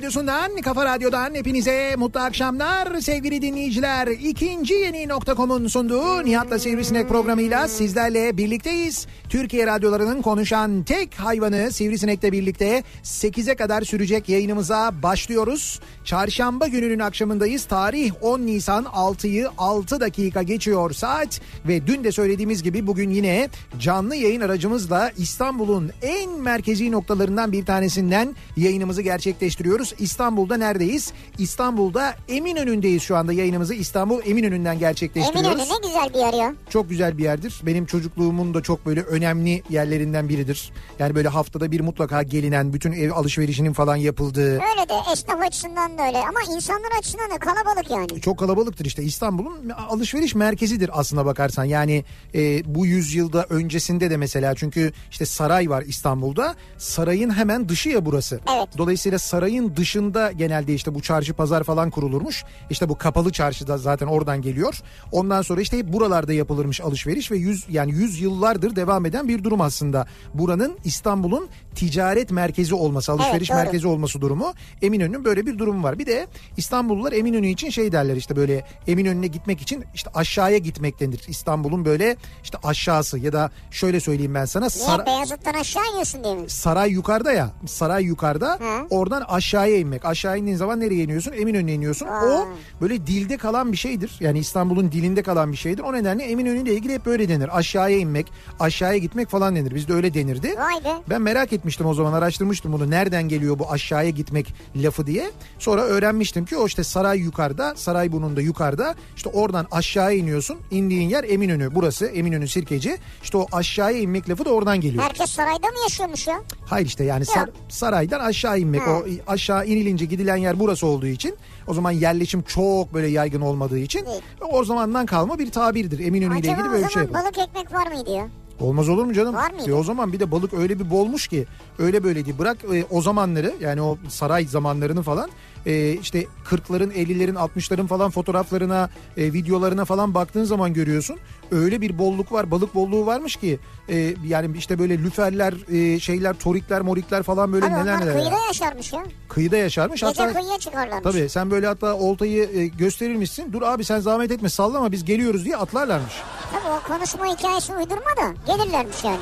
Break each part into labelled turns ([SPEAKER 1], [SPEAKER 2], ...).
[SPEAKER 1] radyosundan, kafa radyodan hepinize mutlu akşamlar sevgili dinleyiciler. İkinci yeni nokta.com'un sunduğu Nihat'la Sivrisinek programıyla sizlerle birlikteyiz. Türkiye radyolarının konuşan tek hayvanı Sivrisinek'le birlikte 8'e kadar sürecek yayınımıza başlıyoruz. Çarşamba gününün akşamındayız. Tarih 10 Nisan 6'yı 6 dakika geçiyor saat ve dün de söylediğimiz gibi bugün yine canlı yayın aracımızla İstanbul'un en merkezi noktalarından bir tanesinden yayınımızı gerçekleştiriyoruz. İstanbul'da neredeyiz? İstanbul'da Eminönü'ndeyiz şu anda yayınımızı İstanbul Eminönü'nden gerçekleştiriyoruz.
[SPEAKER 2] Eminönü ne güzel bir yer ya.
[SPEAKER 1] Çok güzel bir yerdir. Benim çocukluğumun da çok böyle önemli yerlerinden biridir. Yani böyle haftada bir mutlaka gelinen, bütün ev alışverişinin falan yapıldığı.
[SPEAKER 2] Öyle de esnaf açısından da öyle ama insanlar açısından da kalabalık yani.
[SPEAKER 1] Çok kalabalıktır işte İstanbul'un alışveriş merkezidir aslına bakarsan. Yani e, bu yüzyılda öncesinde de mesela çünkü işte saray var İstanbul'da. Sarayın hemen dışı ya burası.
[SPEAKER 2] Evet.
[SPEAKER 1] Dolayısıyla sarayın dışında genelde işte bu çarşı pazar falan kurulurmuş. İşte bu kapalı çarşıda zaten oradan geliyor. Ondan sonra işte hep buralarda yapılırmış alışveriş ve yüz yani yüz yıllardır devam eden bir durum aslında. Buranın İstanbul'un ticaret merkezi olması, alışveriş
[SPEAKER 2] doğru.
[SPEAKER 1] merkezi olması durumu. Eminönü'nün böyle bir durumu var. Bir de İstanbullular Eminönü için şey derler işte böyle Eminönü'ne gitmek için işte aşağıya gitmek denir. İstanbul'un böyle işte aşağısı ya da şöyle söyleyeyim ben sana.
[SPEAKER 2] Niye
[SPEAKER 1] Sar-
[SPEAKER 2] Beyazıt'tan aşağı iniyorsun diye mi?
[SPEAKER 1] saray yukarıda ya. Saray yukarıda.
[SPEAKER 2] Hı.
[SPEAKER 1] Oradan aşağıya inmek. Aşağı indiğin zaman nereye iniyorsun? Eminönü'ne iniyorsun. O böyle dilde kalan bir şeydir. Yani İstanbul'un dilinde kalan bir şeydir. O nedenle Eminönü ile ilgili hep böyle denir. Aşağıya inmek, aşağıya gitmek falan denir. Bizde öyle denirdi.
[SPEAKER 2] Vay be.
[SPEAKER 1] Ben merak etmiştim o zaman araştırmıştım bunu. Nereden geliyor bu aşağıya gitmek lafı diye. Sonra öğrenmiştim ki o işte saray yukarıda, saray bunun yukarıda. İşte oradan aşağıya iniyorsun. İndiğin yer Eminönü. Burası Eminönü Sirkeci. İşte o aşağıya inmek lafı da oradan geliyor.
[SPEAKER 2] Herkes sarayda mı yaşıyormuş ya?
[SPEAKER 1] Hayır işte yani sar- saraydan aşağı inmek.
[SPEAKER 2] Ha.
[SPEAKER 1] O aşağı inilince gidilen yer burası olduğu için o zaman yerleşim çok böyle yaygın olmadığı için
[SPEAKER 2] Evet.
[SPEAKER 1] o zamandan kalma bir tabirdir. Eminönü ile
[SPEAKER 2] Acaba
[SPEAKER 1] ilgili
[SPEAKER 2] o
[SPEAKER 1] böyle bir
[SPEAKER 2] zaman
[SPEAKER 1] şey yapalım.
[SPEAKER 2] balık ekmek var mıydı ya?
[SPEAKER 1] Olmaz olur mu canım?
[SPEAKER 2] Var mıydı?
[SPEAKER 1] E o zaman bir de balık öyle bir bolmuş ki öyle böyle değil. Bırak e, o zamanları yani o saray zamanlarını falan e, işte 40'ların 50'lerin 60'ların falan fotoğraflarına e, videolarına falan baktığın zaman görüyorsun. Öyle bir bolluk var balık bolluğu varmış ki e, yani işte böyle lüferler e, şeyler torikler morikler falan böyle
[SPEAKER 2] Abi
[SPEAKER 1] neler neler.
[SPEAKER 2] kıyıda
[SPEAKER 1] ya.
[SPEAKER 2] yaşarmış ya.
[SPEAKER 1] Kıyıda yaşarmış.
[SPEAKER 2] Gece
[SPEAKER 1] Hatta
[SPEAKER 2] kıyıya çıkarlarmış.
[SPEAKER 1] Tabii sen böyle hatta oltayı e, gösterirmişsin. Dur abi sen zahmet etme sallama biz geliyoruz diye atlarlarmış
[SPEAKER 2] Tabii o konuşma hikayesi uydurma da gelirlermiş yani.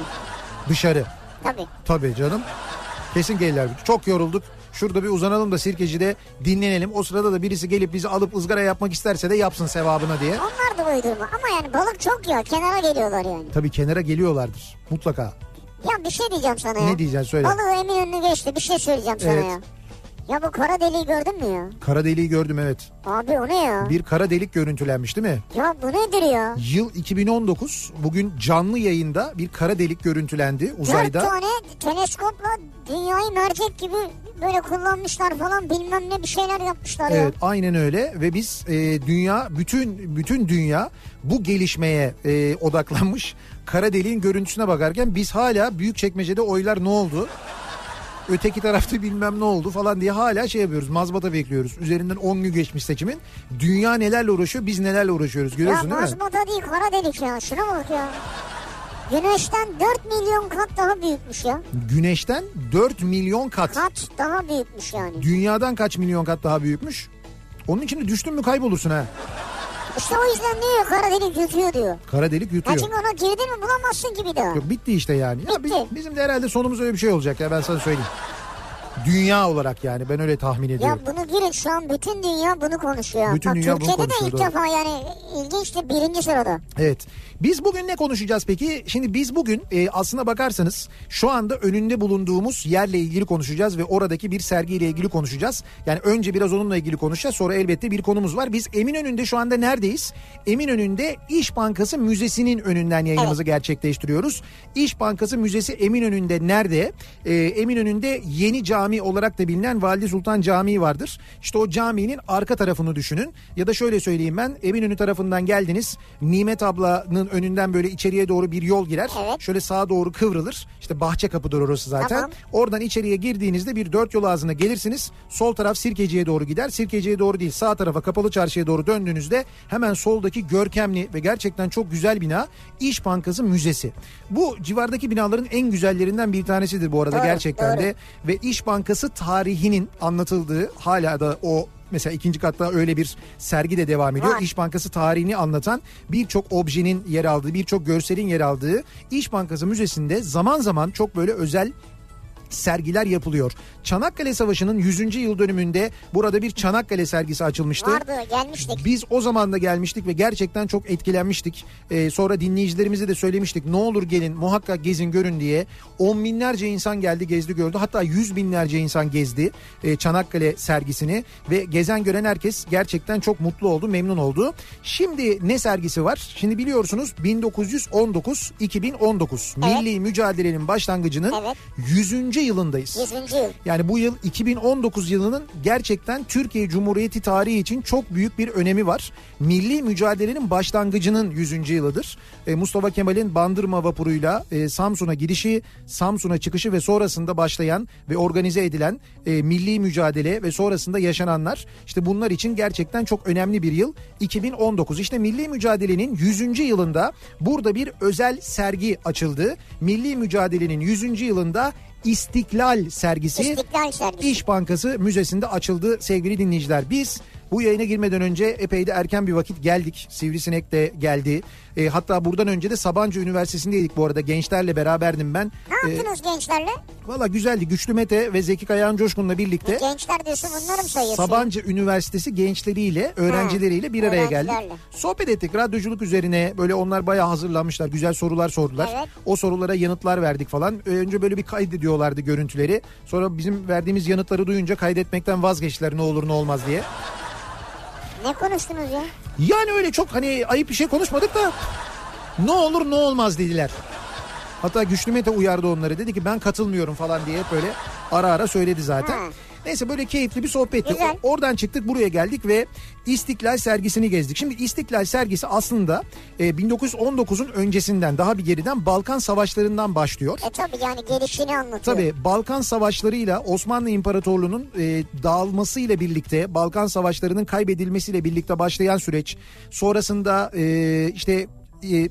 [SPEAKER 1] dışarı.
[SPEAKER 2] Tabii.
[SPEAKER 1] Tabii canım. Kesin gelirler. Çok yorulduk. Şurada bir uzanalım da sirkecide dinlenelim. O sırada da birisi gelip bizi alıp ızgara yapmak isterse de yapsın sevabına diye.
[SPEAKER 2] Onlar da uydurma ama yani balık çok ya kenara geliyorlar yani.
[SPEAKER 1] Tabii kenara geliyorlardır mutlaka.
[SPEAKER 2] Ya bir şey diyeceğim sana ya.
[SPEAKER 1] Ne diyeceksin söyle.
[SPEAKER 2] Balığı Eminönü'nü geçti bir şey söyleyeceğim sana
[SPEAKER 1] Evet.
[SPEAKER 2] ya. Ya bu kara deliği gördün mü ya?
[SPEAKER 1] Kara deliği gördüm evet.
[SPEAKER 2] Abi o ne ya?
[SPEAKER 1] Bir kara delik görüntülenmiş değil mi?
[SPEAKER 2] Ya bu nedir ya?
[SPEAKER 1] Yıl 2019 bugün canlı yayında bir kara delik görüntülendi
[SPEAKER 2] Dört
[SPEAKER 1] uzayda.
[SPEAKER 2] tane teleskopla dünyayı mercek gibi böyle kullanmışlar falan bilmem ne bir şeyler yapmışlar ya.
[SPEAKER 1] Evet aynen öyle ve biz e, dünya bütün bütün dünya bu gelişmeye e, odaklanmış. Kara deliğin görüntüsüne bakarken biz hala büyük çekmecede oylar ne oldu? Öteki tarafta bilmem ne oldu falan diye hala şey yapıyoruz. Mazbata bekliyoruz. Üzerinden 10 gün geçmiş seçimin. Dünya nelerle uğraşıyor biz nelerle uğraşıyoruz.
[SPEAKER 2] Ya
[SPEAKER 1] Görüyorsun değil mi?
[SPEAKER 2] mazmata değil kara delik ya şuna bak ya. Güneşten 4 milyon kat daha büyükmüş ya.
[SPEAKER 1] Güneşten 4 milyon kat.
[SPEAKER 2] Kat daha büyükmüş yani.
[SPEAKER 1] Dünyadan kaç milyon kat daha büyükmüş? Onun içinde düştün mü kaybolursun ha.
[SPEAKER 2] İşte o yüzden diyor kara delik yutuyor diyor.
[SPEAKER 1] Kara delik
[SPEAKER 2] Ya
[SPEAKER 1] yutuyor.
[SPEAKER 2] çünkü ona girdin mi bulamazsın bir daha.
[SPEAKER 1] Yok bitti işte yani. Ya biz-
[SPEAKER 2] Bitti.
[SPEAKER 1] bizim de herhalde sonumuz öyle bir şey olacak ya ben sana söyleyeyim. Dünya olarak yani ben öyle tahmin
[SPEAKER 2] Ya
[SPEAKER 1] ediyorum.
[SPEAKER 2] bunu girin şu an bütün dünya bunu konuşuyor.
[SPEAKER 1] Bütün
[SPEAKER 2] Bak,
[SPEAKER 1] dünya bunu
[SPEAKER 2] Türkiye'de de
[SPEAKER 1] konuşuyor,
[SPEAKER 2] ilk
[SPEAKER 1] doğru.
[SPEAKER 2] defa yani ilginçti birinci sırada.
[SPEAKER 1] Evet. Biz bugün ne konuşacağız peki? Şimdi biz bugün e, aslına bakarsanız şu anda önünde bulunduğumuz yerle ilgili konuşacağız ve oradaki bir sergiyle ilgili konuşacağız. Yani önce biraz onunla ilgili konuşacağız sonra elbette bir konumuz var. Biz Eminönü'nde şu anda neredeyiz? Eminönü'nde İş Bankası Müzesi'nin önünden yayınımızı gerçekleştiriyoruz. İş Bankası Müzesi Eminönü'nde nerede? E, Eminönü'nde yeni cami olarak da bilinen Valide Sultan Camii vardır. İşte o caminin arka tarafını düşünün. Ya da şöyle söyleyeyim ben Eminönü tarafından geldiniz. Nimet ablanın önünden böyle içeriye doğru bir yol girer.
[SPEAKER 2] Evet.
[SPEAKER 1] Şöyle sağa doğru kıvrılır. İşte bahçe kapıdır orası zaten.
[SPEAKER 2] Tamam.
[SPEAKER 1] Oradan içeriye girdiğinizde bir dört yol ağzına gelirsiniz. Sol taraf Sirkeci'ye doğru gider. Sirkeci'ye doğru değil sağ tarafa Kapalı Çarşı'ya doğru döndüğünüzde hemen soldaki görkemli ve gerçekten çok güzel bina İş Bankası Müzesi. Bu civardaki binaların en güzellerinden bir tanesidir bu arada
[SPEAKER 2] Doğru,
[SPEAKER 1] gerçekten
[SPEAKER 2] doğru.
[SPEAKER 1] de. Ve İş Bankası tarihinin anlatıldığı hala da o Mesela ikinci katta öyle bir sergi de devam ediyor.
[SPEAKER 2] Var.
[SPEAKER 1] İş Bankası tarihini anlatan birçok objenin yer aldığı, birçok görselin yer aldığı İş Bankası Müzesi'nde zaman zaman çok böyle özel sergiler yapılıyor. Çanakkale Savaşı'nın 100. yıl dönümünde burada bir Çanakkale sergisi açılmıştı.
[SPEAKER 2] Vardı gelmiştik.
[SPEAKER 1] Biz o zaman da gelmiştik ve gerçekten çok etkilenmiştik. Ee, sonra dinleyicilerimize de söylemiştik ne olur gelin muhakkak gezin görün diye. On binlerce insan geldi gezdi gördü hatta yüz binlerce insan gezdi e, Çanakkale sergisini ve gezen gören herkes gerçekten çok mutlu oldu memnun oldu. Şimdi ne sergisi var? Şimdi biliyorsunuz 1919-2019
[SPEAKER 2] Evet.
[SPEAKER 1] milli mücadelenin başlangıcının
[SPEAKER 2] Evet.
[SPEAKER 1] 100. yılındayız.
[SPEAKER 2] 100. yıl.
[SPEAKER 1] Yani bu yıl 2019 yılının gerçekten Türkiye Cumhuriyeti tarihi için çok büyük bir önemi var. Milli mücadelenin başlangıcının 100. yılıdır. E, Mustafa Kemal'in Bandırma vapuruyla e, Samsun'a gidişi, Samsun'a çıkışı ve sonrasında başlayan ve organize edilen e, milli mücadele ve sonrasında yaşananlar işte bunlar için gerçekten çok önemli bir yıl 2019. İşte milli mücadelenin 100. yılında burada bir özel sergi açıldı. Milli mücadelenin 100. yılında İstiklal sergisi
[SPEAKER 2] İstiklal sergisi.
[SPEAKER 1] İş Bankası Müzesi'nde açıldı sevgili dinleyiciler. Biz bu yayına girmeden önce epey de erken bir vakit geldik. Sivrisinek de geldi. E, hatta buradan önce de Sabancı Üniversitesi'ndeydik bu arada. Gençlerle beraberdim ben.
[SPEAKER 2] Ne
[SPEAKER 1] E,
[SPEAKER 2] yaptınız gençlerle?
[SPEAKER 1] Valla güzeldi. Güçlü Mete ve Zeki Kayağan Coşkun'la birlikte
[SPEAKER 2] Gençler diyorsun bunları mı sayıyorsun?
[SPEAKER 1] Sabancı Üniversitesi gençleriyle, öğrencileriyle bir araya geldik. Sohbet ettik radyoculuk üzerine. Böyle onlar bayağı hazırlanmışlar. Güzel sorular sordular.
[SPEAKER 2] Evet.
[SPEAKER 1] O sorulara yanıtlar verdik falan. Önce böyle bir kaydediyorlardı görüntüleri. Sonra bizim verdiğimiz yanıtları duyunca kaydetmekten vazgeçtiler ne olur ne olmaz diye.
[SPEAKER 2] Ne konuştunuz ya?
[SPEAKER 1] Yani öyle çok hani ayıp bir şey konuşmadık da ne olur ne olmaz dediler. Hatta Güçlü Mete uyardı onları. Dedi ki ben katılmıyorum falan diye hep böyle ara ara söyledi zaten.
[SPEAKER 2] Ha.
[SPEAKER 1] Neyse böyle keyifli bir sohbetti.
[SPEAKER 2] Güzel.
[SPEAKER 1] Oradan çıktık buraya geldik ve İstiklal sergisini gezdik. Şimdi İstiklal sergisi aslında e, 1919'un öncesinden daha bir geriden Balkan savaşlarından başlıyor.
[SPEAKER 2] E tabi yani gelişini anlatıyor.
[SPEAKER 1] Tabii Balkan Savaşları'yla Osmanlı İmparatorluğu'nun e, dağılmasıyla birlikte Balkan Savaşları'nın kaybedilmesiyle birlikte başlayan süreç sonrasında e, işte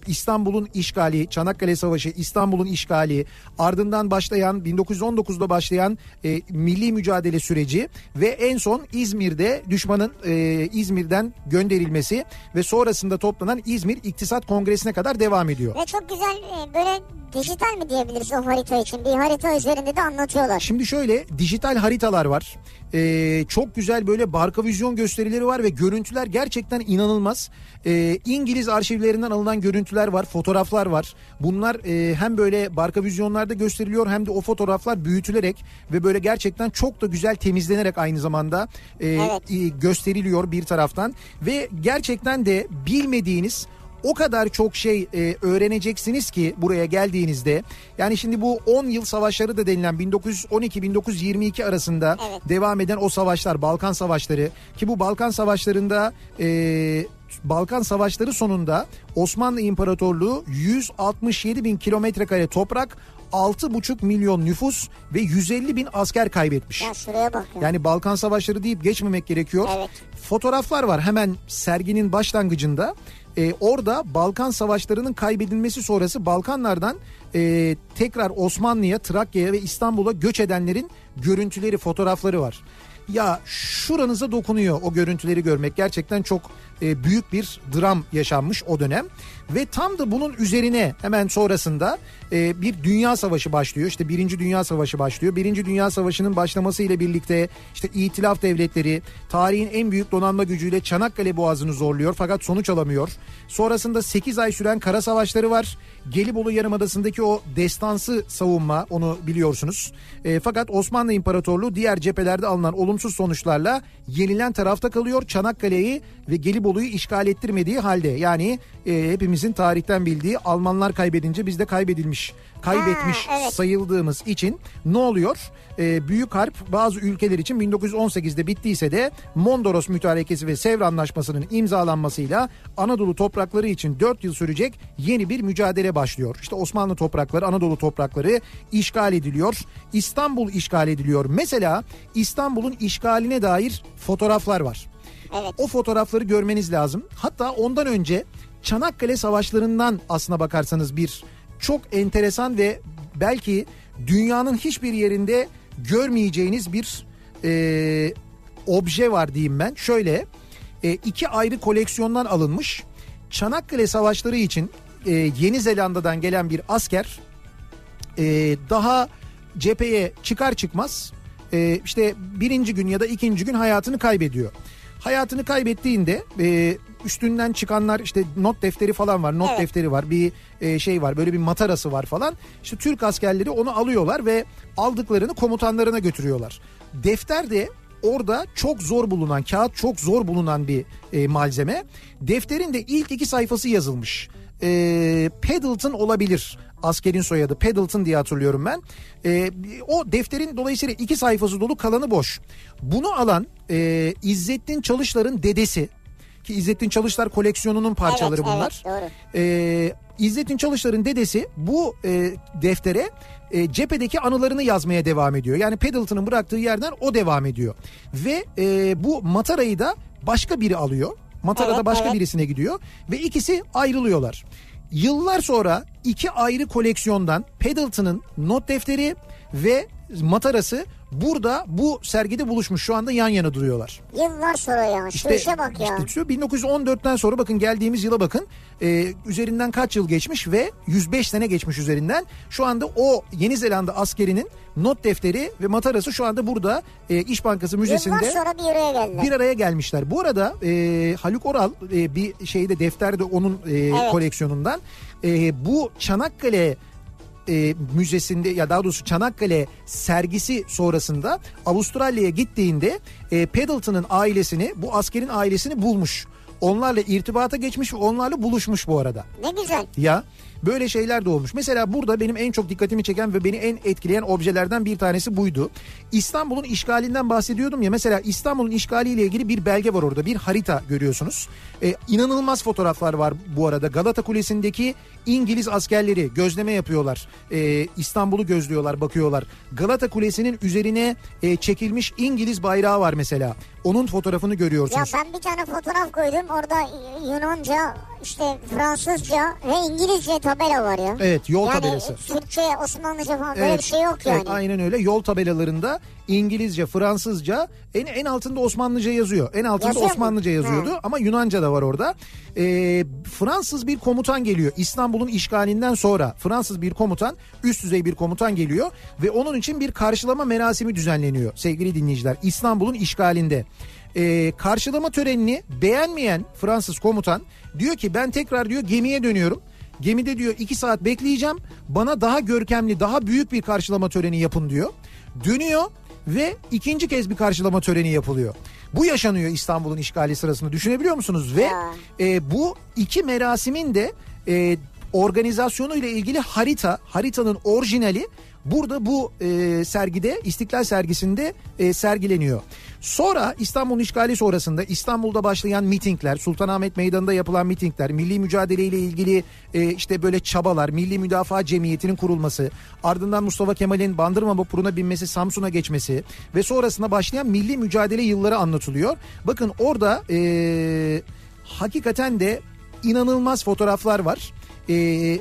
[SPEAKER 1] İstanbul'un işgali, Çanakkale Savaşı, İstanbul'un işgali, ardından başlayan 1919'da başlayan e, milli mücadele süreci ve en son İzmir'de düşmanın e, İzmir'den gönderilmesi ve sonrasında toplanan İzmir İktisat Kongresi'ne kadar devam ediyor.
[SPEAKER 2] Ve çok güzel e, böyle dijital mi diyebiliriz o harita için? Bir harita üzerinde de anlatıyorlar.
[SPEAKER 1] Şimdi şöyle dijital haritalar var. Ee, çok güzel böyle barka vizyon gösterileri var ve görüntüler gerçekten inanılmaz. Ee, İngiliz arşivlerinden alınan görüntüler var, fotoğraflar var. Bunlar e, hem böyle barka vizyonlarda gösteriliyor hem de o fotoğraflar büyütülerek ve böyle gerçekten çok da güzel temizlenerek aynı zamanda e,
[SPEAKER 2] Evet.
[SPEAKER 1] e, gösteriliyor bir taraftan ve gerçekten de bilmediğiniz o kadar çok şey e, öğreneceksiniz ki buraya geldiğinizde. Yani şimdi bu 10 yıl savaşları da denilen 1912-1922 arasında
[SPEAKER 2] Evet.
[SPEAKER 1] devam eden o savaşlar Balkan savaşları ki bu Balkan savaşlarında e, Balkan savaşları sonunda Osmanlı İmparatorluğu 167 bin kilometre kare toprak 6,5 milyon nüfus ve 150 bin asker kaybetmiş.
[SPEAKER 2] Ya şuraya bak ya.
[SPEAKER 1] Yani Balkan Savaşları deyip geçmemek gerekiyor.
[SPEAKER 2] Evet.
[SPEAKER 1] Fotoğraflar var hemen serginin başlangıcında. Ee, orada Balkan Savaşları'nın kaybedilmesi sonrası Balkanlardan e, tekrar Osmanlı'ya, Trakya'ya ve İstanbul'a göç edenlerin görüntüleri, fotoğrafları var. Ya şuranıza dokunuyor o görüntüleri görmek. Gerçekten çok e, büyük bir dram yaşanmış o dönem. Ve tam da bunun üzerine hemen sonrasında e, bir dünya savaşı başlıyor. İşte Birinci Dünya Savaşı başlıyor. Birinci Dünya Savaşı'nın başlamasıyla birlikte işte İtilaf devletleri tarihin en büyük donanma gücüyle Çanakkale Boğazı'nı zorluyor fakat sonuç alamıyor. Sonrasında 8 ay süren kara savaşları var. Gelibolu Yarımadası'ndaki o destansı savunma onu biliyorsunuz. E, fakat Osmanlı İmparatorluğu diğer cephelerde alınan olumsuz sonuçlarla yenilen tarafta kalıyor. Çanakkale'yi ve Gelibolu'yu işgal ettirmediği halde yani e, hepimizin tarihten bildiği Almanlar kaybedince biz de kaybedilmiş, kaybetmiş
[SPEAKER 2] Ha, evet.
[SPEAKER 1] sayıldığımız için ne oluyor? Ee, Büyük Harp bazı ülkeler için 1918'de bittiyse de Mondros Mütarekesi ve Sevr Anlaşması'nın imzalanmasıyla Anadolu toprakları için 4 yıl sürecek yeni bir mücadele başlıyor. İşte Osmanlı toprakları, Anadolu toprakları işgal ediliyor. İstanbul işgal ediliyor. Mesela İstanbul'un işgaline dair fotoğraflar var.
[SPEAKER 2] Evet.
[SPEAKER 1] O fotoğrafları görmeniz lazım. Hatta ondan önce Çanakkale Savaşları'ndan aslına bakarsanız bir çok enteresan ve belki dünyanın hiçbir yerinde görmeyeceğiniz bir e, obje var diyeyim ben. Şöyle e, iki ayrı koleksiyondan alınmış Çanakkale Savaşları için e, Yeni Zelanda'dan gelen bir asker e, daha cepheye çıkar çıkmaz e, işte birinci gün ya da ikinci gün hayatını kaybediyor. Hayatını kaybettiğinde e, üstünden çıkanlar işte not defteri falan var not
[SPEAKER 2] Evet.
[SPEAKER 1] defteri var bir e, şey var böyle bir matarası var falan. İşte Türk askerleri onu alıyorlar ve aldıklarını komutanlarına götürüyorlar. Defter de orada çok zor bulunan kağıt çok zor bulunan bir e, malzeme. Defterin de ilk iki sayfası yazılmış. E, Pendleton olabilir askerin soyadı Pendleton diye hatırlıyorum ben. E, o defterin dolayısıyla iki sayfası dolu kalanı boş. Bunu alan e, İzzettin Çalışlar'ın dedesi ki İzzettin Çalışlar koleksiyonunun parçaları
[SPEAKER 2] evet,
[SPEAKER 1] bunlar.
[SPEAKER 2] Evet, doğru.
[SPEAKER 1] Ee, İzzettin Çalışlar'ın dedesi bu e, deftere e, cephedeki anılarını yazmaya devam ediyor. Yani Pendleton'ın bıraktığı yerden o devam ediyor. Ve e, bu Matara'yı da başka biri alıyor. Matara'da
[SPEAKER 2] Evet,
[SPEAKER 1] başka
[SPEAKER 2] evet.
[SPEAKER 1] birisine gidiyor ve ikisi ayrılıyorlar. Yıllar sonra iki ayrı koleksiyondan Pendleton'ın not defteri ve Matarası burada bu sergide buluşmuş. Şu anda yan yana duruyorlar.
[SPEAKER 2] Yıllar sonra ya. Şu işe bak ya.
[SPEAKER 1] işte şu 1914'ten sonra bakın geldiğimiz yıla bakın. Ee, üzerinden kaç yıl geçmiş ve 105 sene geçmiş üzerinden. Şu anda o Yeni Zelanda askerinin not defteri ve matarası şu anda burada e, İş Bankası Müzesi'nde
[SPEAKER 2] Yıllar sonra bir araya geldiler.
[SPEAKER 1] bir araya gelmişler. Bu arada e, Haluk Oral e, bir şeyde defterde onun e, koleksiyonundan e, bu Çanakkale e, müzesinde ya daha doğrusu Çanakkale sergisi sonrasında Avustralya'ya gittiğinde e, Pendleton'ın ailesini bu askerin ailesini bulmuş. Onlarla irtibata geçmiş ve onlarla buluşmuş bu arada.
[SPEAKER 2] Ne güzel.
[SPEAKER 1] Ya böyle şeyler de olmuş. Mesela burada benim en çok dikkatimi çeken ve beni en etkileyen objelerden bir tanesi buydu. İstanbul'un işgalinden bahsediyordum ya. Mesela İstanbul'un işgaliyle ilgili bir belge var orada. Bir harita görüyorsunuz. Ee, inanılmaz fotoğraflar var bu arada. Galata Kulesi'ndeki İngiliz askerleri gözleme yapıyorlar. Ee, İstanbul'u gözlüyorlar, bakıyorlar. Galata Kulesi'nin üzerine e, çekilmiş İngiliz bayrağı var mesela. Onun fotoğrafını
[SPEAKER 2] Ya
[SPEAKER 1] görüyorsunuz.
[SPEAKER 2] ben bir tane fotoğraf koydum. Orada Yunanca işte Fransızca ve İngilizce tabela var ya.
[SPEAKER 1] Evet, yol
[SPEAKER 2] yani,
[SPEAKER 1] tabelası.
[SPEAKER 2] Türkçe, Osmanlıca falan böyle bir şey yok yani.
[SPEAKER 1] Evet, aynen öyle. Yol tabelalarında İngilizce, Fransızca en en altında Osmanlıca yazıyor. En altında
[SPEAKER 2] Yazıyor mu?
[SPEAKER 1] Osmanlıca yazıyordu ama Yunanca da var orada. Ee, Fransız bir komutan geliyor. İstanbul'un işgalinden sonra Fransız bir komutan, üst düzey bir komutan geliyor ve onun için bir karşılama merasimi düzenleniyor sevgili dinleyiciler. İstanbul'un işgalinde. Ee, karşılama törenini beğenmeyen Fransız komutan diyor ki ben tekrar diyor gemiye dönüyorum. Gemide diyor iki saat bekleyeceğim. Bana daha görkemli, daha büyük bir karşılama töreni yapın diyor. Dönüyor ve ikinci kez bir karşılama töreni yapılıyor. Bu yaşanıyor İstanbul'un işgali sırasında düşünebiliyor musunuz? Ve e, bu iki merasimin de e, organizasyonu ile ilgili harita, haritanın orijinali burada bu e, sergide, İstiklal sergisinde e, sergileniyor. Sonra İstanbul'un işgali sonrasında İstanbul'da başlayan mitingler, Sultanahmet Meydanı'nda yapılan mitingler, milli mücadele ile ilgili e, işte böyle çabalar, Milli Müdafaa Cemiyeti'nin kurulması, ardından Mustafa Kemal'in Bandırma vapuruna binmesi, Samsun'a geçmesi ve sonrasında başlayan milli mücadele yılları anlatılıyor. Bakın orada e, hakikaten de inanılmaz fotoğraflar var. E,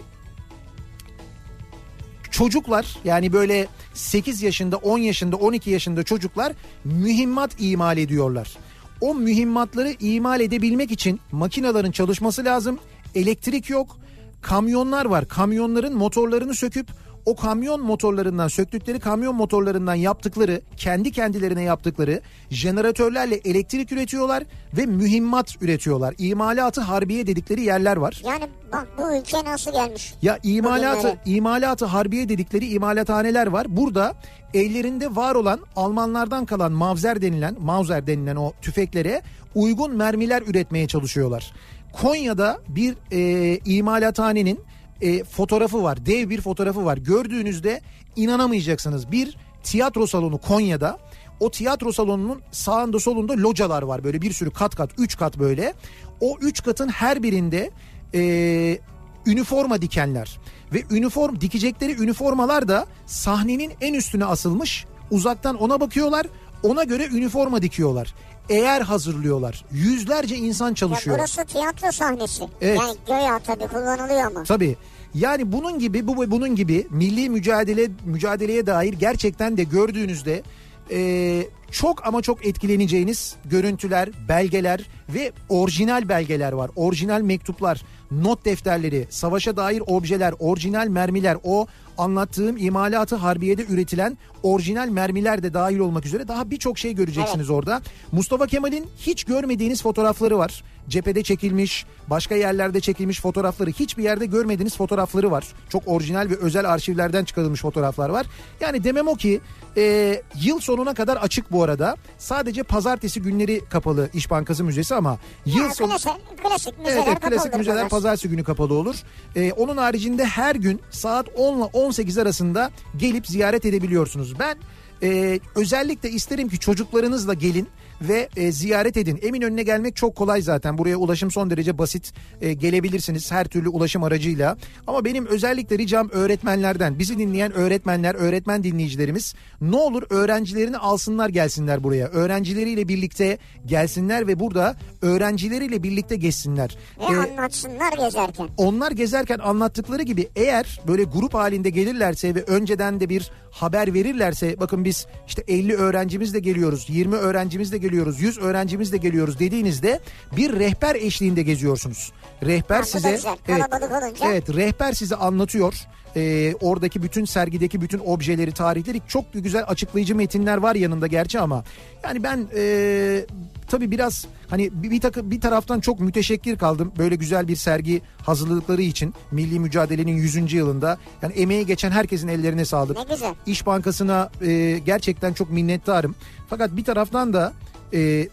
[SPEAKER 1] çocuklar yani böyle 8 yaşında 10 yaşında 12 yaşında çocuklar mühimmat imal ediyorlar. O mühimmatları imal edebilmek için makinelerin çalışması lazım. Elektrik yok. Kamyonlar var. Kamyonların motorlarını söküp o kamyon motorlarından söktükleri kamyon motorlarından yaptıkları kendi kendilerine yaptıkları jeneratörlerle elektrik üretiyorlar ve mühimmat üretiyorlar. İmalatı harbiye dedikleri yerler var.
[SPEAKER 2] Yani bak bu ülke nasıl gelmiş?
[SPEAKER 1] Ya imalatı
[SPEAKER 2] Bugünlere.
[SPEAKER 1] imalatı harbiye dedikleri imalathaneler var. Burada ellerinde var olan Almanlardan kalan Mauser denilen Mauser denilen o tüfeklere uygun mermiler üretmeye çalışıyorlar. Konya'da bir e, imalathanenin e, fotoğrafı var. Dev bir fotoğrafı var. Gördüğünüzde inanamayacaksınız. Bir tiyatro salonu Konya'da. O tiyatro salonunun sağında solunda localar var. Böyle bir sürü kat kat, üç kat böyle. O üç katın her birinde e, üniforma dikenler ve üniform dikecekleri üniformalar da sahnenin en üstüne asılmış. Uzaktan ona bakıyorlar. Ona göre üniforma dikiyorlar. Eğer hazırlıyorlar. Yüzlerce insan
[SPEAKER 2] Ya
[SPEAKER 1] çalışıyor.
[SPEAKER 2] burası tiyatro sahnesi.
[SPEAKER 1] Evet.
[SPEAKER 2] Yani göya tabii kullanılıyor ama.
[SPEAKER 1] Tabii. Yani bunun gibi bu bunun gibi milli mücadele mücadeleye dair gerçekten de gördüğünüzde e, çok ama çok etkileneceğiniz görüntüler, belgeler ve orijinal belgeler var. Orijinal mektuplar, not defterleri, savaşa dair objeler, orijinal mermiler, o anlattığım imalatı harbiyede üretilen orijinal mermiler de dahil olmak üzere daha birçok şey göreceksiniz orada. Mustafa Kemal'in hiç görmediğiniz fotoğrafları var. Cephede çekilmiş, başka yerlerde çekilmiş fotoğrafları, hiçbir yerde görmediğiniz fotoğrafları var. Çok orijinal ve özel arşivlerden çıkarılmış fotoğraflar var. Yani demem o ki e, yıl sonuna kadar açık bu arada. Sadece pazartesi günleri kapalı İş Bankası Müzesi ama yıl
[SPEAKER 2] Ya,
[SPEAKER 1] sonu...
[SPEAKER 2] klasik, klasik müzeler
[SPEAKER 1] Evet, evet klasik müzeler
[SPEAKER 2] bunlar.
[SPEAKER 1] pazartesi günü kapalı olur. Ee, onun haricinde her gün saat 10 ile 18 arasında gelip ziyaret edebiliyorsunuz. Ben e, özellikle isterim ki çocuklarınızla gelin ve e, ziyaret edin. Eminönü'ne gelmek çok kolay zaten. Buraya ulaşım son derece basit. E, gelebilirsiniz her türlü ulaşım aracıyla. Ama benim özellikle ricam öğretmenlerden, bizi dinleyen öğretmenler, öğretmen dinleyicilerimiz ne olur öğrencilerini alsınlar gelsinler buraya. Öğrencileriyle birlikte gelsinler ve burada öğrencileriyle birlikte geçsinler.
[SPEAKER 2] Ve
[SPEAKER 1] E,
[SPEAKER 2] anlatsınlar gezerken.
[SPEAKER 1] onlar gezerken anlattıkları gibi eğer böyle grup halinde gelirlerse ve önceden de bir haber verirlerse bakın biz işte 50 öğrencimizle geliyoruz, 20 öğrencimizle geliyoruz, 100 öğrencimizle geliyoruz dediğinizde bir rehber eşliğinde geziyorsunuz. Rehber
[SPEAKER 2] Ha,
[SPEAKER 1] size
[SPEAKER 2] güzel. Olunca.
[SPEAKER 1] evet rehber size anlatıyor. Ee, oradaki bütün sergideki bütün objeleri, tarihleri çok güzel açıklayıcı metinler var yanında gerçi ama yani ben e, tabii biraz hani bir, takı, bir taraftan çok müteşekkir kaldım böyle güzel bir sergi hazırlıkları için milli mücadelenin 100. yılında yani emeği geçen herkesin ellerine sağlık.
[SPEAKER 2] Ne güzel.
[SPEAKER 1] İş Bankası'na e, gerçekten çok minnettarım. Fakat bir taraftan da e,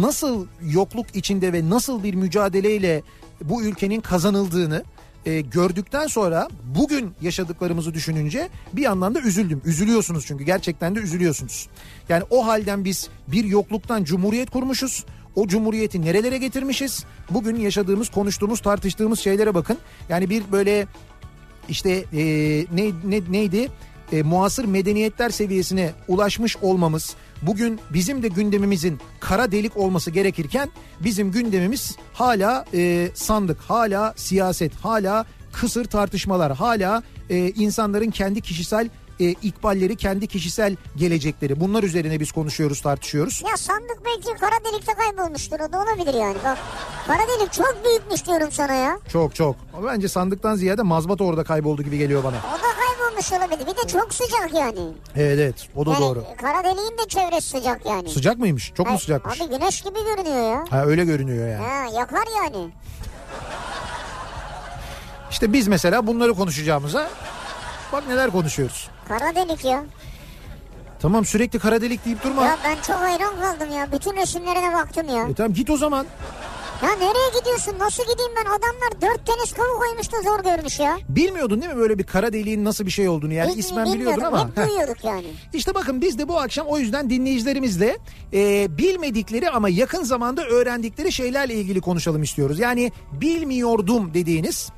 [SPEAKER 1] nasıl yokluk içinde ve nasıl bir mücadeleyle bu ülkenin kazanıldığını e, gördükten sonra bugün yaşadıklarımızı düşününce bir yandan da üzüldüm. Üzülüyorsunuz çünkü gerçekten de üzülüyorsunuz. Yani o halden biz bir yokluktan cumhuriyet kurmuşuz. O cumhuriyeti nerelere getirmişiz? Bugün yaşadığımız, konuştuğumuz, tartıştığımız şeylere bakın. Yani bir böyle işte e, ne, ne neydi? E, muasır medeniyetler seviyesine ulaşmış olmamız, bugün bizim de gündemimizin kara delik olması gerekirken bizim gündemimiz hala e, sandık, hala siyaset, hala kısır tartışmalar, hala e, insanların kendi kişisel e, ikballeri, kendi kişisel gelecekleri. Bunlar üzerine biz konuşuyoruz, tartışıyoruz.
[SPEAKER 2] Ya sandık belki kara delikte kaybolmuştur o da olabilir yani. Bak kara delik çok büyükmüş diyorum sana ya.
[SPEAKER 1] Çok çok. Bence sandıktan ziyade mazbat orada kayboldu gibi geliyor bana.
[SPEAKER 2] O da kaybolmuş olabilir. Bir de çok sıcak yani.
[SPEAKER 1] Evet evet o da
[SPEAKER 2] yani
[SPEAKER 1] doğru.
[SPEAKER 2] kara deliğin de çevresi sıcak yani.
[SPEAKER 1] Sıcak mıymış? Çok mu sıcakmış?
[SPEAKER 2] Abi güneş gibi görünüyor ya.
[SPEAKER 1] Ha öyle görünüyor yani.
[SPEAKER 2] Ha, yakar yani.
[SPEAKER 1] İşte biz mesela bunları konuşacağımıza bak neler konuşuyoruz.
[SPEAKER 2] Kara delik ya.
[SPEAKER 1] Tamam sürekli kara delik deyip durma.
[SPEAKER 2] Ya ben çok hayran kaldım ya. Bütün resimlerine baktım ya.
[SPEAKER 1] E tamam git o zaman.
[SPEAKER 2] Ya nereye gidiyorsun? Nasıl gideyim ben? Adamlar dört tenis kavu koymuş da zor görmüş ya.
[SPEAKER 1] Bilmiyordun değil mi böyle bir kara deliğin nasıl bir şey olduğunu? Yani
[SPEAKER 2] Hiç
[SPEAKER 1] ismen biliyordun ama.
[SPEAKER 2] Hep duyuyorduk yani.
[SPEAKER 1] İşte bakın biz de bu akşam o yüzden dinleyicilerimizle e, bilmedikleri ama yakın zamanda öğrendikleri şeylerle ilgili konuşalım istiyoruz. Yani bilmiyordum dediğiniz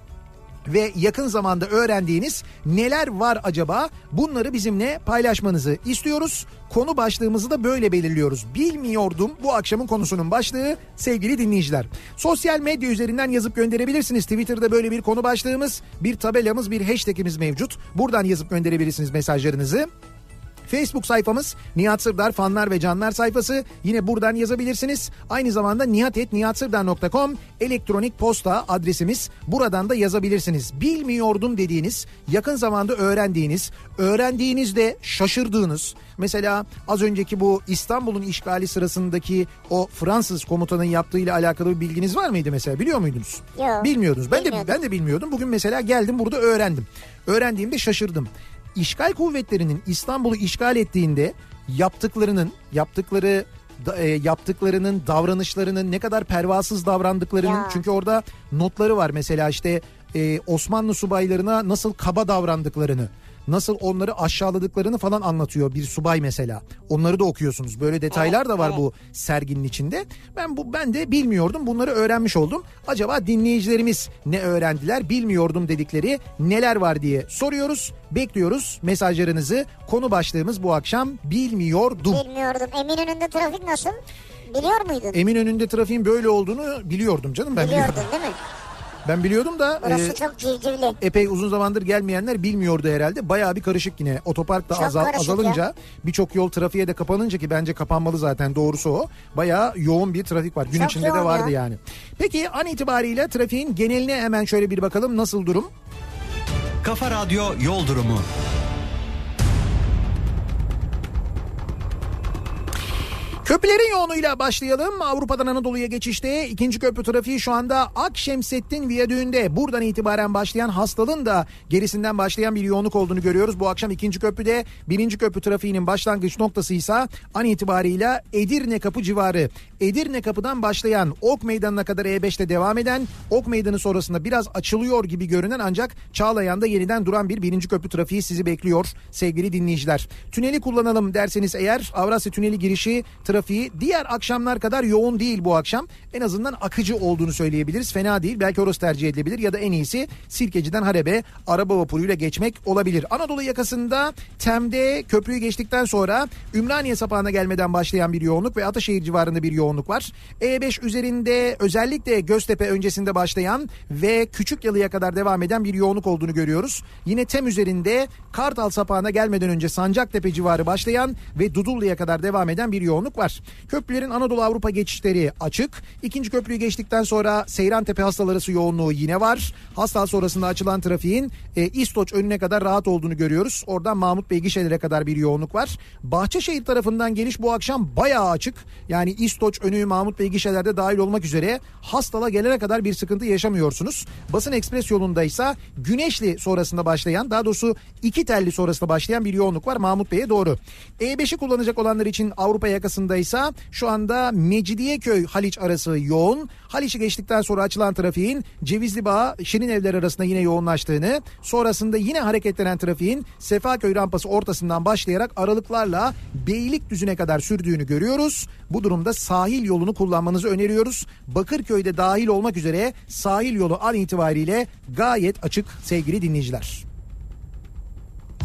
[SPEAKER 1] ve yakın zamanda öğrendiğiniz neler var acaba? Bunları bizimle paylaşmanızı istiyoruz. Konu başlığımızı da böyle belirliyoruz. Bilmiyordum bu akşamın konusunun başlığı sevgili dinleyiciler. Sosyal medya üzerinden yazıp gönderebilirsiniz. Twitter'da böyle bir konu başlığımız, bir tabelamız, bir hashtagimiz mevcut. Buradan yazıp gönderebilirsiniz mesajlarınızı. Facebook sayfamız Nihat Sırdar fanlar ve canlar sayfası. Yine buradan yazabilirsiniz. Aynı zamanda nihatetnihatsırdar.com elektronik posta adresimiz. Buradan da yazabilirsiniz. Bilmiyordum dediğiniz, yakın zamanda öğrendiğiniz, öğrendiğinizde şaşırdığınız. Mesela az önceki bu İstanbul'un işgali sırasındaki o Fransız komutanın yaptığıyla alakalı bir bilginiz var mıydı mesela? Biliyor muydunuz?
[SPEAKER 2] Yok,
[SPEAKER 1] Bilmiyordunuz. Ben de ben de bilmiyordum. Bugün mesela geldim burada öğrendim. Öğrendiğimde şaşırdım. İşgal kuvvetlerinin İstanbul'u işgal ettiğinde yaptıklarının yaptıkları da- e, yaptıklarının davranışlarının ne kadar pervasız davrandıklarının
[SPEAKER 2] Ya.
[SPEAKER 1] çünkü orada notları var mesela işte e, Osmanlı subaylarına nasıl kaba davrandıklarını nasıl onları aşağıladıklarını falan anlatıyor bir subay mesela. Onları da okuyorsunuz. Böyle detaylar da var bu serginin içinde. Ben bu ben de bilmiyordum. Bunları öğrenmiş oldum. Acaba dinleyicilerimiz ne öğrendiler? Bilmiyordum dedikleri neler var diye soruyoruz. Bekliyoruz mesajlarınızı. Konu başlığımız bu akşam bilmiyordum.
[SPEAKER 2] Bilmiyordum. Eminönü'nde trafik nasıl? Biliyor muydun?
[SPEAKER 1] Eminönü'nde trafiğin böyle olduğunu biliyordum canım ben
[SPEAKER 2] Biliyordun
[SPEAKER 1] biliyordum.
[SPEAKER 2] değil mi?
[SPEAKER 1] Ben biliyordum da
[SPEAKER 2] Burası
[SPEAKER 1] e,
[SPEAKER 2] çok civcivli.
[SPEAKER 1] epey uzun zamandır gelmeyenler bilmiyordu herhalde. Bayağı bir karışık yine. Otopark da
[SPEAKER 2] Çok
[SPEAKER 1] azal,
[SPEAKER 2] karışık
[SPEAKER 1] azalınca birçok yol trafiğe de kapanınca ki bence kapanmalı zaten doğrusu o. Bayağı yoğun bir trafik var. Gün
[SPEAKER 2] Çok
[SPEAKER 1] içinde de vardı
[SPEAKER 2] ya.
[SPEAKER 1] yani. Peki an itibariyle trafiğin geneline hemen şöyle bir bakalım nasıl durum?
[SPEAKER 3] Kafa Radyo Yol Durumu.
[SPEAKER 1] Köprülerin yoğunluğuyla başlayalım. Avrupa'dan Anadolu'ya geçişte ikinci köprü trafiği şu anda Akşemsettin Viyadüğü'nde. Buradan itibaren başlayan hastalığın da gerisinden başlayan bir yoğunluk olduğunu görüyoruz. Bu akşam ikinci köprüde birinci köprü trafiğinin başlangıç noktası ise an itibarıyla Edirne Kapı civarı. Edirne Kapı'dan başlayan Ok Meydanı'na kadar E5'te devam eden Ok Meydanı sonrasında biraz açılıyor gibi görünen ancak Çağlayan'da yeniden duran bir birinci köprü trafiği sizi bekliyor sevgili dinleyiciler. Tüneli kullanalım derseniz eğer Avrasya Tüneli girişi trafiği diğer akşamlar kadar yoğun değil bu akşam. En azından akıcı olduğunu söyleyebiliriz. Fena değil. Belki orası tercih edilebilir ya da en iyisi Sirkeci'den Harebe araba vapuruyla geçmek olabilir. Anadolu yakasında Tem'de köprüyü geçtikten sonra Ümraniye sapağına gelmeden başlayan bir yoğunluk ve Ataşehir civarında bir yoğunluk var. E5 üzerinde özellikle Göztepe öncesinde başlayan ve Küçük Yalı'ya kadar devam eden bir yoğunluk olduğunu görüyoruz. Yine Tem üzerinde Kartal sapağına gelmeden önce Sancaktepe civarı başlayan ve Dudullu'ya kadar devam eden bir yoğunluk var. Köprülerin Anadolu Avrupa geçişleri açık. İkinci köprüyü geçtikten sonra Seyrantepe hastalar arası yoğunluğu yine var. Hasta sonrasında açılan trafiğin e, İstoç önüne kadar rahat olduğunu görüyoruz. Oradan Mahmut Bey gişelere kadar bir yoğunluk var. Bahçeşehir tarafından geliş bu akşam bayağı açık. Yani İstoç önü Mahmut Bey gişelerde dahil olmak üzere Hastala gelene kadar bir sıkıntı yaşamıyorsunuz. Basın Ekspres yolunda ise Güneşli sonrasında başlayan daha doğrusu iki telli sonrasında başlayan bir yoğunluk var Mahmut Bey'e doğru. E5'i kullanacak olanlar için Avrupa yakasında ise şu anda Mecidiyeköy Haliç arası yoğun. Haliç'i geçtikten sonra açılan trafiğin Cevizli Bağ Şirin Evler arasında yine yoğunlaştığını sonrasında yine hareketlenen trafiğin Sefaköy rampası ortasından başlayarak aralıklarla Beylikdüzü'ne kadar sürdüğünü görüyoruz. Bu durumda sahil yolunu kullanmanızı öneriyoruz. Bakırköy'de dahil olmak üzere sahil yolu an itibariyle gayet açık sevgili dinleyiciler.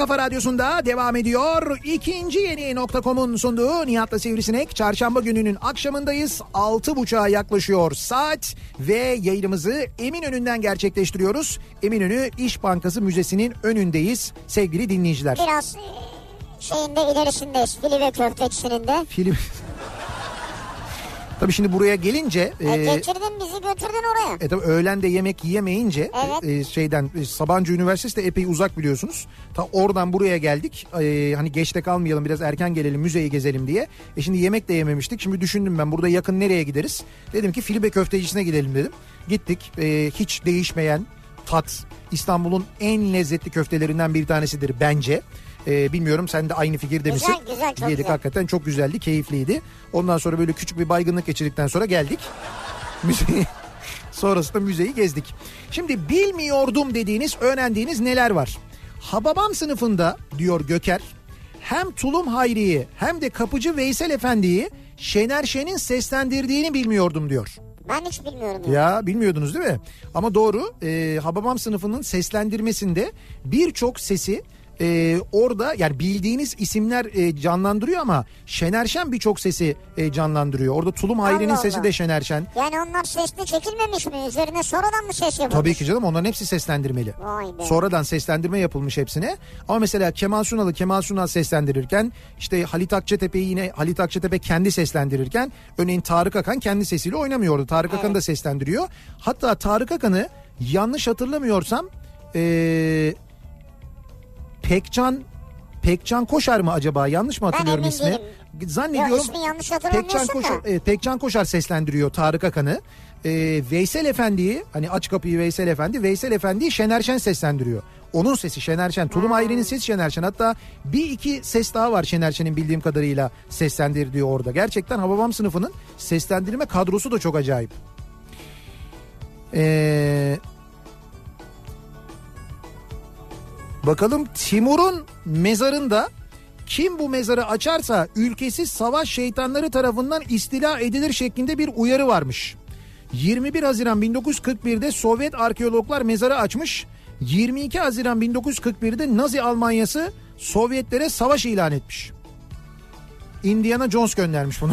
[SPEAKER 1] kafa radyosunda devam ediyor. İkinci yeni nokta.com'un sunduğu Nihat'la Sivrisinek. Çarşamba gününün akşamındayız. 6.30'a yaklaşıyor saat ve yayınımızı Eminönü'nden gerçekleştiriyoruz. Eminönü İş Bankası Müzesi'nin önündeyiz sevgili dinleyiciler.
[SPEAKER 2] Biraz e, şeyinde ilerisindeyiz. Fili ve köfteçisinin de.
[SPEAKER 1] Film... Tabii şimdi buraya gelince...
[SPEAKER 2] E,
[SPEAKER 1] e,
[SPEAKER 2] getirdin bizi götürdün oraya.
[SPEAKER 1] E tabii öğlen de yemek yiyemeyince
[SPEAKER 2] Evet.
[SPEAKER 1] e, şeyden e, Sabancı Üniversitesi de epey uzak biliyorsunuz. Ta oradan buraya geldik. E, hani geçte kalmayalım biraz erken gelelim müzeyi gezelim diye. E şimdi yemek de yememiştik. Şimdi düşündüm ben burada yakın nereye gideriz? Dedim ki Filibe köftecisine gidelim dedim. Gittik. E, hiç değişmeyen tat İstanbul'un en lezzetli köftelerinden bir tanesidir bence. E, bilmiyorum sen de aynı fikirde
[SPEAKER 2] Güzel,
[SPEAKER 1] misin?
[SPEAKER 2] güzel, çok
[SPEAKER 1] Yedik
[SPEAKER 2] güzel.
[SPEAKER 1] hakikaten çok güzeldi, keyifliydi. Ondan sonra böyle küçük bir baygınlık geçirdikten sonra geldik. Sonrasında müzeyi gezdik. Şimdi bilmiyordum dediğiniz, öğrendiğiniz neler var? Hababam sınıfında diyor Göker hem Tulum Hayri'yi hem de Kapıcı Veysel Efendi'yi Şener Şen'in seslendirdiğini bilmiyordum diyor.
[SPEAKER 2] Ben hiç bilmiyorum. Ya.
[SPEAKER 1] Ya bilmiyordunuz değil mi? Ama doğru e, Hababam sınıfının seslendirmesinde birçok sesi e, orada yani bildiğiniz isimler e, canlandırıyor ama Şener Şen birçok sesi e, canlandırıyor. Orada Tulum Hayri'nin sesi de Şener Şen.
[SPEAKER 2] Yani onlar sesli çekilmemiş mi? Üzerine sonradan mı ses yapılmış?
[SPEAKER 1] Tabii ki canım onların hepsi seslendirmeli.
[SPEAKER 2] Vay be.
[SPEAKER 1] Sonradan seslendirme yapılmış hepsine. Ama mesela Kemal Sunal'ı Kemal Sunal seslendirirken işte Halit Akçatepe'yi yine Halit Akçatepe kendi seslendirirken örneğin Tarık Akan kendi sesiyle oynamıyordu. Tarık Akan da seslendiriyor. Hatta Tarık Akan'ı yanlış hatırlamıyorsam ee, Pekcan Pekcan Koşar mı acaba? Yanlış mı hatırlıyorum ismi?
[SPEAKER 2] değilim.
[SPEAKER 1] Zannediyorum.
[SPEAKER 2] Yok, ismi yanlış
[SPEAKER 1] Pekcan Koşar,
[SPEAKER 2] da.
[SPEAKER 1] e, Pekcan Koşar seslendiriyor Tarık Akan'ı. E, Veysel Efendi'yi hani aç kapıyı Veysel Efendi. Veysel Efendi'yi Şener Şen seslendiriyor. Onun sesi Şener Şen. Tulum Ayrı'nın sesi Şener Şen. Hatta bir iki ses daha var Şener Şen'in bildiğim kadarıyla seslendirdiği orada. Gerçekten Hababam sınıfının seslendirme kadrosu da çok acayip. Eee... Bakalım Timur'un mezarında kim bu mezarı açarsa ülkesi savaş şeytanları tarafından istila edilir şeklinde bir uyarı varmış. 21 Haziran 1941'de Sovyet arkeologlar mezarı açmış. 22 Haziran 1941'de Nazi Almanyası Sovyetlere savaş ilan etmiş. Indiana Jones göndermiş bunu.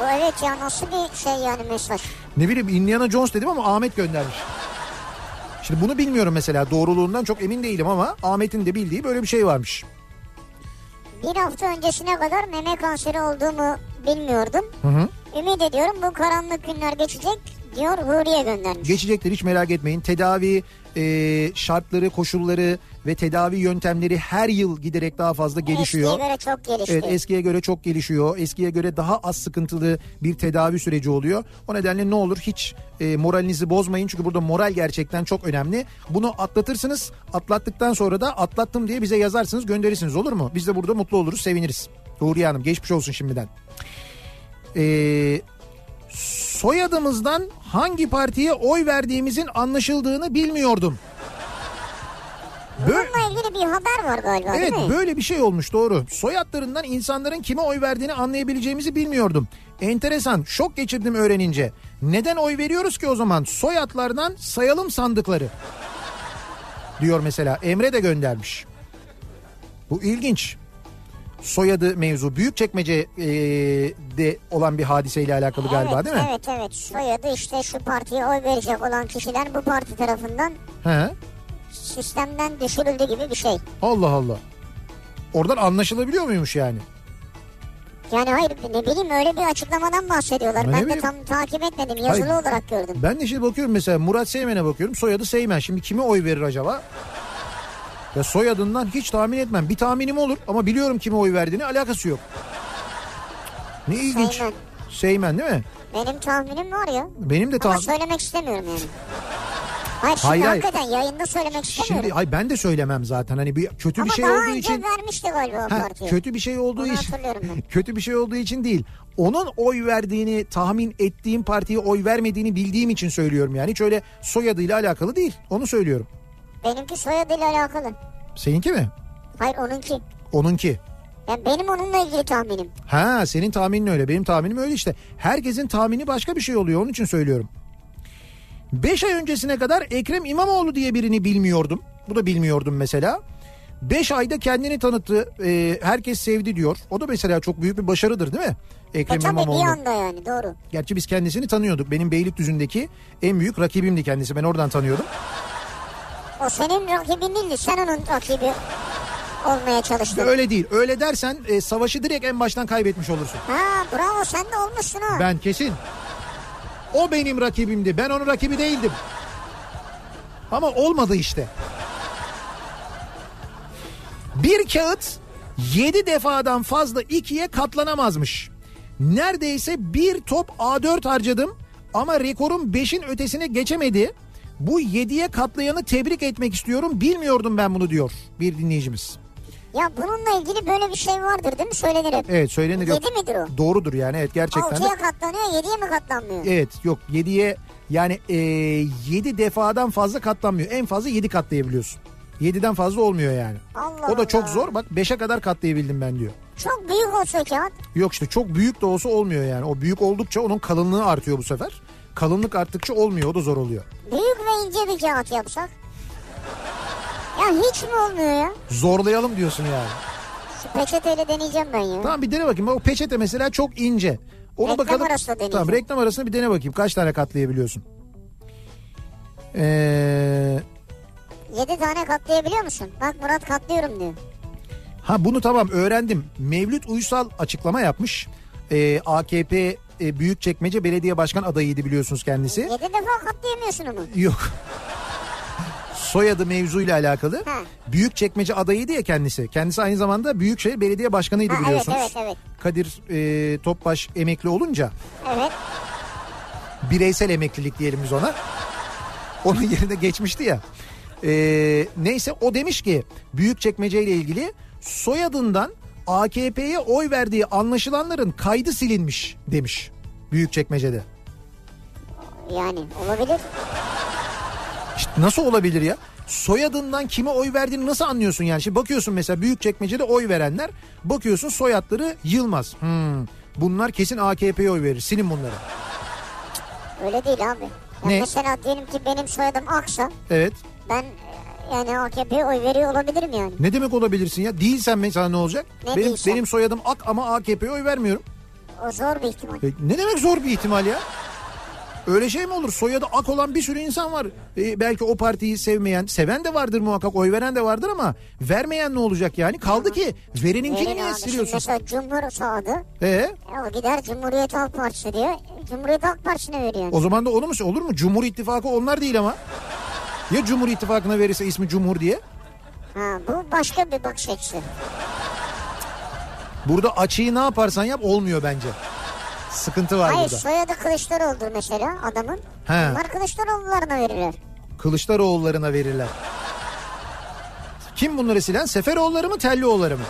[SPEAKER 2] Bu evet ya nasıl bir şey yani mesaj.
[SPEAKER 1] Ne bileyim Indiana Jones dedim ama Ahmet göndermiş. Şimdi bunu bilmiyorum mesela doğruluğundan çok emin değilim ama Ahmet'in de bildiği böyle bir şey varmış.
[SPEAKER 2] Bir hafta öncesine kadar meme kanseri olduğumu bilmiyordum.
[SPEAKER 1] Hı hı.
[SPEAKER 2] Ümit ediyorum bu karanlık günler geçecek diyor Huriye göndermiş.
[SPEAKER 1] Geçecektir hiç merak etmeyin. Tedavi e, şartları, koşulları ve tedavi yöntemleri her yıl giderek daha fazla gelişiyor.
[SPEAKER 2] Eskiye göre çok gelişti.
[SPEAKER 1] Evet eskiye göre çok gelişiyor. Eskiye göre daha az sıkıntılı bir tedavi süreci oluyor. O nedenle ne olur hiç e, moralinizi bozmayın. Çünkü burada moral gerçekten çok önemli. Bunu atlatırsınız. Atlattıktan sonra da atlattım diye bize yazarsınız gönderirsiniz olur mu? Biz de burada mutlu oluruz seviniriz. Huriye Hanım geçmiş olsun şimdiden. Eee soyadımızdan hangi partiye oy verdiğimizin anlaşıldığını bilmiyordum. Bö-
[SPEAKER 2] Bununla ilgili bir haber var galiba
[SPEAKER 1] evet
[SPEAKER 2] değil mi?
[SPEAKER 1] böyle bir şey olmuş doğru. Soyadlarından insanların kime oy verdiğini anlayabileceğimizi bilmiyordum. Enteresan şok geçirdim öğrenince. Neden oy veriyoruz ki o zaman? Soyadlardan sayalım sandıkları. Diyor mesela Emre de göndermiş. Bu ilginç. Soyadı mevzu Büyükçekmece'de olan bir hadiseyle alakalı galiba
[SPEAKER 2] evet,
[SPEAKER 1] değil mi?
[SPEAKER 2] Evet evet soyadı işte şu partiye oy verecek olan kişiler bu parti tarafından
[SPEAKER 1] He.
[SPEAKER 2] Sistemden düşürüldü gibi bir şey.
[SPEAKER 1] Allah Allah. Oradan anlaşılabiliyor muymuş yani?
[SPEAKER 2] Yani hayır ne bileyim öyle bir açıklamadan bahsediyorlar.
[SPEAKER 1] Ama
[SPEAKER 2] ben de
[SPEAKER 1] bileyim.
[SPEAKER 2] tam takip etmedim yazılı
[SPEAKER 1] Hayır.
[SPEAKER 2] olarak gördüm.
[SPEAKER 1] Ben de şimdi bakıyorum mesela Murat Seymen'e bakıyorum. Soyadı Seymen. Şimdi kime oy verir acaba? Ya soyadından hiç tahmin etmem. Bir tahminim olur ama biliyorum kime oy verdiğini alakası yok. Ne ilginç.
[SPEAKER 2] Seymen.
[SPEAKER 1] Seymen değil mi?
[SPEAKER 2] Benim tahminim var ya.
[SPEAKER 1] Benim de
[SPEAKER 2] Ama
[SPEAKER 1] tahmin...
[SPEAKER 2] söylemek istemiyorum yani. Hayır şimdi
[SPEAKER 1] Hayır, hayır.
[SPEAKER 2] hakikaten yayında söylemek istemiyorum.
[SPEAKER 1] Şimdi ay ben de söylemem zaten. Hani bir kötü
[SPEAKER 2] Ama
[SPEAKER 1] bir şey
[SPEAKER 2] daha
[SPEAKER 1] olduğu
[SPEAKER 2] önce
[SPEAKER 1] için
[SPEAKER 2] vermişti galiba o
[SPEAKER 1] Ha,
[SPEAKER 2] partiye.
[SPEAKER 1] kötü bir şey olduğu
[SPEAKER 2] Onu
[SPEAKER 1] için kötü bir şey olduğu için değil. Onun oy verdiğini tahmin ettiğim partiye oy vermediğini bildiğim için söylüyorum yani. Hiç öyle soyadıyla alakalı değil. Onu söylüyorum.
[SPEAKER 2] Benimki soyadıyla alakalı.
[SPEAKER 1] Seninki mi?
[SPEAKER 2] Hayır onunki.
[SPEAKER 1] Onunki.
[SPEAKER 2] Yani benim onunla ilgili tahminim.
[SPEAKER 1] Ha senin tahminin öyle. Benim tahminim öyle işte. Herkesin tahmini başka bir şey oluyor. Onun için söylüyorum. 5 ay öncesine kadar Ekrem İmamoğlu diye birini bilmiyordum. Bu da bilmiyordum mesela. 5 ayda kendini tanıttı. Ee, herkes sevdi diyor. O da mesela çok büyük bir başarıdır değil mi?
[SPEAKER 2] E
[SPEAKER 1] Ekrem
[SPEAKER 2] tabii bir
[SPEAKER 1] İmamoğlu.
[SPEAKER 2] anda yani doğru.
[SPEAKER 1] Gerçi biz kendisini tanıyorduk. Benim Beylikdüzü'ndeki en büyük rakibimdi kendisi. Ben oradan tanıyordum.
[SPEAKER 2] O senin rakibin değildi. Sen onun rakibi olmaya çalıştın.
[SPEAKER 1] Öyle değil. Öyle dersen e, savaşı direkt en baştan kaybetmiş olursun.
[SPEAKER 2] Ha bravo sen de olmuşsun ha.
[SPEAKER 1] Ben kesin. O benim rakibimdi. Ben onun rakibi değildim. Ama olmadı işte. Bir kağıt 7 defadan fazla ikiye katlanamazmış. Neredeyse bir top A4 harcadım ama rekorum 5'in ötesine geçemedi. Bu 7'ye katlayanı tebrik etmek istiyorum. Bilmiyordum ben bunu diyor bir dinleyicimiz.
[SPEAKER 2] Ya bununla ilgili böyle bir şey vardır değil mi? Söylenir hep.
[SPEAKER 1] Evet söylenir. yok.
[SPEAKER 2] 7 midir o?
[SPEAKER 1] Doğrudur yani evet gerçekten.
[SPEAKER 2] 6'ya katlanıyor 7'ye mi katlanmıyor?
[SPEAKER 1] Evet yok 7'ye yani e, 7 defadan fazla katlanmıyor. En fazla 7 katlayabiliyorsun. 7'den fazla olmuyor yani.
[SPEAKER 2] Allah
[SPEAKER 1] o da çok zor. Bak 5'e kadar katlayabildim ben diyor.
[SPEAKER 2] Çok büyük olsa kağıt.
[SPEAKER 1] Yok işte çok büyük de olsa olmuyor yani. O büyük oldukça onun kalınlığı artıyor bu sefer. Kalınlık arttıkça olmuyor. O da zor oluyor.
[SPEAKER 2] Büyük ve ince bir kağıt yapsak. Ya hiç mi olmuyor ya?
[SPEAKER 1] Zorlayalım diyorsun yani.
[SPEAKER 2] Şu peçeteyle deneyeceğim ben ya.
[SPEAKER 1] Tamam bir dene bakayım. O peçete mesela çok ince. Onu
[SPEAKER 2] Reklam
[SPEAKER 1] bakalım.
[SPEAKER 2] arasında deneyeceğim.
[SPEAKER 1] Tamam reklam arasında bir dene bakayım. Kaç tane katlayabiliyorsun? Eee...
[SPEAKER 2] 7 tane katlayabiliyor musun? Bak Murat katlıyorum diyor.
[SPEAKER 1] Ha bunu tamam öğrendim. Mevlüt Uysal açıklama yapmış. Ee, AKP e, Büyükçekmece Belediye Başkan adayıydı biliyorsunuz kendisi.
[SPEAKER 2] 7 defa katlayamıyorsun onu.
[SPEAKER 1] Yok. Soyadı mevzuyla alakalı.
[SPEAKER 2] Ha.
[SPEAKER 1] Büyükçekmece adayıydı ya kendisi. Kendisi aynı zamanda Büyükşehir Belediye Başkanıydı
[SPEAKER 2] Ha, evet,
[SPEAKER 1] biliyorsunuz.
[SPEAKER 2] evet, evet.
[SPEAKER 1] Kadir e, Topbaş emekli olunca
[SPEAKER 2] Evet.
[SPEAKER 1] bireysel emeklilik diyelim biz ona. Onun yerine geçmişti ya. Ee, neyse o demiş ki Büyükçekmece ile ilgili soyadından AKP'ye oy verdiği anlaşılanların kaydı silinmiş demiş Büyükçekmece'de.
[SPEAKER 2] Yani olabilir.
[SPEAKER 1] İşte nasıl olabilir ya? Soyadından kime oy verdiğini nasıl anlıyorsun yani? Şimdi bakıyorsun mesela Büyükçekmece'de oy verenler bakıyorsun soyadları Yılmaz. Hmm, bunlar kesin AKP'ye oy verir. Silin bunları.
[SPEAKER 2] Öyle değil abi. Ya
[SPEAKER 1] Ne?
[SPEAKER 2] Mesela diyelim ki benim soyadım Aksa.
[SPEAKER 1] Evet.
[SPEAKER 2] Ben e, yani AKP'ye oy veriyor olabilirim yani.
[SPEAKER 1] Ne demek olabilirsin ya? Değilsen mesela ne olacak?
[SPEAKER 2] Ne
[SPEAKER 1] benim
[SPEAKER 2] değilsen?
[SPEAKER 1] benim soyadım Ak ama AKP'ye oy vermiyorum.
[SPEAKER 2] O zor bir ihtimal.
[SPEAKER 1] E, ne demek zor bir ihtimal ya? Öyle şey mi olur? Soyadı ak olan bir sürü insan var. E, belki o partiyi sevmeyen, seven de vardır muhakkak, oy veren de vardır ama vermeyen ne olacak yani? Kaldı ki vereninkini
[SPEAKER 2] Verin
[SPEAKER 1] niye
[SPEAKER 2] abi.
[SPEAKER 1] Siliyorsun?
[SPEAKER 2] mesela Cumhur soyadı.
[SPEAKER 1] E,
[SPEAKER 2] E, o gider Cumhuriyet Halk Partisi diyor. Cumhuriyet Halk Partisi'ne veriyor.
[SPEAKER 1] o zaman da onu mu? Olur mu? Cumhur İttifakı onlar değil ama. Ya Cumhur İttifakı'na verirse ismi Cumhur diye?
[SPEAKER 2] Ha, bu başka bir bakış açısı.
[SPEAKER 1] Burada açıyı ne yaparsan yap olmuyor bence. Sıkıntı var
[SPEAKER 2] Hayır
[SPEAKER 1] burada.
[SPEAKER 2] soyadı Kılıçdaroğlu'dur mesela adamın.
[SPEAKER 1] He.
[SPEAKER 2] Bunlar Kılıçdaroğullarına verirler.
[SPEAKER 1] Kılıçdaroğullarına verirler. Kim bunları silen? Seferoğulları mı Tellioğulları mı?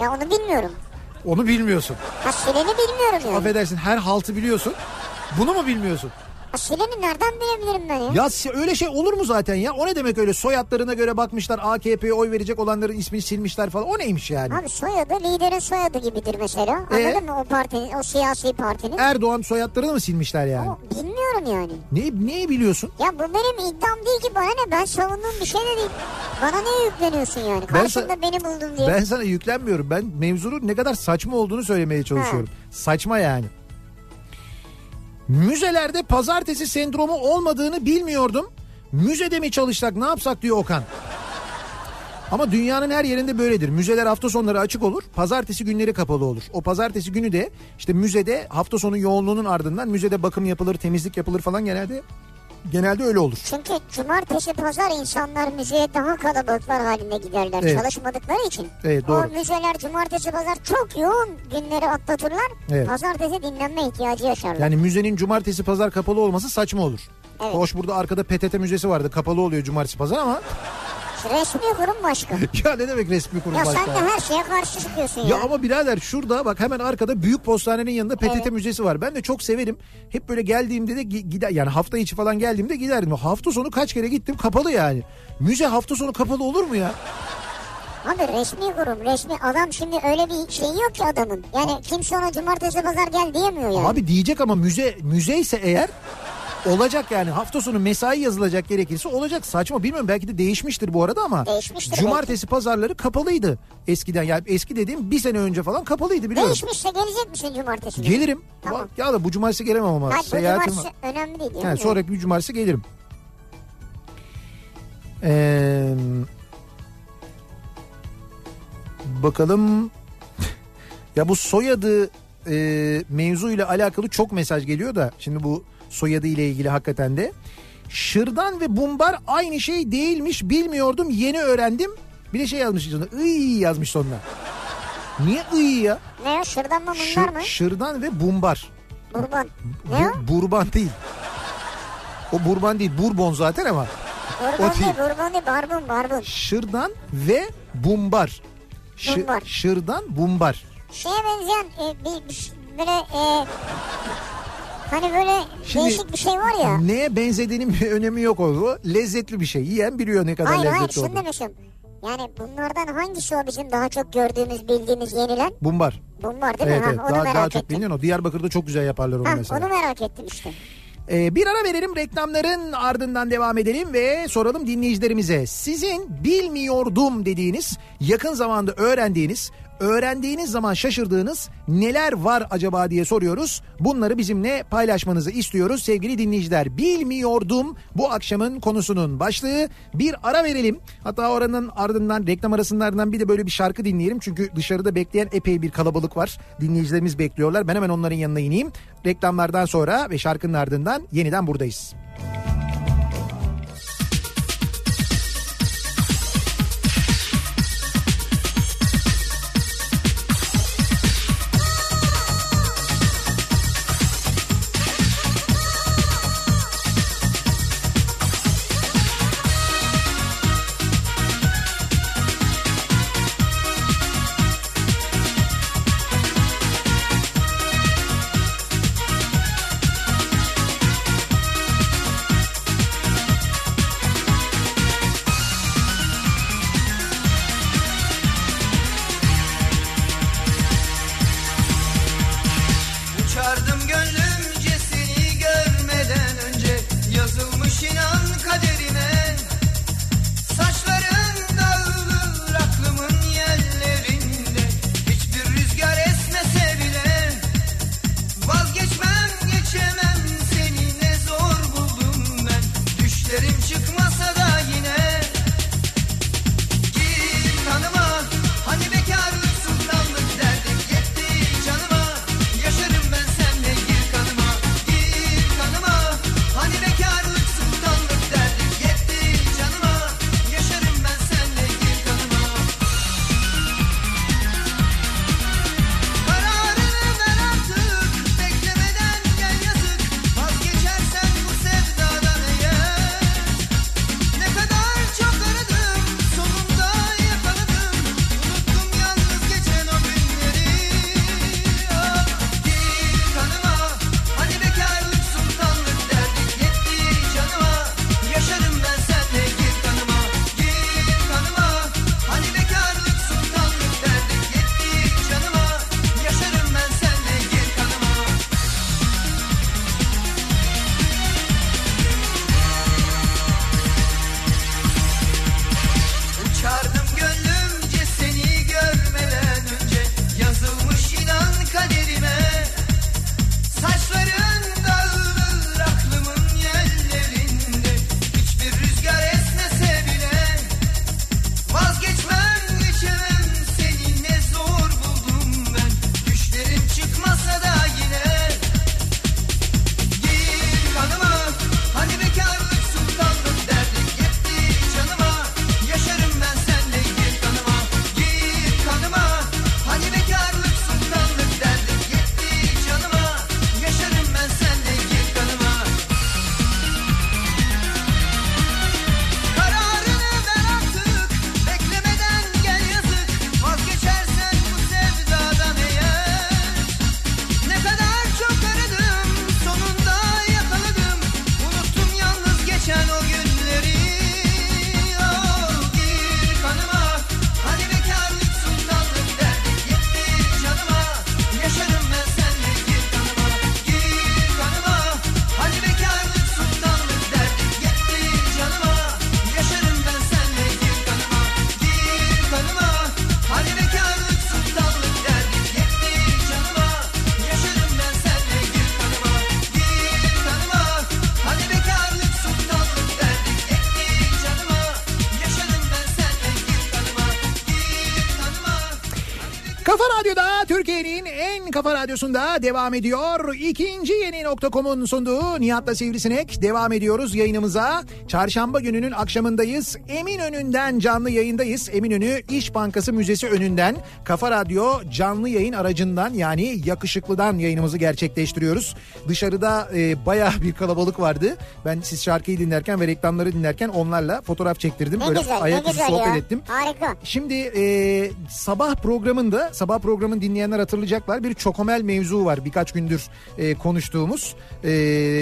[SPEAKER 2] Ya onu bilmiyorum.
[SPEAKER 1] Onu bilmiyorsun.
[SPEAKER 2] Ha sileni bilmiyorum yani.
[SPEAKER 1] Affedersin her haltı biliyorsun. Bunu mu bilmiyorsun?
[SPEAKER 2] Ha sileni nereden bilebilirim ben ya?
[SPEAKER 1] Ya öyle şey olur mu zaten ya? O ne demek öyle soyadlarına göre bakmışlar AKP'ye oy verecek olanların ismini silmişler falan. O neymiş yani?
[SPEAKER 2] Abi soyadı liderin soyadı gibidir mesela.
[SPEAKER 1] Ee?
[SPEAKER 2] Anladın mı o partinin, o siyasi partinin?
[SPEAKER 1] Erdoğan soyadlarını mı silmişler yani?
[SPEAKER 2] O, bilmiyorum yani.
[SPEAKER 1] Ne, neyi biliyorsun?
[SPEAKER 2] Ya bu benim iddiam değil ki bana ne ben savunduğum bir şey de değil. Bana ne yükleniyorsun yani?
[SPEAKER 1] Ben
[SPEAKER 2] Karşımda
[SPEAKER 1] sa-
[SPEAKER 2] beni buldun diye.
[SPEAKER 1] Ben sana yüklenmiyorum. Ben mevzunun ne kadar saçma olduğunu söylemeye çalışıyorum. Saçma yani. Müzelerde pazartesi sendromu olmadığını bilmiyordum. Müzede mi çalışsak ne yapsak diyor Okan. Ama dünyanın her yerinde böyledir. Müzeler hafta sonları açık olur. Pazartesi günleri kapalı olur. O pazartesi günü de işte müzede hafta sonu yoğunluğunun ardından müzede bakım yapılır, temizlik yapılır falan genelde genelde öyle olur.
[SPEAKER 2] Çünkü cumartesi pazar insanlar müzeye daha kalabalıklar halinde giderler
[SPEAKER 1] Evet.
[SPEAKER 2] çalışmadıkları için.
[SPEAKER 1] Evet, doğru.
[SPEAKER 2] O müzeler cumartesi pazar çok yoğun günleri atlatırlar.
[SPEAKER 1] Evet.
[SPEAKER 2] Pazartesi dinlenme ihtiyacı yaşarlar.
[SPEAKER 1] Yani müzenin cumartesi pazar kapalı olması saçma olur.
[SPEAKER 2] Evet.
[SPEAKER 1] Hoş burada arkada PTT müzesi vardı. Kapalı oluyor cumartesi pazar ama.
[SPEAKER 2] Resmi kurum başka.
[SPEAKER 1] ya ne demek resmi kurum
[SPEAKER 2] ya
[SPEAKER 1] başka?
[SPEAKER 2] sen de her şeye karşı çıkıyorsun ya.
[SPEAKER 1] Ya ama birader şurada bak hemen arkada büyük postanenin yanında PTT
[SPEAKER 2] Evet.
[SPEAKER 1] müzesi var. Ben de çok severim. Hep böyle geldiğimde de gi- gider yani hafta içi falan geldiğimde giderdim. Hafta sonu kaç kere gittim kapalı yani. Müze hafta sonu kapalı olur mu ya?
[SPEAKER 2] Abi resmi kurum resmi adam şimdi öyle bir şey yok ki adamın. Yani kimse ona cumartesi pazar gel diyemiyor yani.
[SPEAKER 1] Abi diyecek ama müze müze ise eğer olacak yani hafta sonu mesai yazılacak gerekirse olacak. Saçma bilmiyorum belki de değişmiştir bu arada ama.
[SPEAKER 2] Değişmiştir
[SPEAKER 1] Cumartesi pazarları kapalıydı eskiden. Yani eski dediğim bir sene önce falan kapalıydı biliyorum.
[SPEAKER 2] Değişmişse gelecek misin cumartesi? günü?
[SPEAKER 1] Gelirim.
[SPEAKER 2] Tamam.
[SPEAKER 1] Ya da bu cumartesi gelemem ama.
[SPEAKER 2] Hayır bu
[SPEAKER 1] Seyahatim var.
[SPEAKER 2] cumartesi önemli değil değil
[SPEAKER 1] Ha,
[SPEAKER 2] mi?
[SPEAKER 1] sonraki bir cumartesi gelirim. Ee, bakalım. ya bu soyadı e, mevzuyla alakalı çok mesaj geliyor da şimdi bu soyadı ile ilgili hakikaten de. Şırdan ve bumbar aynı şey değilmiş bilmiyordum yeni öğrendim. Bir de şey yazmış sonuna ıy yazmış sonuna. Niye ıy ya?
[SPEAKER 2] Ne o şırdan mı bunlar mı?
[SPEAKER 1] şırdan ve bumbar.
[SPEAKER 2] Burban. Ne o?
[SPEAKER 1] Bu, burban değil. O burban değil. Bourbon zaten ama.
[SPEAKER 2] Burban
[SPEAKER 1] o
[SPEAKER 2] değil
[SPEAKER 1] değil.
[SPEAKER 2] burban değil barbun barbun.
[SPEAKER 1] Şırdan ve bumbar.
[SPEAKER 2] Bumbar.
[SPEAKER 1] şırdan bumbar.
[SPEAKER 2] Şeye benzeyen e, bir, bir böyle e, hani böyle
[SPEAKER 1] Şimdi-
[SPEAKER 2] değişik bir şey var ya.
[SPEAKER 1] Neye benzediğinin bir önemi yok o. Lezzetli bir şey. Yiyen biliyor ne kadar
[SPEAKER 2] Hayır hayır
[SPEAKER 1] lezzetli
[SPEAKER 2] şunu demişim. Yani bunlardan hangisi o bizim daha çok gördüğümüz bildiğimiz yenilen?
[SPEAKER 1] Bumbar.
[SPEAKER 2] Bunlar değil
[SPEAKER 1] Evet
[SPEAKER 2] mi?
[SPEAKER 1] evet.
[SPEAKER 2] Ha, onu
[SPEAKER 1] Daha,
[SPEAKER 2] merak
[SPEAKER 1] daha çok
[SPEAKER 2] ettim.
[SPEAKER 1] bilinen o. Diyarbakır'da çok güzel yaparlar onu
[SPEAKER 2] Ha,
[SPEAKER 1] mesela.
[SPEAKER 2] onu merak ettim işte.
[SPEAKER 1] Ee, bir ara verelim reklamların ardından devam edelim ve soralım dinleyicilerimize. Sizin bilmiyordum dediğiniz, yakın zamanda öğrendiğiniz, öğrendiğiniz zaman şaşırdığınız neler var acaba diye soruyoruz. Bunları bizimle paylaşmanızı istiyoruz sevgili dinleyiciler. Bilmiyordum bu akşamın konusunun başlığı. Bir ara verelim. Hatta oranın ardından reklam arasından bir de böyle bir şarkı dinleyelim. Çünkü dışarıda bekleyen epey bir kalabalık var. Dinleyicilerimiz bekliyorlar. Ben hemen onların yanına ineyim. Reklamlardan sonra ve şarkının ardından yeniden buradayız. Türkiye'nin kafa radyosunda devam ediyor. İkinci yeni nokta.com'un sunduğu Nihat'la Sivrisinek devam ediyoruz yayınımıza. Çarşamba gününün akşamındayız. Eminönü'nden canlı yayındayız. Eminönü İş Bankası Müzesi önünden Kafa Radyo canlı yayın aracından yani yakışıklıdan yayınımızı gerçekleştiriyoruz. Dışarıda e, bayağı bir kalabalık vardı. Ben siz şarkıyı dinlerken ve reklamları dinlerken onlarla fotoğraf çektirdim.
[SPEAKER 2] Ne
[SPEAKER 1] Böyle
[SPEAKER 2] güzel
[SPEAKER 1] ayaküstü sohbet
[SPEAKER 2] ya.
[SPEAKER 1] ettim.
[SPEAKER 2] Harika.
[SPEAKER 1] Şimdi e, sabah programında sabah programın dinleyenler hatırlayacaklar bir çokomel mevzu var birkaç gündür e, konuştuğumuz. E,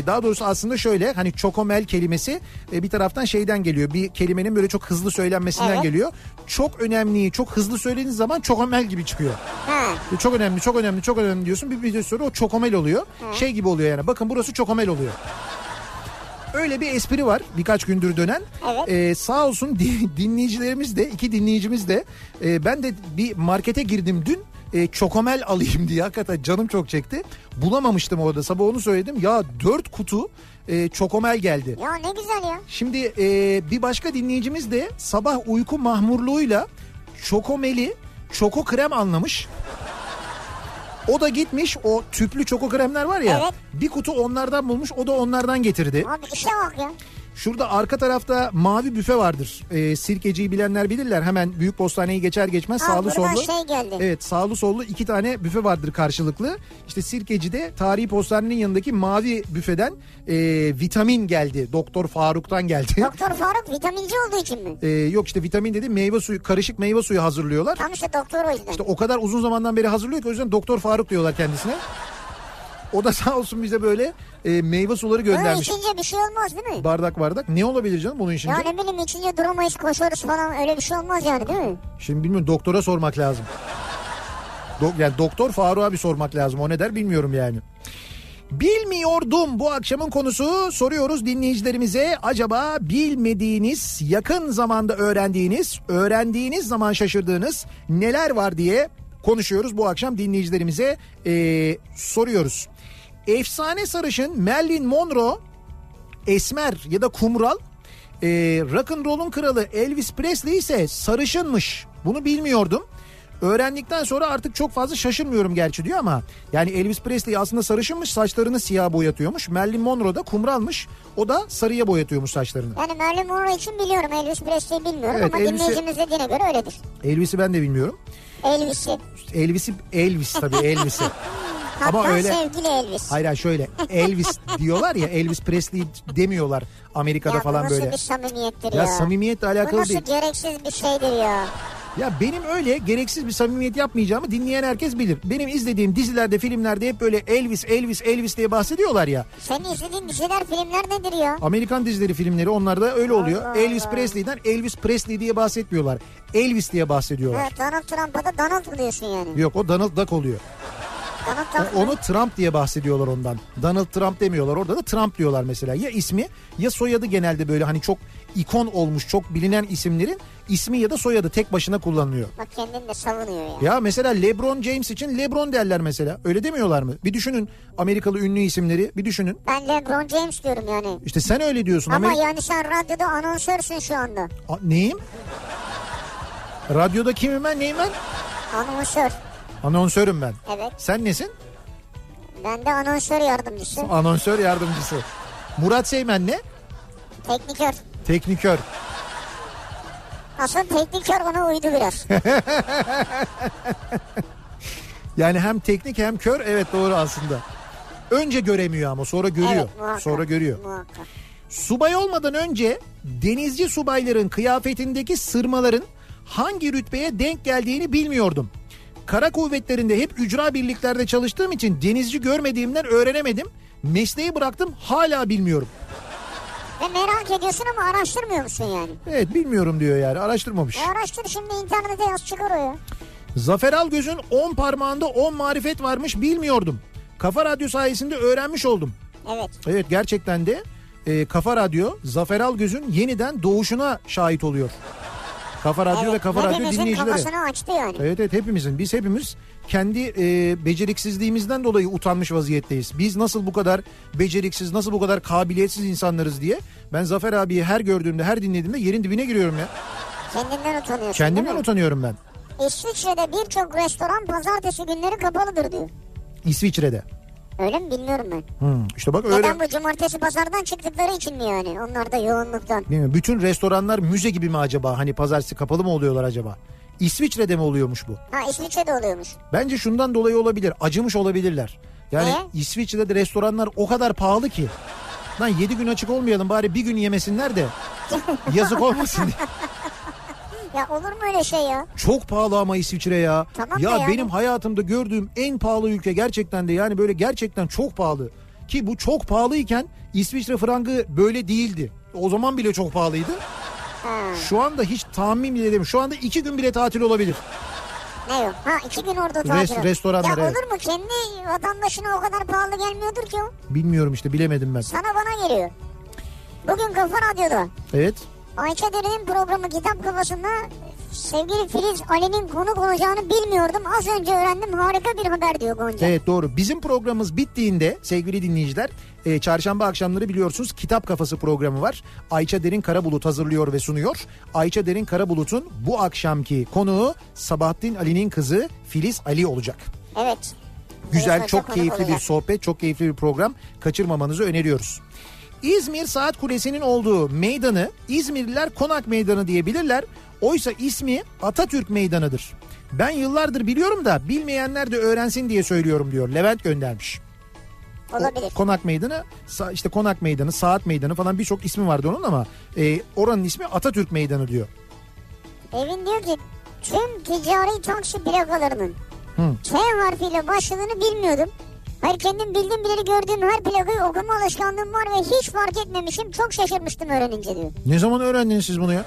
[SPEAKER 1] daha doğrusu aslında şöyle hani çokomel kelimesi e, bir taraftan şeyden geliyor bir kelimenin böyle çok hızlı söylenmesinden
[SPEAKER 2] Evet.
[SPEAKER 1] geliyor. Çok önemliyi çok hızlı söylediğiniz zaman çokomel gibi çıkıyor.
[SPEAKER 2] Ha.
[SPEAKER 1] E, Çok önemli çok önemli çok önemli diyorsun bir video sonra o çokomel oluyor. Şey gibi oluyor yani bakın burası çokomel oluyor. Öyle bir espri var birkaç gündür dönen.
[SPEAKER 2] Evet.
[SPEAKER 1] Ee, sağ olsun di- dinleyicilerimiz de iki dinleyicimiz de e, ben de bir markete girdim dün e, çokomel alayım diye hakikaten canım çok çekti. Bulamamıştım orada sabah onu söyledim ya dört kutu e, çokomel geldi.
[SPEAKER 2] Ya ne güzel ya.
[SPEAKER 1] Şimdi e, bir başka dinleyicimiz de sabah uyku mahmurluğuyla çokomeli çoko krem anlamış. O da gitmiş o tüplü çoko kremler var ya
[SPEAKER 2] Evet.
[SPEAKER 1] bir kutu onlardan bulmuş o da onlardan getirdi.
[SPEAKER 2] Abi işe bak ya.
[SPEAKER 1] Şurada arka tarafta mavi büfe vardır. Ee, sirkeciyi bilenler bilirler. Hemen büyük postaneyi geçer geçmez
[SPEAKER 2] Ha,
[SPEAKER 1] sağlı sollu.
[SPEAKER 2] şey geldi.
[SPEAKER 1] Evet sağlı sollu iki tane büfe vardır karşılıklı. İşte sirkecide tarihi postanenin yanındaki mavi büfeden e, vitamin geldi. Doktor Faruk'tan geldi.
[SPEAKER 2] Doktor Faruk vitaminci olduğu için mi?
[SPEAKER 1] Ee, yok işte vitamin dedi meyve suyu karışık meyve suyu hazırlıyorlar.
[SPEAKER 2] Tam işte doktor o yüzden.
[SPEAKER 1] İşte o kadar uzun zamandan beri hazırlıyor ki o yüzden Doktor Faruk diyorlar kendisine. O da sağ olsun bize böyle e, meyve suları göndermiş.
[SPEAKER 2] içince bir şey olmaz değil mi?
[SPEAKER 1] Bardak bardak. Ne olabilir canım bunun içince?
[SPEAKER 2] Ya ne bileyim içince duramayız koşarız falan öyle bir şey olmaz yani değil mi?
[SPEAKER 1] Şimdi bilmiyorum doktora sormak lazım. Do- yani doktor Faruk'a bir sormak lazım. O ne der bilmiyorum yani. Bilmiyordum bu akşamın konusu soruyoruz dinleyicilerimize acaba bilmediğiniz yakın zamanda öğrendiğiniz öğrendiğiniz zaman şaşırdığınız neler var diye konuşuyoruz bu akşam dinleyicilerimize eee, soruyoruz. Efsane sarışın Marilyn Monroe esmer ya da kumral e, rock and roll'un kralı Elvis Presley ise sarışınmış. Bunu bilmiyordum. Öğrendikten sonra artık çok fazla şaşırmıyorum gerçi diyor ama yani Elvis Presley aslında sarışınmış saçlarını siyah boyatıyormuş. Marilyn Monroe da kumralmış o da sarıya boyatıyormuş saçlarını.
[SPEAKER 2] Yani Marilyn Monroe için biliyorum Elvis Presley'i bilmiyorum
[SPEAKER 1] Evet,
[SPEAKER 2] ama
[SPEAKER 1] Elvis'i-
[SPEAKER 2] dinleyicimiz dediğine göre öyledir.
[SPEAKER 1] Elvis'i ben de bilmiyorum.
[SPEAKER 2] Elvis'i.
[SPEAKER 1] Elvis'i Elvis tabii Elvis'i.
[SPEAKER 2] Hatta
[SPEAKER 1] Ama öyle
[SPEAKER 2] sevgili Elvis.
[SPEAKER 1] hayır şöyle Elvis diyorlar ya Elvis Presley demiyorlar Amerika'da
[SPEAKER 2] ya bu
[SPEAKER 1] falan
[SPEAKER 2] nasıl
[SPEAKER 1] böyle.
[SPEAKER 2] bir samimiyettir
[SPEAKER 1] Ya
[SPEAKER 2] ya.
[SPEAKER 1] samimiyetle
[SPEAKER 2] Bu
[SPEAKER 1] alakalı
[SPEAKER 2] nasıl
[SPEAKER 1] değil.
[SPEAKER 2] gereksiz bir şeydir ya.
[SPEAKER 1] Ya benim öyle gereksiz bir samimiyet yapmayacağımı dinleyen herkes bilir. Benim izlediğim dizilerde, filmlerde hep böyle Elvis, Elvis, Elvis diye bahsediyorlar ya.
[SPEAKER 2] Senin izlediğin diziler filmler nedir ya?
[SPEAKER 1] Amerikan dizileri, filmleri onlarda öyle oluyor.
[SPEAKER 2] Allah
[SPEAKER 1] Elvis
[SPEAKER 2] Allah.
[SPEAKER 1] Presley'den Elvis Presley diye bahsetmiyorlar. Elvis diye bahsediyorlar.
[SPEAKER 2] Evet, Donald Trump'a da Donald mı diyorsun yani?
[SPEAKER 1] Yok o Donald Duck oluyor. O-
[SPEAKER 2] mı?
[SPEAKER 1] Onu Trump diye bahsediyorlar ondan. Donald Trump demiyorlar. Orada da Trump diyorlar mesela. Ya ismi ya soyadı genelde böyle hani çok ikon olmuş, çok bilinen isimlerin ismi ya da soyadı tek başına kullanılıyor.
[SPEAKER 2] Bak kendini de savunuyor ya.
[SPEAKER 1] Ya mesela LeBron James için LeBron derler mesela. Öyle demiyorlar mı? Bir düşünün Amerikalı ünlü isimleri bir düşünün.
[SPEAKER 2] Ben LeBron James diyorum yani.
[SPEAKER 1] İşte sen öyle diyorsun.
[SPEAKER 2] Ama
[SPEAKER 1] Amerika-
[SPEAKER 2] yani sen radyoda anonsörsün şu anda.
[SPEAKER 1] A- neyim? Radyoda kimim ben neyim ben?
[SPEAKER 2] Anonsör.
[SPEAKER 1] Anonsörüm ben.
[SPEAKER 2] Evet.
[SPEAKER 1] Sen nesin?
[SPEAKER 2] Ben de anonsör yardımcısı.
[SPEAKER 1] Anonsör yardımcısı. Murat Seymen ne?
[SPEAKER 2] Teknikör.
[SPEAKER 1] Teknikör.
[SPEAKER 2] Asıl teknikör ona uydu biraz.
[SPEAKER 1] Yani hem teknik hem kör evet doğru aslında. Önce göremiyor ama sonra görüyor.
[SPEAKER 2] Evet, muhakkak.
[SPEAKER 1] sonra görüyor.
[SPEAKER 2] Muhakkak.
[SPEAKER 1] Subay olmadan önce denizci subayların kıyafetindeki sırmaların hangi rütbeye denk geldiğini bilmiyordum. Kara kuvvetlerinde hep ücra birliklerde çalıştığım için denizci görmediğimden öğrenemedim. Mesleği bıraktım hala bilmiyorum.
[SPEAKER 2] Ve merak ediyorsun ama araştırmıyor musun yani?
[SPEAKER 1] Evet bilmiyorum diyor yani araştırmamış.
[SPEAKER 2] E araştır şimdi internete yaz çıkar o ya.
[SPEAKER 1] Zafer Algöz'ün 10 parmağında 10 marifet varmış bilmiyordum. Kafa Radyo sayesinde öğrenmiş oldum.
[SPEAKER 2] Evet.
[SPEAKER 1] Evet gerçekten de e, Kafa Radyo Zafer Algöz'ün yeniden doğuşuna şahit oluyor. Kafa Radyo
[SPEAKER 2] evet.
[SPEAKER 1] ve Kafa Radyo dinleyicileri.
[SPEAKER 2] kafasını açtı yani.
[SPEAKER 1] Evet evet hepimizin biz hepimiz kendi e, beceriksizliğimizden dolayı utanmış vaziyetteyiz. Biz nasıl bu kadar beceriksiz nasıl bu kadar kabiliyetsiz insanlarız diye ben Zafer abiyi her gördüğümde her dinlediğimde yerin dibine giriyorum ya.
[SPEAKER 2] Kendinden utanıyorsun
[SPEAKER 1] Kendimden utanıyorum ben.
[SPEAKER 2] İsviçre'de birçok restoran pazartesi günleri kapalıdır diyor.
[SPEAKER 1] İsviçre'de.
[SPEAKER 2] Öyle mi bilmiyorum ben.
[SPEAKER 1] Hmm, işte bak öyle.
[SPEAKER 2] Neden bu cumartesi pazardan çıktıkları için mi yani? Onlar da yoğunluktan.
[SPEAKER 1] Bilmiyorum, bütün restoranlar müze gibi mi acaba? Hani pazartesi kapalı mı oluyorlar acaba? İsviçre'de mi oluyormuş bu?
[SPEAKER 2] Ha İsviçre'de oluyormuş.
[SPEAKER 1] Bence şundan dolayı olabilir. Acımış olabilirler. Yani
[SPEAKER 2] Niye?
[SPEAKER 1] İsviçre'de de restoranlar o kadar pahalı ki. Lan 7 gün açık olmayalım bari bir gün yemesinler de yazık olmasın diye.
[SPEAKER 2] Ya olur mu öyle şey ya?
[SPEAKER 1] Çok pahalı ama İsviçre ya.
[SPEAKER 2] Tamam
[SPEAKER 1] ya
[SPEAKER 2] yani.
[SPEAKER 1] benim hayatımda gördüğüm en pahalı ülke gerçekten de yani böyle gerçekten çok pahalı. Ki bu çok pahalıyken İsviçre frangı böyle değildi. O zaman bile çok pahalıydı.
[SPEAKER 2] Ha,
[SPEAKER 1] Şu anda hiç tahmin bile edemiyorum. Şu anda iki gün bile tatil olabilir.
[SPEAKER 2] ne yok? Ha iki gün orada
[SPEAKER 1] Rest-
[SPEAKER 2] tatil.
[SPEAKER 1] restoranlar,
[SPEAKER 2] Ya
[SPEAKER 1] evet.
[SPEAKER 2] olur mu? Kendi vatandaşına o kadar pahalı gelmiyordur ki o.
[SPEAKER 1] Bilmiyorum işte bilemedim ben.
[SPEAKER 2] Sana bana geliyor. Bugün Kafa Radyo'da
[SPEAKER 1] Evet.
[SPEAKER 2] Ayça Derin'in programı Kitap Kafası'nda sevgili Filiz Ali'nin konuk olacağını bilmiyordum. Az önce öğrendim harika bir haber diyor Gonca.
[SPEAKER 1] Evet doğru. Bizim programımız bittiğinde sevgili dinleyiciler e, çarşamba akşamları biliyorsunuz Kitap Kafası programı var. Ayça Derin Karabulut hazırlıyor ve sunuyor. Ayça Derin Karabulut'un bu akşamki konuğu Sabahattin Ali'nin kızı Filiz Ali olacak.
[SPEAKER 2] Evet.
[SPEAKER 1] Güzel,
[SPEAKER 2] Filiz
[SPEAKER 1] çok keyifli bir sohbet, çok keyifli bir program. Kaçırmamanızı öneriyoruz. İzmir Saat Kulesi'nin olduğu meydanı İzmirliler Konak Meydanı diyebilirler. Oysa ismi Atatürk Meydanı'dır. Ben yıllardır biliyorum da bilmeyenler de öğrensin diye söylüyorum diyor. Levent göndermiş.
[SPEAKER 2] Olabilir.
[SPEAKER 1] Konak Meydanı, işte Konak Meydanı, Saat Meydanı falan birçok ismi vardı onun ama e, oranın ismi Atatürk Meydanı diyor.
[SPEAKER 2] Evin diyor ki tüm ticari taksi plakalarının
[SPEAKER 1] Hı.
[SPEAKER 2] T harfiyle başladığını bilmiyordum. Hayır kendim bildiğim bileli gördüğüm her plakayı okuma alışkanlığım var ve hiç fark etmemişim. Çok şaşırmıştım öğrenince diyor.
[SPEAKER 1] Ne zaman öğrendiniz siz bunu ya?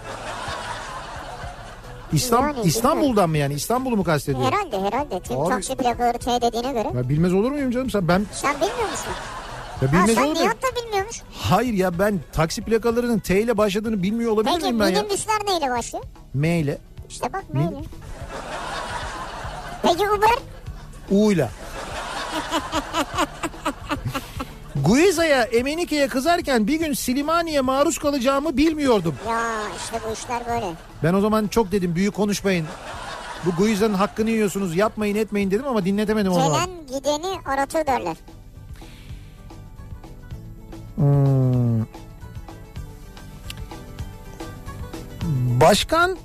[SPEAKER 1] İstanbul,
[SPEAKER 2] Yani,
[SPEAKER 1] İstanbul'dan mı yani? İstanbul'u mu kastediyor?
[SPEAKER 2] Herhalde herhalde. Tüm
[SPEAKER 1] Abi-
[SPEAKER 2] taksi plakaları T dediğine göre.
[SPEAKER 1] Ya bilmez olur muyum canım sen? Ben
[SPEAKER 2] Sen bilmiyor musun?
[SPEAKER 1] ya
[SPEAKER 2] Ha,
[SPEAKER 1] bilmez
[SPEAKER 2] sen
[SPEAKER 1] olur muyum?
[SPEAKER 2] Nihat da bilmiyormuş.
[SPEAKER 1] Hayır ya ben taksi plakalarının T ile başladığını bilmiyor olabilir
[SPEAKER 2] Peki
[SPEAKER 1] miyim ben ya?
[SPEAKER 2] minibüsler neyle başlıyor?
[SPEAKER 1] M ile,
[SPEAKER 2] İşte bak
[SPEAKER 1] Min-
[SPEAKER 2] neyle? Peki Uber?
[SPEAKER 1] U ile. Guiza'ya, Emenike'ye kızarken bir gün Silimani'ye maruz kalacağımı bilmiyordum.
[SPEAKER 2] Ya işte bu işler böyle.
[SPEAKER 1] Ben o zaman çok dedim büyük konuşmayın. Bu Guiza'nın hakkını yiyorsunuz yapmayın etmeyin dedim ama dinletemedim o zaman.
[SPEAKER 2] Gelen gideni aratır derler.
[SPEAKER 1] Hmm. Başkan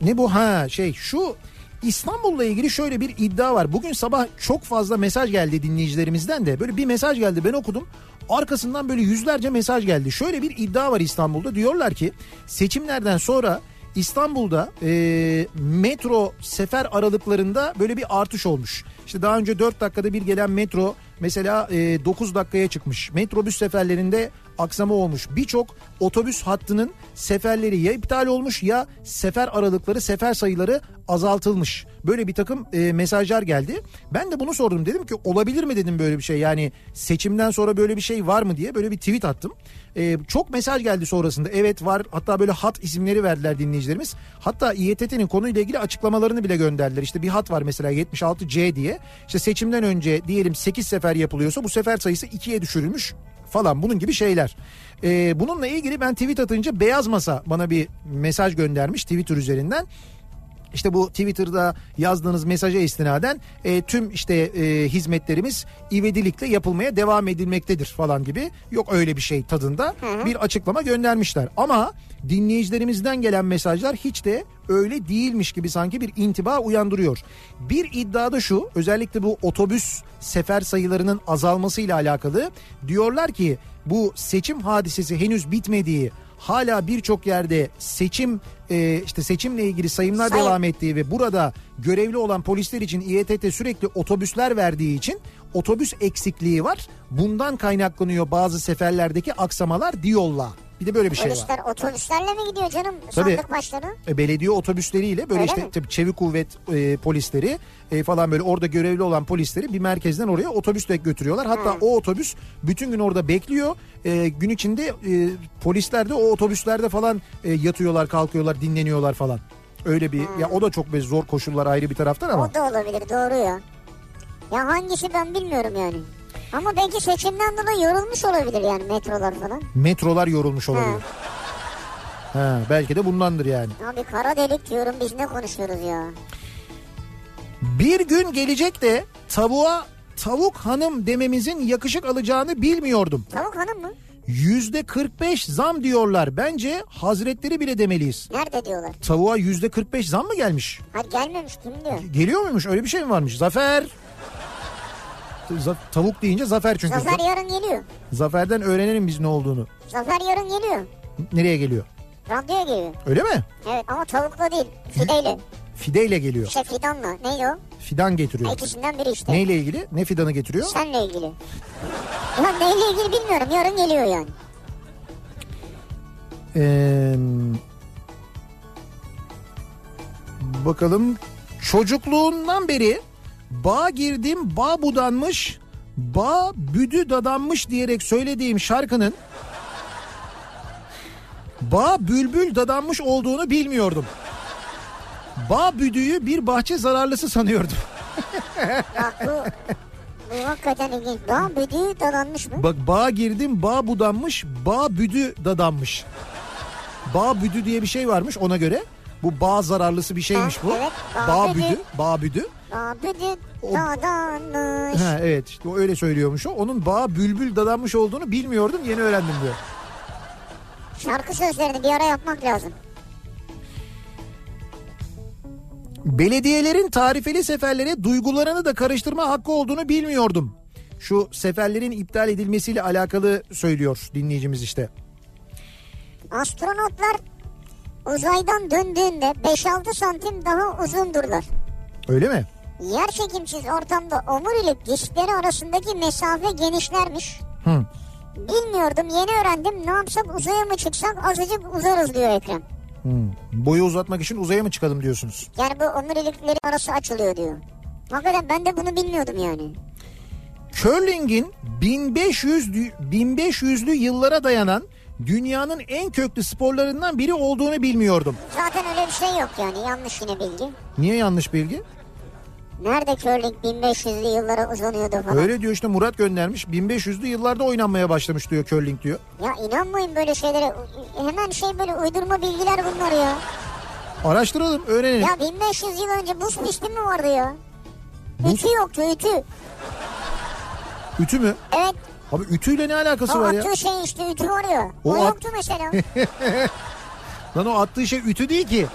[SPEAKER 1] ne bu ha şey şu İstanbul'la ilgili şöyle bir iddia var. Bugün sabah çok fazla mesaj geldi dinleyicilerimizden de. Böyle bir mesaj geldi ben okudum. Arkasından böyle yüzlerce mesaj geldi. Şöyle bir iddia var İstanbul'da. Diyorlar ki seçimlerden sonra İstanbul'da e, metro sefer aralıklarında böyle bir artış olmuş. İşte daha önce 4 dakikada bir gelen metro mesela e, 9 dakikaya çıkmış. Metrobüs seferlerinde aksama olmuş. Birçok otobüs hattının seferleri ya iptal olmuş ya sefer aralıkları, sefer sayıları azaltılmış. Böyle bir takım e, mesajlar geldi. Ben de bunu sordum. Dedim ki olabilir mi dedim böyle bir şey. Yani seçimden sonra böyle bir şey var mı diye böyle bir tweet attım. E, çok mesaj geldi sonrasında. Evet var. Hatta böyle hat isimleri verdiler dinleyicilerimiz. Hatta İETT'nin konuyla ilgili açıklamalarını bile gönderdiler. İşte bir hat var mesela 76C diye. İşte seçimden önce diyelim 8 sefer yapılıyorsa bu sefer sayısı 2'ye düşürülmüş falan bunun gibi şeyler. Ee, bununla ilgili ben tweet atınca Beyaz Masa bana bir mesaj göndermiş Twitter üzerinden. İşte bu Twitter'da yazdığınız mesaja istinaden e, tüm işte e, hizmetlerimiz ivedilikle yapılmaya devam edilmektedir falan gibi. Yok öyle bir şey tadında bir açıklama göndermişler. Ama dinleyicilerimizden gelen mesajlar hiç de öyle değilmiş gibi sanki bir intiba uyandırıyor. Bir iddia da şu özellikle bu otobüs sefer sayılarının azalmasıyla alakalı diyorlar ki bu seçim hadisesi henüz bitmediği hala birçok yerde seçim e, işte seçimle ilgili sayımlar
[SPEAKER 2] Sayım.
[SPEAKER 1] devam ettiği ve burada görevli olan polisler için İETT sürekli otobüsler verdiği için otobüs eksikliği var. Bundan kaynaklanıyor bazı seferlerdeki aksamalar diyorlar. Bir de böyle bir şey var.
[SPEAKER 2] Polisler otobüslerle mi gidiyor canım
[SPEAKER 1] Tabii.
[SPEAKER 2] sandık başları?
[SPEAKER 1] E, belediye otobüsleriyle böyle
[SPEAKER 2] Öyle
[SPEAKER 1] işte
[SPEAKER 2] mi?
[SPEAKER 1] tabii çevik kuvvet e, polisleri e, falan böyle orada görevli olan polisleri bir merkezden oraya otobüsle götürüyorlar. Hatta o otobüs bütün gün orada bekliyor. E, gün içinde e, polisler de o otobüslerde falan e, yatıyorlar, kalkıyorlar, dinleniyorlar falan. Öyle bir ya o da çok böyle zor koşullar ayrı bir taraftan ama
[SPEAKER 2] O da olabilir doğru ya. Ya hangisi ben bilmiyorum yani. Ama belki seçimden dolayı yorulmuş olabilir yani metrolar falan.
[SPEAKER 1] metrolar yorulmuş olabilir. Ha, belki de bundandır yani.
[SPEAKER 2] Abi kara delik diyorum biz ne konuşuyoruz ya.
[SPEAKER 1] Bir gün gelecek de tavuğa tavuk hanım dememizin yakışık alacağını bilmiyordum.
[SPEAKER 2] Tavuk hanım mı?
[SPEAKER 1] Yüzde 45 zam diyorlar. Bence hazretleri bile demeliyiz.
[SPEAKER 2] Nerede diyorlar?
[SPEAKER 1] Tavuğa yüzde 45 zam mı gelmiş?
[SPEAKER 2] Hayır gelmemiş kim diyor?
[SPEAKER 1] Geliyor muymuş? Öyle bir şey mi varmış? Zafer. Za- tavuk deyince zafer çünkü.
[SPEAKER 2] Zafer yarın geliyor.
[SPEAKER 1] Zafer'den öğrenelim biz ne olduğunu.
[SPEAKER 2] Zafer yarın geliyor.
[SPEAKER 1] Nereye geliyor?
[SPEAKER 2] Radyoya geliyor.
[SPEAKER 1] Öyle mi?
[SPEAKER 2] Evet ama tavukla değil. Fideyle.
[SPEAKER 1] Fideyle geliyor.
[SPEAKER 2] İşte fidanla. Neydi o?
[SPEAKER 1] Fidan getiriyor.
[SPEAKER 2] İkisinden biri işte.
[SPEAKER 1] Neyle ilgili? Ne fidanı getiriyor?
[SPEAKER 2] Senle ilgili. Ya neyle ilgili bilmiyorum. Yarın geliyor yani.
[SPEAKER 1] Ee, bakalım çocukluğundan beri bağ girdim bağ budanmış bağ büdü dadanmış diyerek söylediğim şarkının bağ bülbül dadanmış olduğunu bilmiyordum. Bağ büdüğü bir bahçe zararlısı sanıyordum.
[SPEAKER 2] Bak bu, bu hakikaten ilginç. Daha büdüğü dadanmış mı?
[SPEAKER 1] Bak bağ girdim bağ budanmış bağ büdü dadanmış. Bağ büdü diye bir şey varmış ona göre. Bu bağ zararlısı bir şeymiş bu.
[SPEAKER 2] evet, bağ
[SPEAKER 1] bağ
[SPEAKER 2] büdü.
[SPEAKER 1] büdü, bağ büdü.
[SPEAKER 2] Büdüğü
[SPEAKER 1] O-
[SPEAKER 2] dadanmış.
[SPEAKER 1] Ha, evet işte o öyle söylüyormuş o. Onun bağ bülbül dadanmış olduğunu bilmiyordum yeni öğrendim diyor.
[SPEAKER 2] Şarkı sözlerini bir ara yapmak lazım.
[SPEAKER 1] Belediyelerin tarifeli seferlere duygularını da karıştırma hakkı olduğunu bilmiyordum. Şu seferlerin iptal edilmesiyle alakalı söylüyor dinleyicimiz işte.
[SPEAKER 2] Astronotlar uzaydan döndüğünde 5-6 santim daha uzundurlar.
[SPEAKER 1] Öyle mi?
[SPEAKER 2] Yer çekimsiz ortamda omurilik dişleri arasındaki mesafe genişlermiş.
[SPEAKER 1] Hı.
[SPEAKER 2] Bilmiyordum yeni öğrendim ne yapsak uzaya mı çıksak azıcık uzarız diyor Ekrem.
[SPEAKER 1] Hı. Boyu uzatmak için uzaya mı çıkalım diyorsunuz?
[SPEAKER 2] Yani bu omurilikleri arası açılıyor diyor. Hakikaten ben de bunu bilmiyordum yani.
[SPEAKER 1] Curling'in 1500 1500'lü yıllara dayanan dünyanın en köklü sporlarından biri olduğunu bilmiyordum.
[SPEAKER 2] Zaten öyle bir şey yok yani yanlış yine bilgi.
[SPEAKER 1] Niye yanlış bilgi?
[SPEAKER 2] Nerede curling 1500'lü yıllara uzanıyordu falan.
[SPEAKER 1] Öyle diyor işte Murat göndermiş. 1500'lü yıllarda oynanmaya başlamış diyor curling diyor.
[SPEAKER 2] Ya inanmayın böyle şeylere. Hemen şey böyle uydurma bilgiler bunlar ya.
[SPEAKER 1] Araştıralım, öğrenelim.
[SPEAKER 2] Ya 1500 yıl önce buz pisti mi vardı ya?
[SPEAKER 1] Buz-
[SPEAKER 2] Ütü yoktu ütü.
[SPEAKER 1] Ütü mü?
[SPEAKER 2] Evet.
[SPEAKER 1] Abi ütüyle ne alakası
[SPEAKER 2] O
[SPEAKER 1] var ya?
[SPEAKER 2] attığı şey işte ütü var ya.
[SPEAKER 1] O
[SPEAKER 2] O,
[SPEAKER 1] at-
[SPEAKER 2] yoktu mesela.
[SPEAKER 1] Lan o attığı şey ütü değil ki.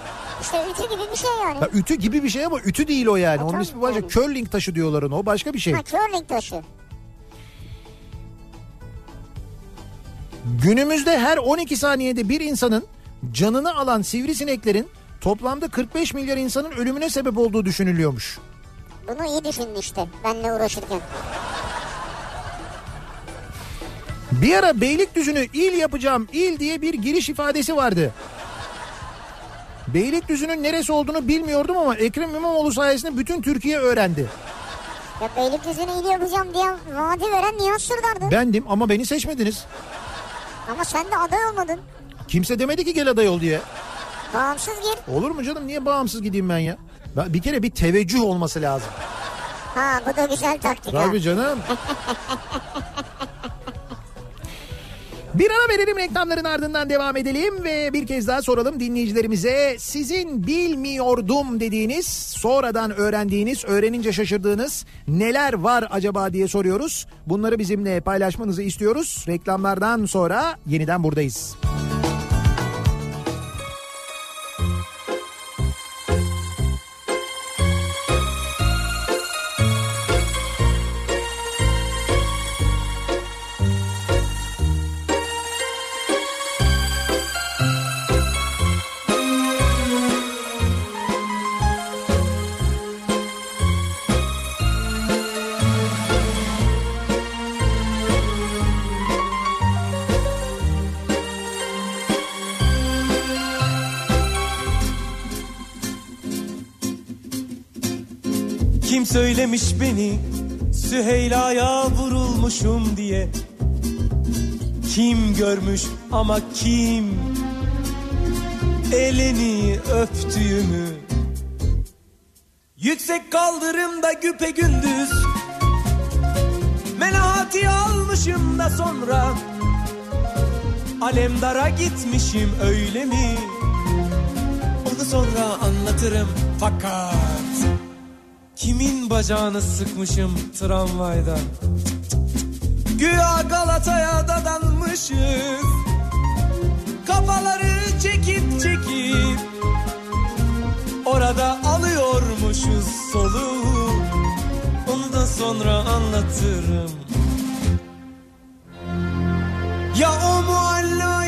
[SPEAKER 2] İşte ütü gibi bir şey yani.
[SPEAKER 1] Ya ütü gibi bir şey ama ütü değil o yani.
[SPEAKER 2] Ha,
[SPEAKER 1] Onun ismi başka.
[SPEAKER 2] yani.
[SPEAKER 1] Curling taşı diyorlar ona. O başka bir şey.
[SPEAKER 2] Ha curling taşı.
[SPEAKER 1] Günümüzde her 12 saniyede bir insanın canını alan sivrisineklerin toplamda 45 milyar insanın ölümüne sebep olduğu düşünülüyormuş.
[SPEAKER 2] Bunu iyi düşündü işte benle uğraşırken.
[SPEAKER 1] Bir ara Beylikdüzü'nü il yapacağım il diye bir giriş ifadesi vardı. Beylikdüzü'nün neresi olduğunu bilmiyordum ama Ekrem İmamoğlu sayesinde bütün Türkiye öğrendi.
[SPEAKER 2] Ya Beylikdüzü'nü iyi yapacağım diye vaadi veren Nihat Sırdar'dı.
[SPEAKER 1] Bendim ama beni seçmediniz.
[SPEAKER 2] Ama sen de aday olmadın.
[SPEAKER 1] Kimse demedi ki gel aday ol diye.
[SPEAKER 2] Bağımsız gir.
[SPEAKER 1] Olur mu canım niye bağımsız gideyim ben ya? Bir kere bir teveccüh olması lazım.
[SPEAKER 2] Ha bu da güzel taktik.
[SPEAKER 1] Tabii canım. Bir ara verelim reklamların ardından devam edelim ve bir kez daha soralım dinleyicilerimize. Sizin bilmiyordum dediğiniz, sonradan öğrendiğiniz, öğrenince şaşırdığınız neler var acaba diye soruyoruz. Bunları bizimle paylaşmanızı istiyoruz. Reklamlardan sonra yeniden buradayız.
[SPEAKER 4] Kim söylemiş beni Süheyla'ya vurulmuşum diye. Kim görmüş ama kim? Elini öptüğümü. Yüksek kaldırımda güpe gündüz. Melahati almışım da sonra. Alemdara gitmişim öyle mi? Onu sonra anlatırım fakat Kimin bacağını sıkmışım tramvayda? Güya Galata'ya dadanmışız. Kafaları çekip çekip Orada alıyormuşuz soluğu. Onu da sonra anlatırım. Ya o muallayı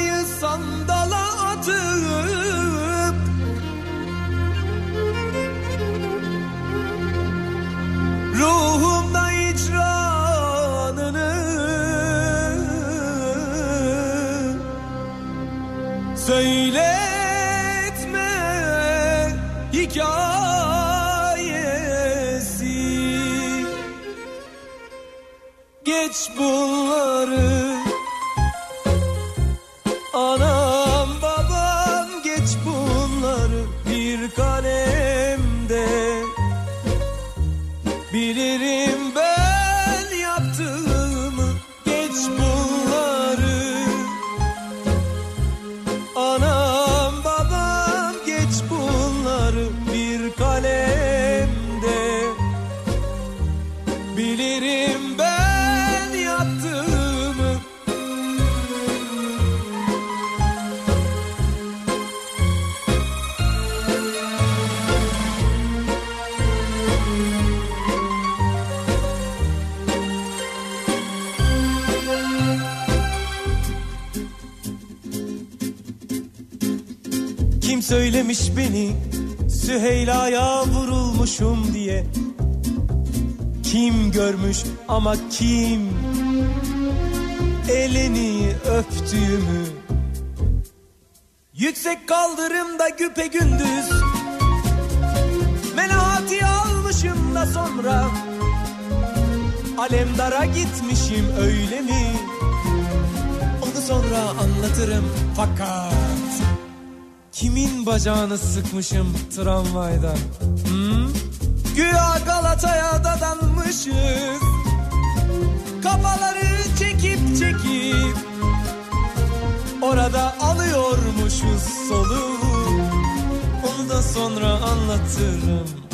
[SPEAKER 4] görmüş ama kim? Elini öptüğümü. Yüksek kaldırımda güpe gündüz. Menahati almışım da sonra. Alemdara gitmişim öyle mi? Onu sonra anlatırım fakat Kimin bacağını sıkmışım tramvayda? Galata'ya dadanmışız. Kafaları çekip çekip orada alıyormuşuz soluğu. Onu da sonra anlatırım.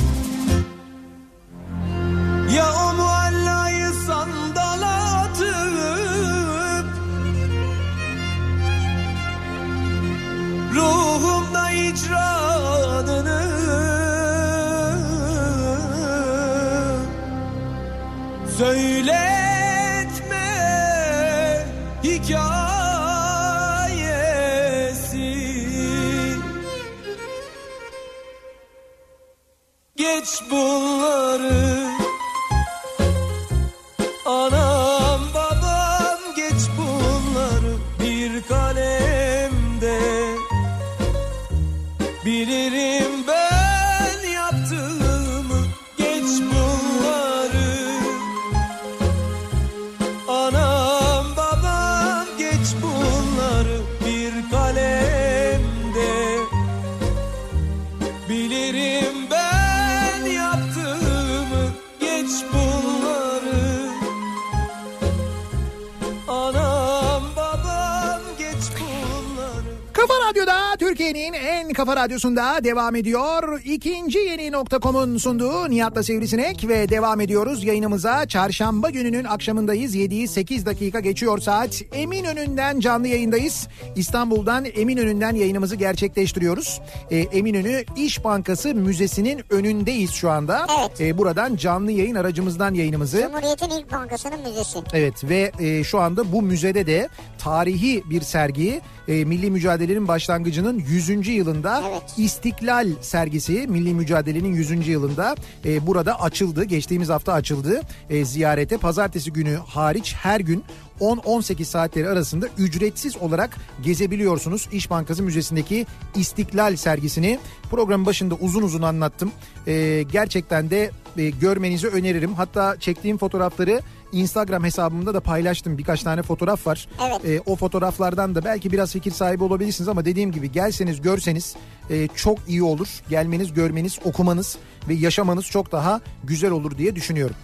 [SPEAKER 1] En kafa radyosunda devam ediyor. İkinci yeni nokta.com'un sunduğu Nihat'la Sivrisinek ve devam ediyoruz yayınımıza. Çarşamba gününün akşamındayız. 7'yi 8 dakika geçiyor saat. Eminönü'nden canlı yayındayız. İstanbul'dan Eminönü'nden yayınımızı gerçekleştiriyoruz. Ee, Eminönü İş Bankası Müzesi'nin önündeyiz şu anda.
[SPEAKER 2] Evet.
[SPEAKER 1] Ee, buradan canlı yayın aracımızdan yayınımızı
[SPEAKER 2] Cumhuriyet'in ilk bankasının müzesi.
[SPEAKER 1] Evet ve e, şu anda bu müzede de tarihi bir sergi e, Milli Mücadele'nin başlangıcının 100. yılında
[SPEAKER 2] Evet.
[SPEAKER 1] İstiklal sergisi Milli Mücadele'nin 100. yılında e, burada açıldı. Geçtiğimiz hafta açıldı e, ziyarete. Pazartesi günü hariç her gün 10-18 saatleri arasında ücretsiz olarak gezebiliyorsunuz. İş Bankası Müzesi'ndeki İstiklal sergisini programın başında uzun uzun anlattım. E, gerçekten de e, görmenizi öneririm. Hatta çektiğim fotoğrafları Instagram hesabımda da paylaştım. Birkaç tane fotoğraf var.
[SPEAKER 2] Evet.
[SPEAKER 1] E, o fotoğraflardan da belki biraz fikir sahibi olabilirsiniz ama dediğim gibi gelseniz görseniz e, çok iyi olur. Gelmeniz, görmeniz, okumanız ve yaşamanız çok daha güzel olur diye düşünüyorum.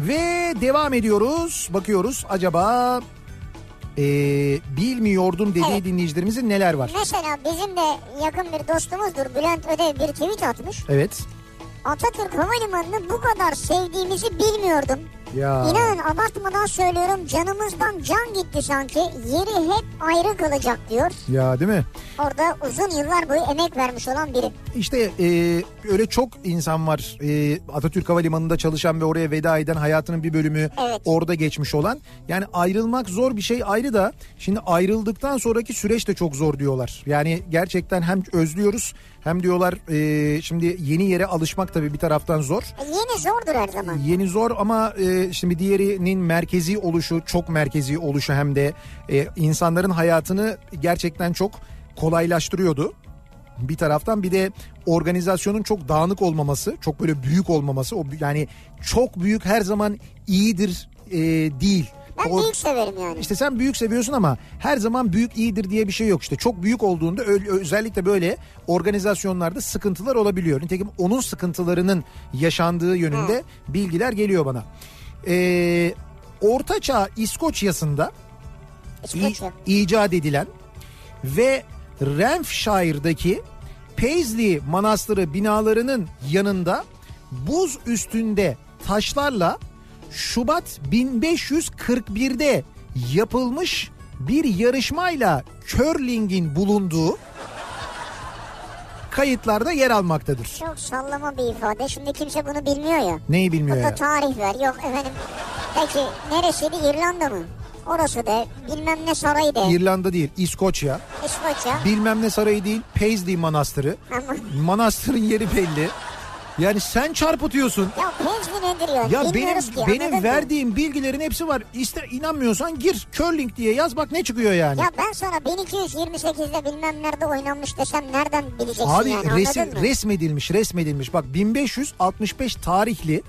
[SPEAKER 1] Ve devam ediyoruz. Bakıyoruz acaba e, bilmiyordum dediği
[SPEAKER 2] Evet.
[SPEAKER 1] dinleyicilerimizin neler var?
[SPEAKER 2] Mesela bizim de yakın bir dostumuzdur Bülent Ödev bir tweet atmış.
[SPEAKER 1] Evet.
[SPEAKER 2] Atatürk Havalimanı'nı bu kadar sevdiğimizi bilmiyordum.
[SPEAKER 1] Ya.
[SPEAKER 2] İnanın abartmadan söylüyorum canımızdan can gitti sanki. Yeri hep ayrı kalacak diyor.
[SPEAKER 1] Ya değil mi?
[SPEAKER 2] Orada uzun yıllar boyu emek vermiş olan biri.
[SPEAKER 1] İşte e, öyle çok insan var e, Atatürk Havalimanı'nda çalışan ve oraya veda eden hayatının bir bölümü
[SPEAKER 2] Evet.
[SPEAKER 1] orada geçmiş olan. Yani ayrılmak zor bir şey ayrı da şimdi ayrıldıktan sonraki süreç de çok zor diyorlar. Yani gerçekten hem özlüyoruz hem diyorlar e, şimdi yeni yere alışmak tabii bir taraftan zor.
[SPEAKER 2] E, yeni zordur her zaman.
[SPEAKER 1] Yeni zor ama e, şimdi diğerinin merkezi oluşu çok merkezi oluşu hem de e, insanların hayatını gerçekten çok kolaylaştırıyordu. Bir taraftan bir de organizasyonun çok dağınık olmaması, çok böyle büyük olmaması, o yani çok büyük her zaman iyidir e, değil.
[SPEAKER 2] Ben
[SPEAKER 1] O-
[SPEAKER 2] büyük severim yani.
[SPEAKER 1] işte sen büyük seviyorsun ama her zaman büyük iyidir diye bir şey yok. İşte çok büyük olduğunda özellikle böyle organizasyonlarda sıkıntılar olabiliyor. Nitekim onun sıkıntılarının yaşandığı yönünde bilgiler geliyor bana. Ee, Ortaçağ İskoçya'sında i-
[SPEAKER 2] İskoçya.
[SPEAKER 1] icat edilen ve Renfshire'daki Paisley Manastırı binalarının yanında buz üstünde taşlarla Şubat 1541'de yapılmış bir yarışmayla curling'in bulunduğu kayıtlarda yer almaktadır.
[SPEAKER 2] Çok sallama bir ifade. Şimdi kimse bunu bilmiyor ya.
[SPEAKER 1] Neyi bilmiyor
[SPEAKER 2] Burada
[SPEAKER 1] ya?
[SPEAKER 2] tarih ver. Yok efendim. Peki neresiydi? İrlanda mı? Orası da bilmem ne sarayı da.
[SPEAKER 1] İrlanda değil, İskoçya.
[SPEAKER 2] İskoçya.
[SPEAKER 1] Bilmem ne sarayı değil, Paisley Manastırı. Manastırın yeri belli. Yani sen çarpıtıyorsun.
[SPEAKER 2] ya Paisley nedir ya?
[SPEAKER 1] Ya benim
[SPEAKER 2] ki.
[SPEAKER 1] benim verdiğim bilgilerin hepsi var. İster inanmıyorsan gir curling diye yaz bak ne çıkıyor yani.
[SPEAKER 2] Ya ben sana 1228'de bilmem nerede oynanmış desem nereden bileceksin
[SPEAKER 1] Abi
[SPEAKER 2] yani anladın
[SPEAKER 1] resim
[SPEAKER 2] mı?
[SPEAKER 1] resmedilmiş resmedilmiş bak 1565 tarihli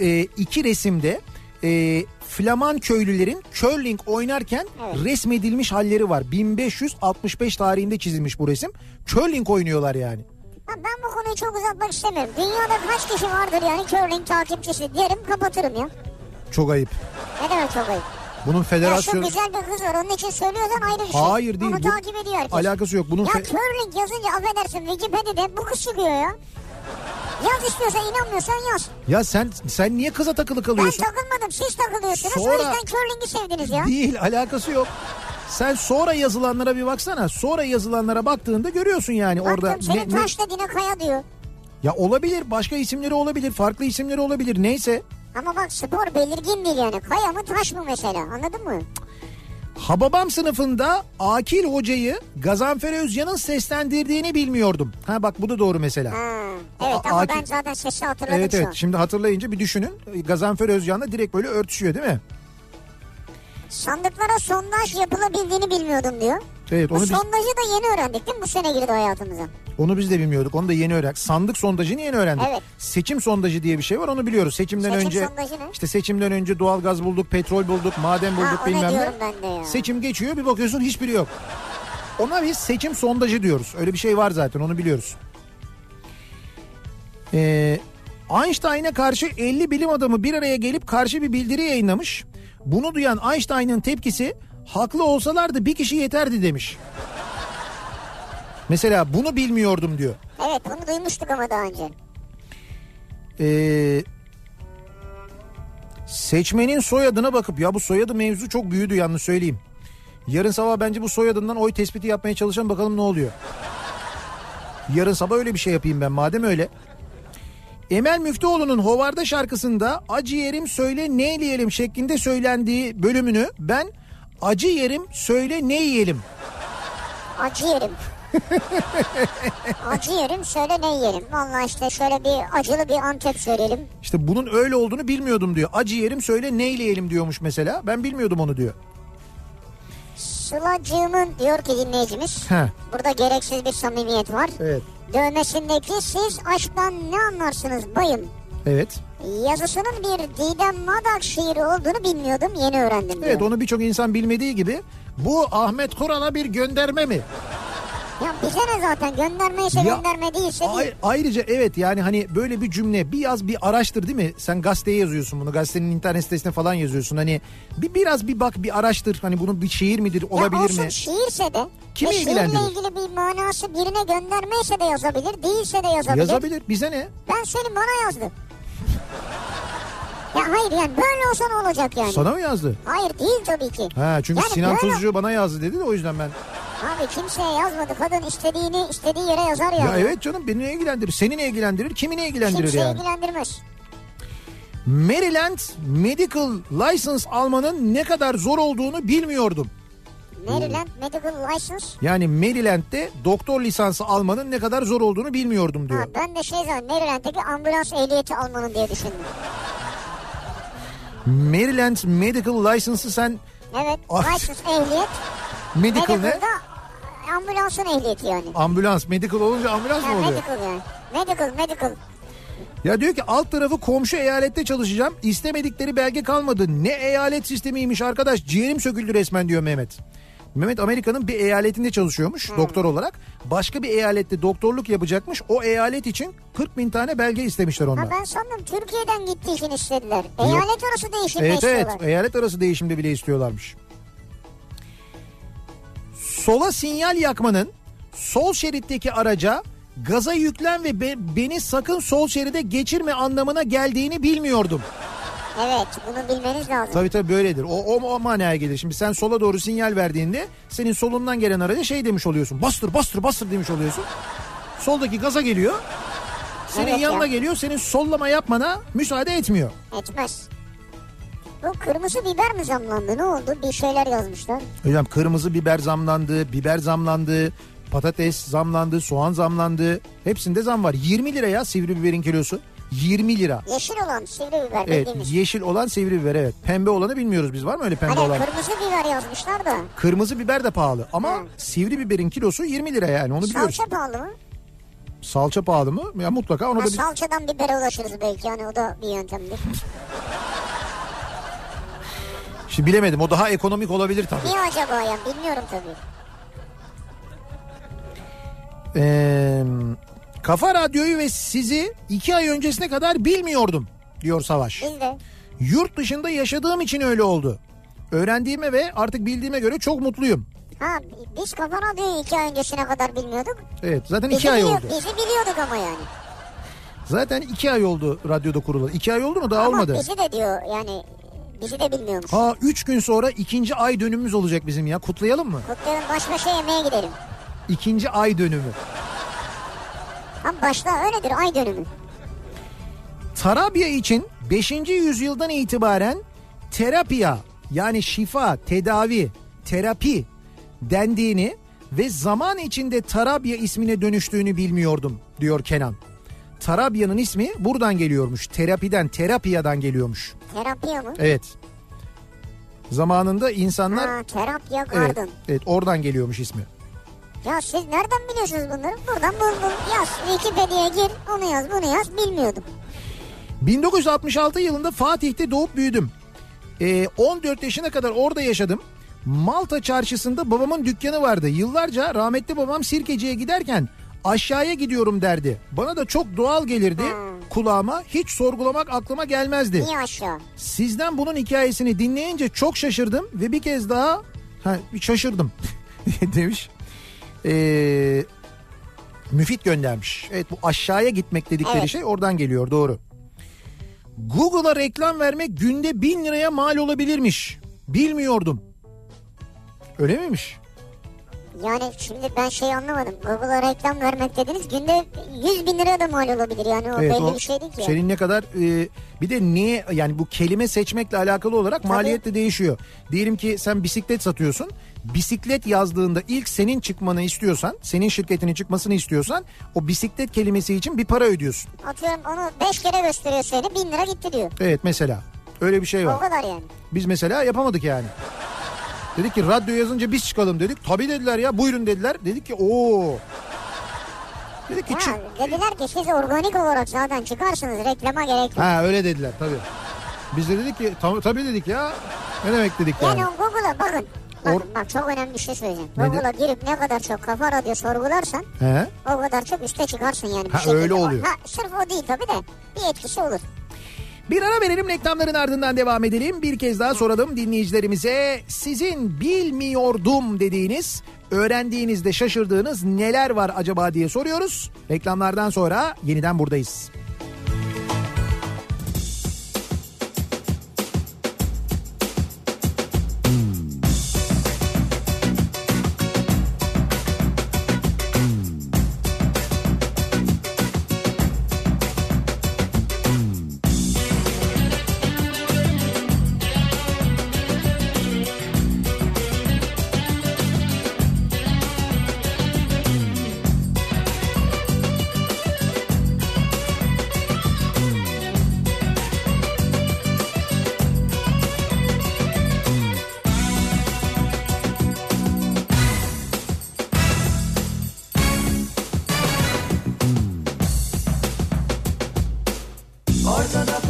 [SPEAKER 1] e, iki resimde e, Flaman köylülerin curling oynarken
[SPEAKER 2] Evet.
[SPEAKER 1] resmedilmiş halleri var. 1565 tarihinde çizilmiş bu resim. Curling oynuyorlar yani.
[SPEAKER 2] Ha, ben bu konuyu çok uzatmak istemiyorum. Dünyada kaç kişi vardır yani curling takipçisi derim kapatırım ya.
[SPEAKER 1] Çok ayıp.
[SPEAKER 2] Ne demek çok ayıp.
[SPEAKER 1] Bunun
[SPEAKER 2] Ya şu
[SPEAKER 1] federasyon
[SPEAKER 2] güzel bir kız var onun için söylüyorsan ayrı bir şey.
[SPEAKER 1] Hayır değil.
[SPEAKER 2] Onu
[SPEAKER 1] Bu-
[SPEAKER 2] takip ediyor herkes.
[SPEAKER 1] alakası yok. Bunun
[SPEAKER 2] Ya
[SPEAKER 1] fe-
[SPEAKER 2] curling yazınca affedersin Wikipedia'da bu kız çıkıyor ya. Yaz istiyorsan inanmıyorsan yaz.
[SPEAKER 1] ya sen sen niye kıza takılı
[SPEAKER 2] Ben
[SPEAKER 1] kalıyorsun?
[SPEAKER 2] takılmadım siz takılıyorsunuz
[SPEAKER 1] Sonra-
[SPEAKER 2] o yüzden curling'i sevdiniz ya.
[SPEAKER 1] Değil alakası yok. Sen sonra yazılanlara bir baksana. Sonra yazılanlara baktığında görüyorsun yani
[SPEAKER 2] Baktım
[SPEAKER 1] orada
[SPEAKER 2] senin
[SPEAKER 1] ne-
[SPEAKER 2] taş dediğine kaya diyor.
[SPEAKER 1] ya olabilir başka isimleri olabilir farklı isimleri olabilir neyse.
[SPEAKER 2] Ama bak spor belirgin değil yani. Kaya mı taş mı mesela anladın mı?
[SPEAKER 1] Hababam sınıfında Akil hocayı Gazanfer Özcan'ın seslendirdiğini bilmiyordum. Ha bak bu da doğru mesela.
[SPEAKER 2] Ha, evet
[SPEAKER 1] A-
[SPEAKER 2] ama
[SPEAKER 1] Akif-
[SPEAKER 2] ben zaten sesi hatırladım
[SPEAKER 1] Evet evet şimdi hatırlayınca bir düşünün. Gazanfer Özcan'la direkt böyle örtüşüyor değil mi?
[SPEAKER 2] Sandıklara sondaj yapılabildiğini bilmiyordum diyor.
[SPEAKER 1] Evet
[SPEAKER 2] Bu
[SPEAKER 1] onu biz,
[SPEAKER 2] sondajı da yeni öğrendik değil mi? Bu sene girdi hayatımıza.
[SPEAKER 1] onu biz de bilmiyorduk. Onu da yeni öğrendik. Sandık sondajını yeni öğrendik.
[SPEAKER 2] Evet.
[SPEAKER 1] Seçim sondajı diye bir şey var onu biliyoruz. Seçimden
[SPEAKER 2] Seçim
[SPEAKER 1] önce işte seçimden önce doğalgaz bulduk, petrol bulduk, maden bulduk
[SPEAKER 2] Ha,
[SPEAKER 1] bilmem ne.
[SPEAKER 2] ben de ya.
[SPEAKER 1] Seçim geçiyor bir bakıyorsun hiçbiri yok. Ona biz seçim sondajı diyoruz. Öyle bir şey var zaten onu biliyoruz. Ee, Einstein'a karşı 50 bilim adamı bir araya gelip karşı bir bildiri yayınlamış. Bunu duyan Einstein'ın tepkisi haklı olsalardı bir kişi yeterdi demiş. Mesela bunu bilmiyordum diyor.
[SPEAKER 2] Evet bunu duymuştuk ama daha önce.
[SPEAKER 1] Ee, seçmenin soyadına bakıp ya bu soyadı mevzu çok büyüdü yalnız söyleyeyim. Yarın sabah bence bu soyadından oy tespiti yapmaya çalışan bakalım ne oluyor. Yarın sabah öyle bir şey yapayım ben madem öyle. Emel Müftüoğlu'nun Hovarda şarkısında acı yerim söyle ne yiyelim şeklinde söylendiği bölümünü ben acı yerim söyle ne yiyelim
[SPEAKER 2] Acı yerim. acı yerim söyle ne yiyelim. Valla işte şöyle bir acılı bir antep söyleyelim.
[SPEAKER 1] İşte bunun öyle olduğunu bilmiyordum diyor. Acı yerim söyle ne yiyelim diyormuş mesela. Ben bilmiyordum onu diyor.
[SPEAKER 2] Sılacığımın diyor ki dinleyicimiz.
[SPEAKER 1] Heh.
[SPEAKER 2] Burada gereksiz bir samimiyet var.
[SPEAKER 1] Evet.
[SPEAKER 2] Dövmesindeki siz aşktan ne anlarsınız bayım?
[SPEAKER 1] Evet.
[SPEAKER 2] Yazısının bir Didem Madak şiiri olduğunu bilmiyordum yeni öğrendim diyor.
[SPEAKER 1] Evet onu birçok insan bilmediği gibi bu Ahmet Kural'a bir gönderme mi?
[SPEAKER 2] Ya bize ne zaten göndermeyse
[SPEAKER 1] Ya,
[SPEAKER 2] gönderme değilse değil.
[SPEAKER 1] Ay- ayrıca evet yani hani böyle bir cümle bir yaz bir araştır değil mi? Sen gazeteye yazıyorsun bunu gazetenin internet sitesine falan yazıyorsun. Hani bir biraz bir bak bir araştır hani bunun bir şiir midir olabilir
[SPEAKER 2] ya olsun
[SPEAKER 1] mi?
[SPEAKER 2] şiirse de
[SPEAKER 1] Kimi
[SPEAKER 2] ve şiirle
[SPEAKER 1] ilgilendirir?
[SPEAKER 2] ilgili bir manası birine göndermeyse de yazabilir değilse de yazabilir.
[SPEAKER 1] Yazabilir bize ne?
[SPEAKER 2] Ben seni bana yazdı. ya hayır yani böyle olsa ne olacak yani?
[SPEAKER 1] Sana mı yazdı?
[SPEAKER 2] Hayır değil tabii ki.
[SPEAKER 1] Ha çünkü
[SPEAKER 2] Yani
[SPEAKER 1] Sinan
[SPEAKER 2] böyle-
[SPEAKER 1] Tuzcu bana yazdı dedi de o yüzden ben.
[SPEAKER 2] Abi kimseye yazmadı. Kadın istediğini istediği yere yazar ya.
[SPEAKER 1] Ya evet canım beni ne ilgilendirir? Seni ne ilgilendirir? Kimi ne ilgilendirir
[SPEAKER 2] Kimseyi
[SPEAKER 1] yani?
[SPEAKER 2] ilgilendirmez.
[SPEAKER 1] Maryland Medical License almanın ne kadar zor olduğunu bilmiyordum.
[SPEAKER 2] Maryland Medical License.
[SPEAKER 1] Yani Maryland'de doktor lisansı almanın ne kadar zor olduğunu bilmiyordum diyor.
[SPEAKER 2] Ha, ben de şey zaten Maryland'deki ambulans ehliyeti almanın diye düşündüm.
[SPEAKER 1] Maryland Medical License'ı sen
[SPEAKER 2] Evet
[SPEAKER 1] Ah.
[SPEAKER 2] license ehliyet.
[SPEAKER 1] medical ne?
[SPEAKER 2] Ambulansın ehliyeti yani.
[SPEAKER 1] Ambulans. Medical olunca ambulans
[SPEAKER 2] Ha,
[SPEAKER 1] mı oluyor?
[SPEAKER 2] medical yani. Medical medical.
[SPEAKER 1] Ya diyor ki alt tarafı komşu eyalette çalışacağım. İstemedikleri belge kalmadı. Ne eyalet sistemiymiş arkadaş. Ciğerim söküldü resmen diyor Mehmet. Mehmet Amerika'nın bir eyaletinde çalışıyormuş doktor olarak. Başka bir eyalette doktorluk yapacakmış. O eyalet için 40 bin tane belge istemişler
[SPEAKER 2] Ha
[SPEAKER 1] ondan.
[SPEAKER 2] ben sandım Türkiye'den gittiği için istediler. Eyalet arası değişim mi
[SPEAKER 1] Evet evet
[SPEAKER 2] istiyorlar?
[SPEAKER 1] eyalet arası değişimde bile istiyorlarmış. Sola sinyal yakmanın sol şeritteki araca gaza yüklen ve be- beni sakın sol şeride geçirme anlamına geldiğini bilmiyordum.
[SPEAKER 2] Evet bunu bilmeniz lazım.
[SPEAKER 1] Tabii tabii böyledir. O, o, o manaya gelir. Şimdi sen sola doğru sinyal verdiğinde senin solundan gelen araca şey demiş oluyorsun. Bastır bastır bastır demiş oluyorsun. Soldaki gaza geliyor. Senin
[SPEAKER 2] Evet
[SPEAKER 1] yanına
[SPEAKER 2] ya.
[SPEAKER 1] geliyor. Senin sollama yapmana müsaade etmiyor.
[SPEAKER 2] Etmez. Bu kırmızı biber mi zamlandı ne oldu? Bir şeyler yazmışlar.
[SPEAKER 1] Hocam kırmızı biber zamlandı, biber zamlandı, patates zamlandı, soğan zamlandı. Hepsinde zam var. 20 lira ya sivri biberin kilosu. 20 lira.
[SPEAKER 2] Yeşil olan sivri biber
[SPEAKER 1] Evet
[SPEAKER 2] bildiğimiz.
[SPEAKER 1] yeşil olan sivri biber evet. Pembe olanı bilmiyoruz biz var mı öyle pembe
[SPEAKER 2] Hani
[SPEAKER 1] olan?
[SPEAKER 2] kırmızı biber yazmışlar da.
[SPEAKER 1] Kırmızı biber de pahalı ama
[SPEAKER 2] Hı.
[SPEAKER 1] sivri biberin kilosu 20 lira yani onu biliyoruz.
[SPEAKER 2] Salça pahalı mı?
[SPEAKER 1] Salça pahalı mı? Ya mutlaka ona
[SPEAKER 2] Ha,
[SPEAKER 1] da bir...
[SPEAKER 2] salçadan bibere ulaşırız belki hani o da bir yöntemdir.
[SPEAKER 1] Şimdi bilemedim o daha ekonomik olabilir tabii.
[SPEAKER 2] Niye acaba ya bilmiyorum tabii.
[SPEAKER 1] Ee, Kafa Radyo'yu ve sizi iki ay öncesine kadar bilmiyordum diyor Savaş.
[SPEAKER 2] Biz de.
[SPEAKER 1] Yurt dışında yaşadığım için öyle oldu. Öğrendiğime ve artık bildiğime göre çok mutluyum.
[SPEAKER 2] Ha biz Kafa Radyo'yu iki ay öncesine kadar bilmiyorduk.
[SPEAKER 1] Evet zaten
[SPEAKER 2] Bizi,
[SPEAKER 1] iki ay oldu.
[SPEAKER 2] bizi biliyorduk ama yani.
[SPEAKER 1] Zaten iki ay oldu radyoda kurulalı. İki ay oldu mu daha
[SPEAKER 2] ama
[SPEAKER 1] olmadı.
[SPEAKER 2] bizi de diyor yani bizi de bilmiyormuş.
[SPEAKER 1] Ha üç gün sonra ikinci ay dönümümüz olacak bizim ya. Kutlayalım mı?
[SPEAKER 2] Kutlayalım baş başa yemeğe gidelim.
[SPEAKER 1] İkinci ay dönümü.
[SPEAKER 2] Ha başta öyledir ay dönümü.
[SPEAKER 1] Tarabya için 5. yüzyıldan itibaren terapiya yani şifa, tedavi, terapi dendiğini ve zaman içinde Tarabya ismine dönüştüğünü bilmiyordum diyor Kenan. Tarabya'nın ismi buradan geliyormuş. Terapiden, terapiyadan geliyormuş.
[SPEAKER 2] Terapiya mı?
[SPEAKER 1] Evet. Zamanında insanlar
[SPEAKER 2] Ha terapya
[SPEAKER 1] evet,
[SPEAKER 2] garden.
[SPEAKER 1] evet oradan geliyormuş ismi.
[SPEAKER 2] Ya siz nereden biliyorsunuz bunları? Buradan bul bul yaz. Wikipedia'ya gir onu yaz bunu yaz bilmiyordum.
[SPEAKER 1] 1966 yılında Fatih'te doğup büyüdüm. Ee, 14 yaşına kadar orada yaşadım. Malta çarşısında babamın dükkanı vardı. Yıllarca rahmetli babam sirkeciye giderken aşağıya gidiyorum derdi. Bana da çok doğal gelirdi kulağıma. Hiç sorgulamak aklıma gelmezdi.
[SPEAKER 2] Niye aşağı?
[SPEAKER 1] Sizden bunun hikayesini dinleyince çok şaşırdım ve bir kez daha ha, şaşırdım demiş. Ee, Müfit göndermiş. Evet bu aşağıya gitmek dedikleri
[SPEAKER 2] Evet.
[SPEAKER 1] şey oradan geliyor doğru. Google'a reklam vermek günde bin liraya mal olabilirmiş. Bilmiyordum. Öyle miymiş?
[SPEAKER 2] Yani şimdi ben şey anlamadım. Google'a reklam vermek dediniz. Günde 100 bin lira da mal olabilir yani o belli bir şey değil ki.
[SPEAKER 1] Senin ne kadar e, bir de niye yani bu kelime seçmekle alakalı olarak maliyet de değişiyor. Diyelim ki sen bisiklet satıyorsun. Bisiklet yazdığında ilk senin çıkmanı istiyorsan, senin şirketinin çıkmasını istiyorsan o bisiklet kelimesi için bir para ödüyorsun.
[SPEAKER 2] Atıyorum onu 5 kere gösteriyor seni 1000 lira gitti diyor.
[SPEAKER 1] Evet mesela öyle bir şey
[SPEAKER 2] O
[SPEAKER 1] var.
[SPEAKER 2] kadar yani.
[SPEAKER 1] Biz mesela yapamadık yani. Dedik ki radyo yazınca biz çıkalım dedik. Tabii dediler ya buyurun dediler. Dedik ki ooo. Dedik ki
[SPEAKER 2] Ya
[SPEAKER 1] çık.
[SPEAKER 2] dediler ki siz organik olarak zaten çıkarsınız reklama gerek yok.
[SPEAKER 1] Ha öyle dediler tabii. Biz de dedik ki "Tam- tabii dedik ya. Ne demek dedik yani.
[SPEAKER 2] Yani Google'a bakın. Bak,
[SPEAKER 5] Or-
[SPEAKER 2] bak çok önemli bir şey söyleyeceğim. Google'a girip ne kadar çok kafa radyo sorgularsan
[SPEAKER 5] He?
[SPEAKER 2] o kadar çok üste çıkarsın yani. bir
[SPEAKER 5] Ha,
[SPEAKER 2] şekilde.
[SPEAKER 5] öyle oluyor.
[SPEAKER 2] Ha, sırf o değil tabii de bir etkisi olur.
[SPEAKER 5] Bir ara verelim reklamların ardından devam edelim. Bir kez daha soralım dinleyicilerimize. Sizin bilmiyordum dediğiniz, öğrendiğinizde şaşırdığınız neler var acaba diye soruyoruz. Reklamlardan sonra yeniden buradayız.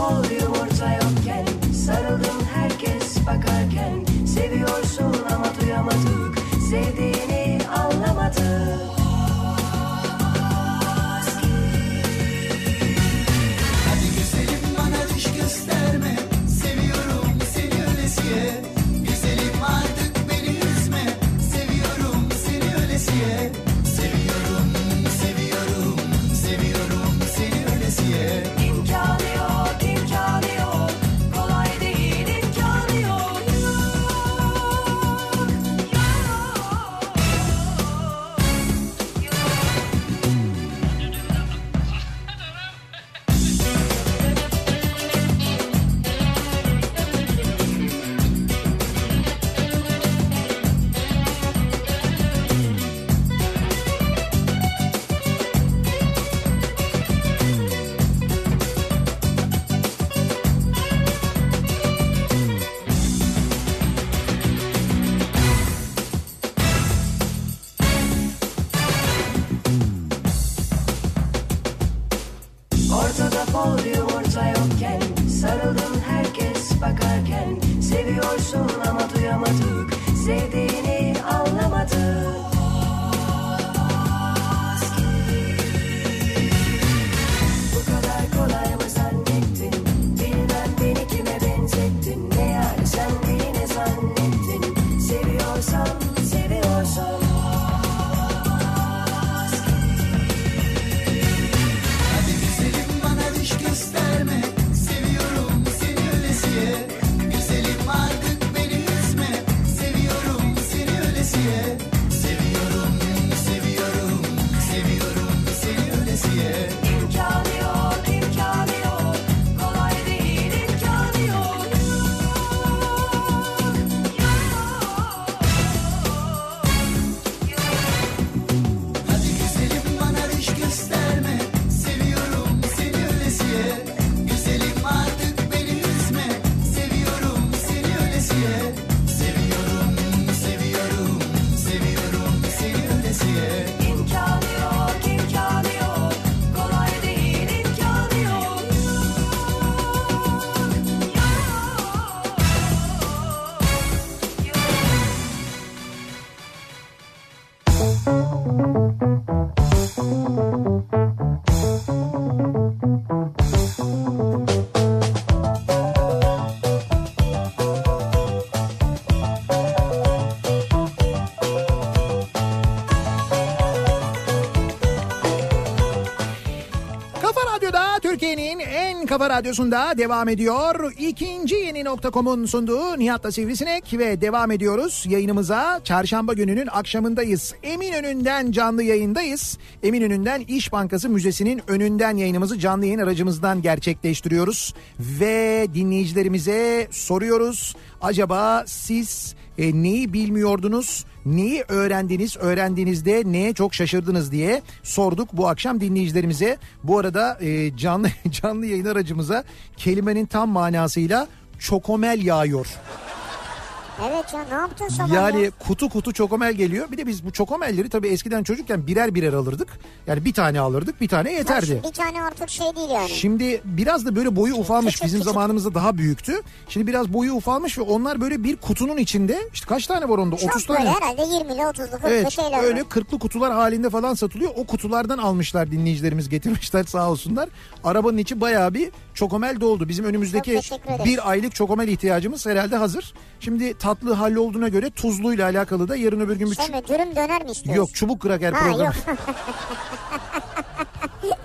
[SPEAKER 5] Gloria. En kafa radyosunda devam ediyor. İkinci yeni nokta.com'un sunduğu Nihat'la Sivrisinek ve devam ediyoruz yayınımıza. Çarşamba gününün akşamındayız. Eminönü'nden canlı yayındayız. Eminönü'nden İş Bankası Müzesi'nin önünden yayınımızı canlı yayın aracımızdan gerçekleştiriyoruz. Ve dinleyicilerimize soruyoruz. Acaba siz e, neyi bilmiyordunuz? Neyi öğrendiniz? Öğrendiğinizde neye çok şaşırdınız diye sorduk bu akşam dinleyicilerimize. Bu arada e, canlı canlı yayın aracımıza kelimenin tam manasıyla çokomel yağıyor.
[SPEAKER 2] Evet ya ne yaptın sabah
[SPEAKER 1] Yani
[SPEAKER 2] ya?
[SPEAKER 1] kutu kutu çokomel geliyor. Bir de biz bu çokomelleri tabii eskiden çocukken birer birer alırdık. Yani bir tane alırdık bir tane yeterdi.
[SPEAKER 2] Bir tane artık şey değil yani.
[SPEAKER 1] Şimdi biraz da böyle boyu ufalmış.
[SPEAKER 2] küçük,
[SPEAKER 1] Bizim
[SPEAKER 2] küçük.
[SPEAKER 1] zamanımızda daha büyüktü. Şimdi biraz boyu ufalmış ve onlar böyle bir kutunun içinde işte kaç tane var onda?
[SPEAKER 2] Çok
[SPEAKER 1] 30
[SPEAKER 2] böyle
[SPEAKER 1] tane.
[SPEAKER 2] herhalde 20'li 30'lu 40'lı
[SPEAKER 1] Evet
[SPEAKER 2] şeyler
[SPEAKER 1] öyle
[SPEAKER 2] var.
[SPEAKER 1] kırklı kutular halinde falan satılıyor. O kutulardan almışlar dinleyicilerimiz getirmişler sağ olsunlar. Arabanın içi bayağı bir çokomel doldu. Bizim önümüzdeki bir aylık çokomel ihtiyacımız herhalde hazır. Şimdi tatlı hallolduğuna göre tuzluyla alakalı da yarın öbür gün bir
[SPEAKER 2] mi dürüm döner mi istiyorsun?
[SPEAKER 1] Yok çubuk kraker programı.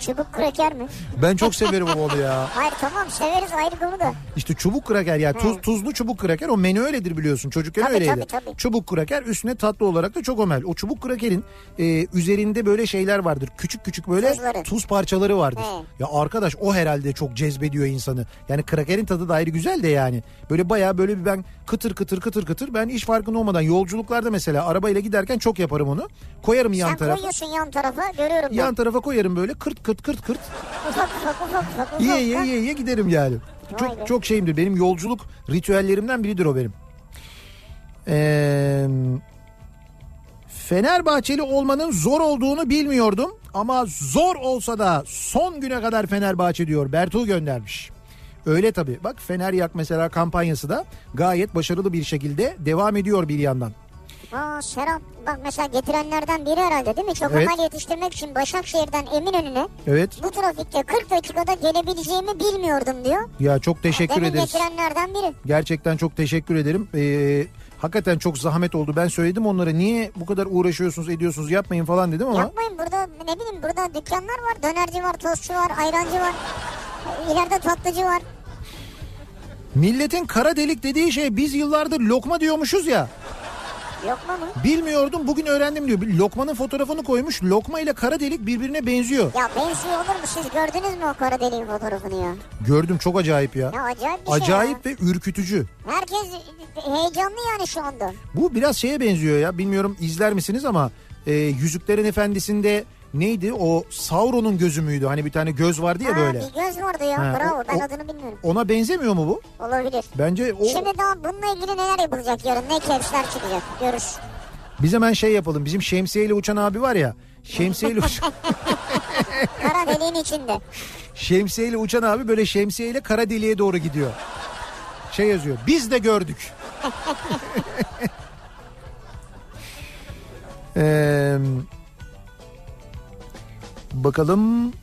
[SPEAKER 2] Çubuk kraker mi?
[SPEAKER 1] Ben çok severim onu ya.
[SPEAKER 2] Hayır tamam severiz ayrı konu da.
[SPEAKER 1] İşte çubuk kraker yani tuz, tuzlu çubuk kraker o menü öyledir biliyorsun. Çocukken
[SPEAKER 2] Tabii,
[SPEAKER 1] öyleydi.
[SPEAKER 2] tabii, tabii.
[SPEAKER 1] Çubuk kraker üstüne tatlı olarak da çokomel. O çubuk krakerin e, üzerinde böyle şeyler vardır. Küçük küçük böyle
[SPEAKER 2] Tuzları.
[SPEAKER 1] tuz parçaları vardır.
[SPEAKER 2] He.
[SPEAKER 1] Ya arkadaş o herhalde çok cezbediyor insanı. Yani krakerin tadı da ayrı güzel de yani. Böyle bayağı böyle bir ben kıtır kıtır kıtır kıtır ben hiç farkında olmadan yolculuklarda mesela arabayla giderken çok yaparım onu. Koyarım yan
[SPEAKER 2] Sen
[SPEAKER 1] tarafa.
[SPEAKER 2] koyuyorsun yan tarafa görüyorum ben.
[SPEAKER 1] Yan tarafa koyarım böyle kırt kırt kırt kırt.
[SPEAKER 2] Ufak ufak ufak ufak.
[SPEAKER 1] Yiye yiye
[SPEAKER 2] ufak.
[SPEAKER 1] yiye yiye giderim yani. Çok çok şeyimdir. Benim yolculuk ritüellerimden biridir o benim. Ee, Fenerbahçeli olmanın zor olduğunu bilmiyordum ama zor olsa da son güne kadar Fenerbahçe diyor. Bertuğ göndermiş. Öyle tabii. Bak Fener Yak mesela kampanyası da gayet başarılı bir şekilde devam ediyor bir yandan.
[SPEAKER 2] Aa Serap bak mesela getirenlerden biri herhalde değil mi? Çokomel
[SPEAKER 1] Evet.
[SPEAKER 2] yetiştirmek için Başakşehir'den Eminönü'ne
[SPEAKER 1] Evet.
[SPEAKER 2] bu trafikte 40 dakikada gelebileceğimi bilmiyordum diyor.
[SPEAKER 1] Ya çok teşekkür
[SPEAKER 2] Demin
[SPEAKER 1] ederiz.
[SPEAKER 2] getirenlerden biri.
[SPEAKER 1] Gerçekten çok teşekkür ederim. Ee, hakikaten çok zahmet oldu. Ben söyledim onlara niye bu kadar uğraşıyorsunuz ediyorsunuz yapmayın falan dedim ama.
[SPEAKER 2] Yapmayın burada ne bileyim burada dükkanlar var. Dönerci var, tostçu var, ayrancı var. İleride tatlıcı var.
[SPEAKER 1] Milletin kara delik dediği şey biz yıllardır lokma diyormuşuz ya.
[SPEAKER 2] Lokma mı?
[SPEAKER 1] Bilmiyordum bugün öğrendim diyor. Lokmanın fotoğrafını koymuş. Lokma ile kara delik birbirine benziyor.
[SPEAKER 2] Ya benziyor olur mu? Siz gördünüz mü o kara deliğin fotoğrafını ya?
[SPEAKER 1] Gördüm çok acayip ya.
[SPEAKER 2] Ya acayip bir şey
[SPEAKER 1] Acayip
[SPEAKER 2] ya.
[SPEAKER 1] ve ürkütücü.
[SPEAKER 2] Herkes heyecanlı yani şu anda.
[SPEAKER 1] Bu biraz şeye benziyor ya. Bilmiyorum izler misiniz ama e, Yüzüklerin Efendisi'nde neydi? O Sauron'un gözü müydü? Hani bir tane göz vardı ya
[SPEAKER 2] Ha,
[SPEAKER 1] böyle.
[SPEAKER 2] bir göz vardı ya.
[SPEAKER 1] Ha,
[SPEAKER 2] Bravo ben
[SPEAKER 1] o-
[SPEAKER 2] adını bilmiyorum.
[SPEAKER 1] Ona benzemiyor mu bu?
[SPEAKER 2] Olabilir.
[SPEAKER 1] Bence o
[SPEAKER 2] Şimdi daha bununla ilgili neler yapılacak yarın? Ne kevsler çıkacak? Görürüz.
[SPEAKER 1] biz hemen şey yapalım. Bizim şemsiyeyle uçan abi var ya. Şemsiyeyle uçan,
[SPEAKER 2] Kara deliğin içinde.
[SPEAKER 1] şemsiyeyle uçan abi böyle şemsiyeyle kara deliğe doğru gidiyor. Şey yazıyor. Biz de gördük. Ee, bakalım.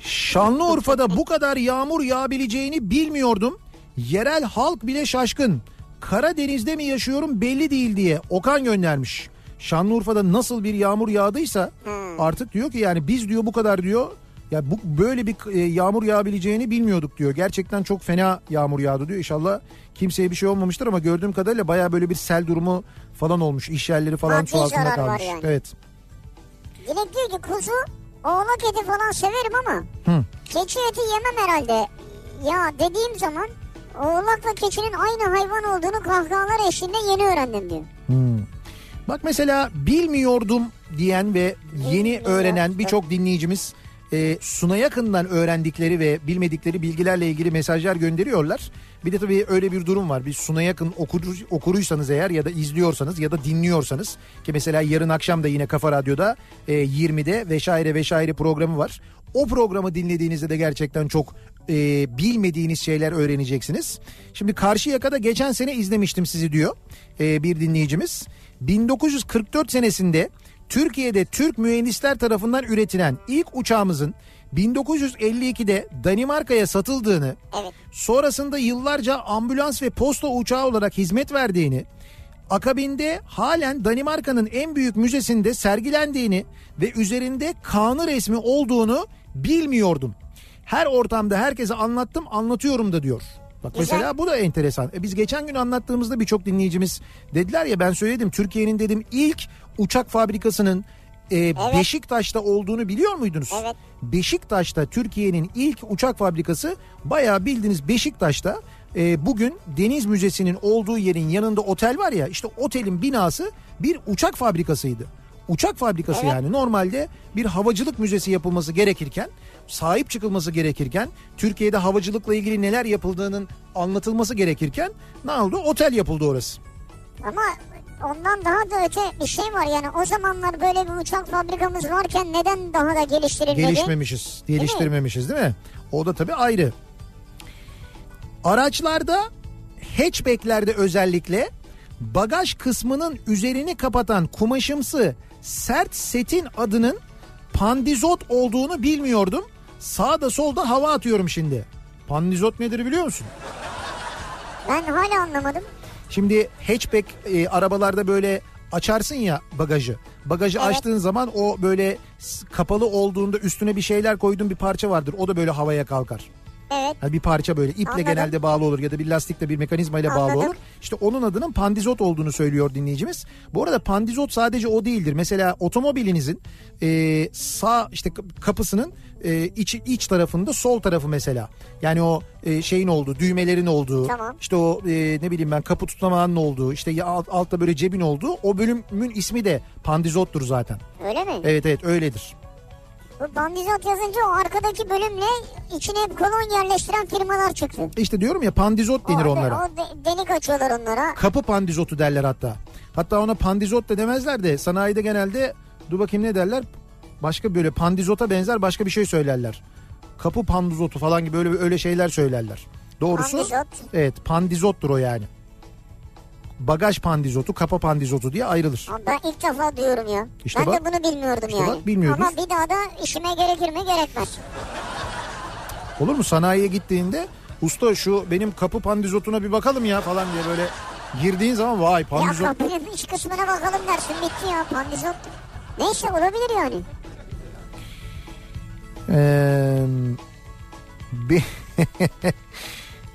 [SPEAKER 1] Şanlıurfa'da bu kadar yağmur yağabileceğini bilmiyordum. Yerel halk bile şaşkın. Karadeniz'de mi yaşıyorum belli değil diye Okan göndermiş. Şanlıurfa'da nasıl bir yağmur yağdıysa artık diyor ki yani biz diyor bu kadar diyor ya bu böyle bir e, yağmur yağabileceğini bilmiyorduk diyor. Gerçekten çok fena yağmur yağdı diyor. İnşallah kimseye bir şey olmamıştır ama gördüğüm kadarıyla baya böyle bir sel durumu falan olmuş. İş yerleri falan
[SPEAKER 2] Maddi
[SPEAKER 1] su altında kalmış.
[SPEAKER 2] yani.
[SPEAKER 1] Evet.
[SPEAKER 2] Dilek diyor ki kuzu oğlak eti falan severim ama
[SPEAKER 1] Hı.
[SPEAKER 2] keçi eti yemem herhalde. Ya dediğim zaman oğlakla keçinin aynı hayvan olduğunu kahkahalar eşliğinde yeni öğrendim diyor.
[SPEAKER 1] Bak mesela bilmiyordum diyen ve yeni öğrenen birçok dinleyicimiz e, Suna yakından öğrendikleri ve bilmedikleri bilgilerle ilgili mesajlar gönderiyorlar. Bir de tabii öyle bir durum var. Bir Suna yakın okur, okuruysanız eğer ya da izliyorsanız ya da dinliyorsanız ki mesela yarın akşam da yine Kafa Radyo'da e, 20'de vesaire vesaire programı var. O programı dinlediğinizde de gerçekten çok e, bilmediğiniz şeyler öğreneceksiniz. Şimdi Karşıyaka'da geçen sene izlemiştim sizi diyor e, bir dinleyicimiz. 1944 senesinde Türkiye'de Türk mühendisler tarafından üretilen ilk uçağımızın 1952'de Danimarka'ya satıldığını,
[SPEAKER 2] Evet.
[SPEAKER 1] sonrasında yıllarca ambulans ve posta uçağı olarak hizmet verdiğini, akabinde halen Danimarka'nın en büyük müzesinde sergilendiğini ve üzerinde kanı resmi olduğunu bilmiyordum. Her ortamda herkese anlattım anlatıyorum da diyor. Bak
[SPEAKER 2] Güzel.
[SPEAKER 1] mesela bu da enteresan. E biz geçen gün anlattığımızda birçok dinleyicimiz dediler ya ben söyledim Türkiye'nin dedim ilk uçak fabrikasının e, Beşiktaş'ta olduğunu biliyor muydunuz?
[SPEAKER 2] Evet.
[SPEAKER 1] Beşiktaş'ta Türkiye'nin ilk uçak fabrikası bayağı bildiğiniz Beşiktaş'ta e, bugün Deniz Müzesi'nin olduğu yerin yanında otel var ya işte otelin binası bir uçak fabrikasıydı. Uçak fabrikası
[SPEAKER 2] Evet.
[SPEAKER 1] yani normalde bir havacılık müzesi yapılması gerekirken sahip çıkılması gerekirken Türkiye'de havacılıkla ilgili neler yapıldığının anlatılması gerekirken ne oldu? Otel yapıldı orası.
[SPEAKER 2] Ama ondan daha da öte bir şey var yani o zamanlar böyle bir uçak fabrikamız varken neden daha da geliştirilmedi?
[SPEAKER 1] Gelişmemişiz, geliştirmemişiz değil mi? O da tabii ayrı. Araçlarda hatchbacklerde özellikle bagaj kısmının üzerini kapatan kumaşımsı sert setin adının pandizot olduğunu bilmiyordum. Sağda solda hava atıyorum şimdi. Pandizot nedir biliyor musun?
[SPEAKER 2] Ben hala anlamadım.
[SPEAKER 1] Şimdi hatchback e, arabalarda böyle açarsın ya bagajı. Bagajı
[SPEAKER 2] Evet.
[SPEAKER 1] açtığın zaman o böyle kapalı olduğunda üstüne bir şeyler koyduğun bir parça vardır. O da böyle havaya kalkar.
[SPEAKER 2] Evet.
[SPEAKER 1] Yani bir parça böyle iple
[SPEAKER 2] Anladım.
[SPEAKER 1] genelde bağlı olur ya da bir lastikle bir mekanizma ile bağlı olur. İşte onun adının pandizot olduğunu söylüyor dinleyicimiz. Bu arada pandizot sadece o değildir. Mesela otomobilinizin e, sağ işte kap- kapısının e, iç, iç tarafında sol tarafı mesela. Yani o e, şeyin olduğu, düğmelerin olduğu,
[SPEAKER 2] Tamam.
[SPEAKER 1] işte o e, ne bileyim ben kapı tutamağının olduğu, işte alt, altta böyle cebin olduğu o bölümün ismi de pandizottur zaten.
[SPEAKER 2] Öyle mi?
[SPEAKER 1] Evet evet öyledir.
[SPEAKER 2] Bu bandizot yazınca o arkadaki bölümle içine kolon yerleştiren firmalar çıktı.
[SPEAKER 1] İşte diyorum ya pandizot denir
[SPEAKER 2] o,
[SPEAKER 1] onlara.
[SPEAKER 2] O de- delik açıyorlar onlara.
[SPEAKER 1] Kapı pandizotu derler hatta. Hatta ona pandizot da demezler de sanayide genelde dur bakayım ne derler? Başka böyle pandizota benzer başka bir şey söylerler. Kapı pandizotu falan gibi öyle öyle şeyler söylerler. Doğrusu
[SPEAKER 2] Pandizot.
[SPEAKER 1] evet pandizottur o yani. Bagaj pandizotu, kapa pandizotu diye ayrılır.
[SPEAKER 2] Ama Ben ilk defa duyuyorum ya.
[SPEAKER 1] İşte
[SPEAKER 2] ben
[SPEAKER 1] bak-
[SPEAKER 2] de bunu bilmiyordum
[SPEAKER 1] işte
[SPEAKER 2] yani.
[SPEAKER 1] bak, bilmiyordun.
[SPEAKER 2] Ama bir daha da işime gerekir mi gerekmez.
[SPEAKER 1] Olur mu? Sanayiye gittiğinde usta şu benim kapı pandizotuna bir bakalım ya falan diye böyle girdiğin zaman vay
[SPEAKER 2] Ya
[SPEAKER 1] pandizot.
[SPEAKER 2] kapının iç kısmına bakalım dersin bitti ya pandizot. Neyse olabilir yani.
[SPEAKER 1] Ee, bir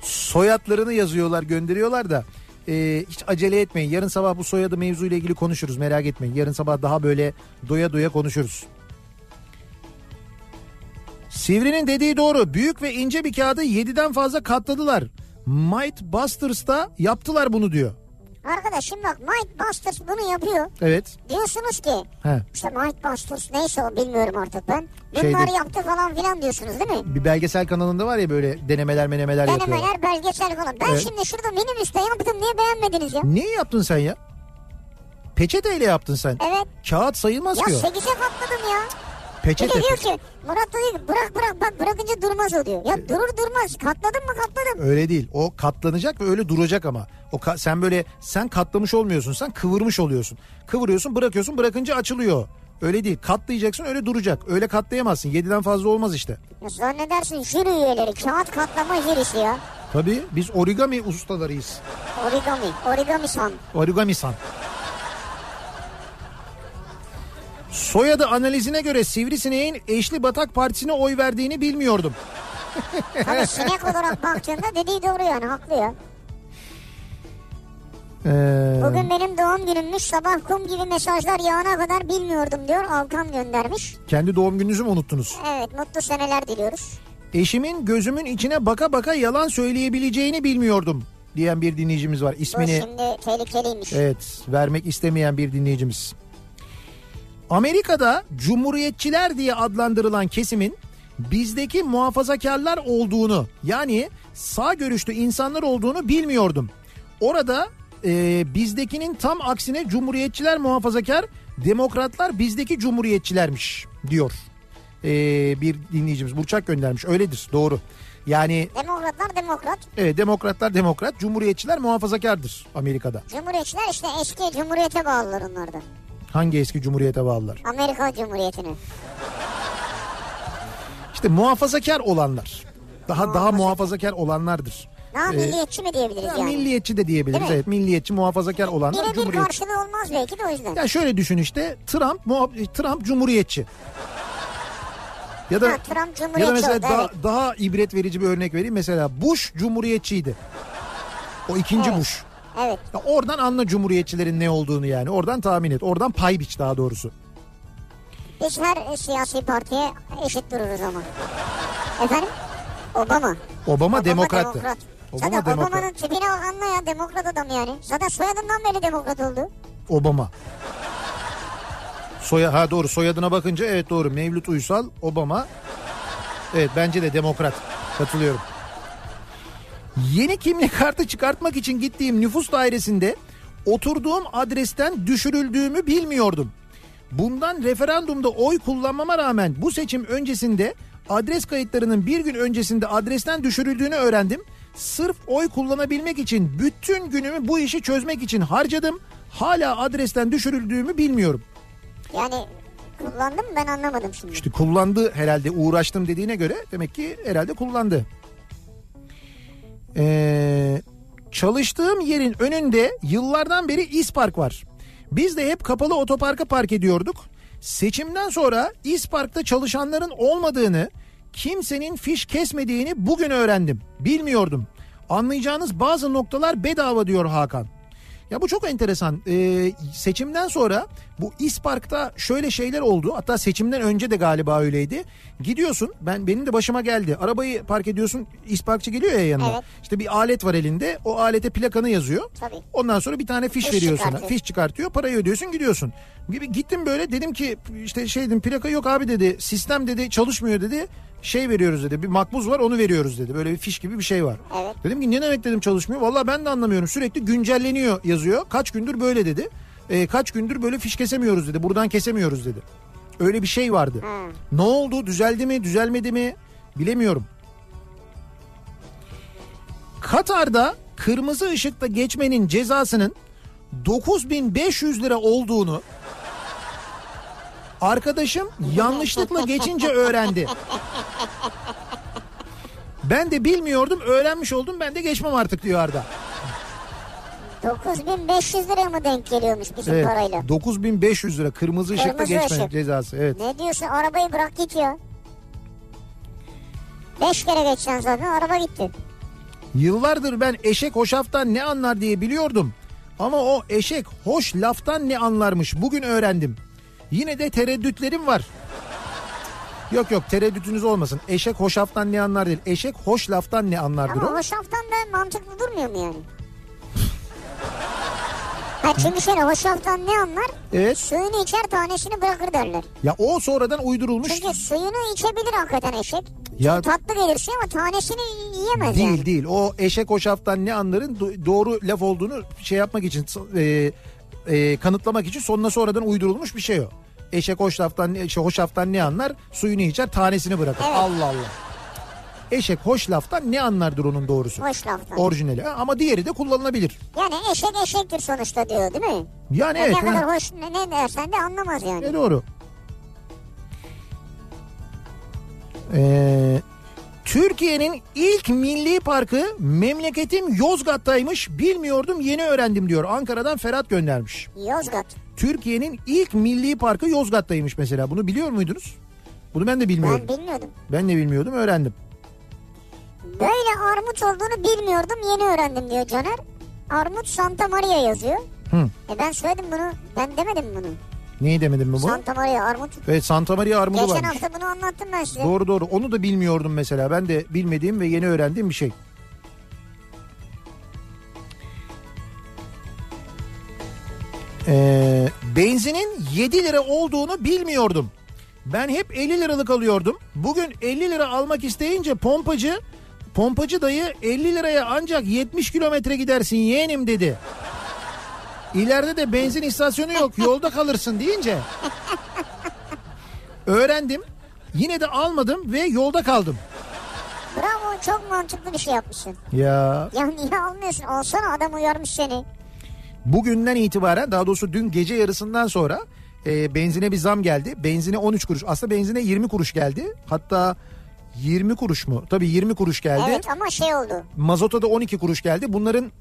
[SPEAKER 1] soyadlarını yazıyorlar gönderiyorlar da e, hiç acele etmeyin. Yarın sabah bu soyadı mevzuyla ilgili konuşuruz merak etmeyin. Yarın sabah daha böyle doya doya konuşuruz. Sivri'nin dediği doğru. Büyük ve ince bir kağıdı 7'den fazla katladılar. Might Busters'ta yaptılar bunu diyor.
[SPEAKER 2] Arkadaş şimdi bak Might Busters bunu yapıyor.
[SPEAKER 1] Evet.
[SPEAKER 2] Diyorsunuz ki
[SPEAKER 1] He.
[SPEAKER 2] işte Might Busters neyse o bilmiyorum artık ben. Bunlar
[SPEAKER 1] Şeyde-
[SPEAKER 2] yaptı falan filan diyorsunuz değil mi?
[SPEAKER 1] Bir belgesel kanalında var ya böyle denemeler menemeler yapıyorlar.
[SPEAKER 2] Denemeler belgesel falan. Ben
[SPEAKER 1] Evet.
[SPEAKER 2] şimdi şurada minibüste yaptım niye beğenmediniz ya?
[SPEAKER 1] Niye yaptın sen ya? Peçeteyle yaptın sen.
[SPEAKER 2] Evet.
[SPEAKER 1] Kağıt sayılmaz
[SPEAKER 2] Ya
[SPEAKER 1] ki o.
[SPEAKER 2] 8'e katladım ya. Bir
[SPEAKER 1] Peçete.
[SPEAKER 2] de diyor ki Murat da diyor ki bırak bırak bak bırakınca durmaz o diyor. Ya durur durmaz katladın mı katladım.
[SPEAKER 1] Öyle değil. O katlanacak ve öyle duracak ama. O ka- sen böyle sen katlamış olmuyorsun. Sen kıvırmış oluyorsun. Kıvırıyorsun, bırakıyorsun, bırakınca açılıyor. Öyle değil. Katlayacaksın öyle duracak. Öyle katlayamazsın. 7'den fazla olmaz işte.
[SPEAKER 2] Zannedersin jüri üyeleri kağıt katlama jürisi ya.
[SPEAKER 1] Tabii biz origami ustalarıyız.
[SPEAKER 2] Origami, origami san.
[SPEAKER 1] Origami san. Soyadı analizine göre Sivrisineğin Eşli Batak Partisi'ne oy verdiğini bilmiyordum.
[SPEAKER 2] Tabii sinek olarak baktığında dediği doğru yani haklı ya.
[SPEAKER 1] Ee,
[SPEAKER 2] Bugün benim doğum günümmüş sabah kum gibi mesajlar yağana kadar bilmiyordum diyor Alkan göndermiş.
[SPEAKER 1] kendi doğum gününüzü mü unuttunuz?
[SPEAKER 2] Evet mutlu seneler diliyoruz.
[SPEAKER 1] Eşimin gözümün içine baka baka yalan söyleyebileceğini bilmiyordum diyen bir dinleyicimiz var.
[SPEAKER 2] Bu
[SPEAKER 1] İsmini
[SPEAKER 2] şimdi tehlikeliymiş.
[SPEAKER 1] evet vermek istemeyen bir dinleyicimiz. Amerika'da cumhuriyetçiler diye adlandırılan kesimin bizdeki muhafazakarlar olduğunu yani sağ görüşlü insanlar olduğunu bilmiyordum. Orada e, bizdekinin tam aksine cumhuriyetçiler muhafazakar, demokratlar bizdeki cumhuriyetçilermiş diyor. E, bir dinleyicimiz Burçak göndermiş öyledir doğru. Yani
[SPEAKER 2] Demokratlar demokrat.
[SPEAKER 1] evet, demokratlar demokrat, cumhuriyetçiler muhafazakardır Amerika'da.
[SPEAKER 2] Cumhuriyetçiler işte eski cumhuriyete bağlılar onlardan.
[SPEAKER 1] Hangi eski cumhuriyete bağlılar?
[SPEAKER 2] Amerika Cumhuriyeti'ne.
[SPEAKER 1] İşte muhafazakar olanlar. Daha daha muhafazakar olanlardır.
[SPEAKER 2] Daha
[SPEAKER 1] Ee,
[SPEAKER 2] milliyetçi mi diyebiliriz
[SPEAKER 1] Ya
[SPEAKER 2] yani?
[SPEAKER 1] Milliyetçi de diyebiliriz. Evet, milliyetçi, muhafazakar olanlar
[SPEAKER 2] Birebir
[SPEAKER 1] cumhuriyetçi.
[SPEAKER 2] karşılığı olmaz belki de o yüzden.
[SPEAKER 1] Ya şöyle düşün işte Trump muha- Trump cumhuriyetçi. Ya da
[SPEAKER 2] Ha, Trump
[SPEAKER 1] ya da mesela
[SPEAKER 2] oldu,
[SPEAKER 1] daha,
[SPEAKER 2] evet.
[SPEAKER 1] daha ibret verici bir örnek vereyim. Mesela Bush cumhuriyetçiydi. O ikinci
[SPEAKER 2] Evet.
[SPEAKER 1] Bush.
[SPEAKER 2] Evet.
[SPEAKER 1] Ya oradan anla cumhuriyetçilerin ne olduğunu yani. Oradan tahmin et. Oradan pay biç daha doğrusu.
[SPEAKER 2] Biz her siyasi partiye eşit dururuz ama. Efendim? Obama.
[SPEAKER 1] Obama, demokrattı.
[SPEAKER 2] demokrat.
[SPEAKER 1] Obama
[SPEAKER 2] Zaten
[SPEAKER 1] demokrat.
[SPEAKER 2] Obama'nın tipine bak anla ya demokrat adam yani. Zaten soyadından beri demokrat oldu.
[SPEAKER 1] Obama. Soya ha doğru soyadına bakınca evet doğru. Mevlüt Uysal, Obama. Evet bence de demokrat. Katılıyorum. Yeni kimlik kartı çıkartmak için gittiğim nüfus dairesinde Oturduğum adresten düşürüldüğümü bilmiyordum. Bundan referandumda oy kullanmama rağmen bu seçim öncesinde adres kayıtlarının bir gün öncesinde adresten düşürüldüğünü öğrendim. Sırf oy kullanabilmek için bütün günümü bu işi çözmek için harcadım. Hala adresten düşürüldüğümü bilmiyorum.
[SPEAKER 2] Yani kullandım mı ben anlamadım şimdi.
[SPEAKER 1] İşte kullandı herhalde uğraştım dediğine göre demek ki herhalde kullandı. Ee, çalıştığım yerin önünde yıllardan beri İspark var. Biz de hep kapalı otoparka park ediyorduk. Seçimden sonra İspark'ta çalışanların olmadığını, kimsenin fiş kesmediğini bugün öğrendim. Bilmiyordum. Anlayacağınız bazı noktalar bedava diyor Hakan. Ya bu çok enteresan. Ee, seçimden sonra bu İspark'ta şöyle şeyler oldu. Hatta seçimden önce de galiba öyleydi. Gidiyorsun ben benim de başıma geldi. Arabayı park ediyorsun İsparkçı geliyor ya yanına.
[SPEAKER 2] Evet.
[SPEAKER 1] İşte bir alet var elinde. O alete plakanı yazıyor.
[SPEAKER 2] Tabii.
[SPEAKER 1] Ondan sonra bir tane fiş,
[SPEAKER 2] Fiş
[SPEAKER 1] veriyor sana. Fiş çıkartıyor. Parayı ödüyorsun gidiyorsun. Gibi gittim böyle dedim ki işte şey dedim plaka yok abi dedi. Sistem dedi çalışmıyor dedi. Şey veriyoruz dedi. Bir makbuz var onu veriyoruz dedi. Böyle bir fiş gibi bir şey var.
[SPEAKER 2] Evet.
[SPEAKER 1] Dedim ki ne demek dedim çalışmıyor. Vallahi ben de anlamıyorum. Sürekli güncelleniyor yazıyor. Kaç gündür böyle dedi. Ee, kaç gündür böyle fiş kesemiyoruz dedi. Buradan kesemiyoruz dedi. Öyle bir şey vardı. Ne oldu? Düzeldi mi? Düzelmedi mi? Bilemiyorum. Katar'da kırmızı ışıkta geçmenin cezasının 9500 lira olduğunu arkadaşım yanlışlıkla geçince öğrendi. Ben de bilmiyordum öğrenmiş oldum ben de geçmem artık diyor Arda.
[SPEAKER 2] 9500 liraya mı denk geliyormuş bizim
[SPEAKER 1] Evet,
[SPEAKER 2] parayla?
[SPEAKER 1] 9500 lira kırmızı ışıkta
[SPEAKER 2] Kırmızı
[SPEAKER 1] geçme
[SPEAKER 2] ışık.
[SPEAKER 1] cezası. Evet.
[SPEAKER 2] Ne diyorsun arabayı bırak git ya. Beş kere geçeceksin zaten araba gitti.
[SPEAKER 1] Yıllardır ben eşek hoşaftan ne anlar diye biliyordum. Ama o eşek hoş laftan ne anlarmış bugün öğrendim. Yine de tereddütlerim var. Yok yok tereddütünüz olmasın. Eşek hoşaftan ne anlar değil. Eşek hoş laftan ne anlardır
[SPEAKER 2] Ama
[SPEAKER 1] o.
[SPEAKER 2] hoşaftan da mantıklı durmuyor mu yani? Ha çünkü şöyle hoşaftan ne anlar?
[SPEAKER 1] Evet.
[SPEAKER 2] Suyunu içer tanesini bırakır derler.
[SPEAKER 1] Ya o sonradan uydurulmuş.
[SPEAKER 2] Çünkü suyunu içebilir hakikaten eşek.
[SPEAKER 1] Ya
[SPEAKER 2] Tatlı gelirse ama tanesini yiyemez
[SPEAKER 1] değil
[SPEAKER 2] yani.
[SPEAKER 1] değil. O eşek hoşaftan ne anların do- doğru laf olduğunu şey yapmak için e, e, kanıtlamak için sonuna sonradan uydurulmuş bir şey o. Eşek hoşaftan ne, şey, hoşaftan ne anlar? Suyunu içer tanesini bırakır.
[SPEAKER 2] Evet.
[SPEAKER 1] Allah Allah. Eşek hoş laftan ne anlardır onun doğrusu?
[SPEAKER 2] Hoş laftan.
[SPEAKER 1] Orijinali. Ama diğeri de kullanılabilir.
[SPEAKER 2] Yani eşek eşektir sonuçta diyor değil mi?
[SPEAKER 1] Yani
[SPEAKER 2] Ya
[SPEAKER 1] evet.
[SPEAKER 2] ne kadar
[SPEAKER 1] ha.
[SPEAKER 2] hoş ne, ne dersen de anlamaz yani.
[SPEAKER 1] E doğru. Ee, Türkiye'nin ilk milli parkı memleketim Yozgat'taymış. Bilmiyordum yeni öğrendim diyor. Ankara'dan Ferhat göndermiş.
[SPEAKER 2] Yozgat.
[SPEAKER 1] Türkiye'nin ilk milli parkı Yozgat'taymış mesela. Bunu biliyor muydunuz? Bunu ben de bilmiyordum.
[SPEAKER 2] Ben bilmiyordum.
[SPEAKER 1] Ben de bilmiyordum öğrendim.
[SPEAKER 2] Böyle armut olduğunu bilmiyordum yeni öğrendim diyor Caner. Armut Santa Maria yazıyor.
[SPEAKER 1] Hı.
[SPEAKER 2] E ben söyledim bunu. Ben demedim bunu.
[SPEAKER 1] Neyi demedim mi bu?
[SPEAKER 2] Santa Maria armut.
[SPEAKER 1] Evet Santa Maria armudu
[SPEAKER 2] Geçen
[SPEAKER 1] varmış.
[SPEAKER 2] hafta bunu anlattım ben size.
[SPEAKER 1] Doğru doğru onu da bilmiyordum mesela. Ben de bilmediğim ve yeni öğrendiğim bir şey. Ee, benzinin 7 lira olduğunu bilmiyordum. Ben hep 50 liralık alıyordum. Bugün 50 lira almak isteyince pompacı pompacı dayı 50 liraya ancak 70 kilometre gidersin yeğenim dedi. İleride de benzin istasyonu yok yolda kalırsın deyince öğrendim. Yine de almadım ve yolda kaldım.
[SPEAKER 2] Bravo çok mantıklı bir şey yapmışsın.
[SPEAKER 1] Ya
[SPEAKER 2] Ya niye almıyorsun? Alsana adam uyarmış seni.
[SPEAKER 1] Bugünden itibaren daha doğrusu dün gece yarısından sonra e, benzine bir zam geldi. Benzine 13 kuruş aslında benzine 20 kuruş geldi. Hatta 20 kuruş mu? Tabii 20 kuruş geldi.
[SPEAKER 2] Evet ama şey oldu.
[SPEAKER 1] Mazota da 12 kuruş geldi. Bunların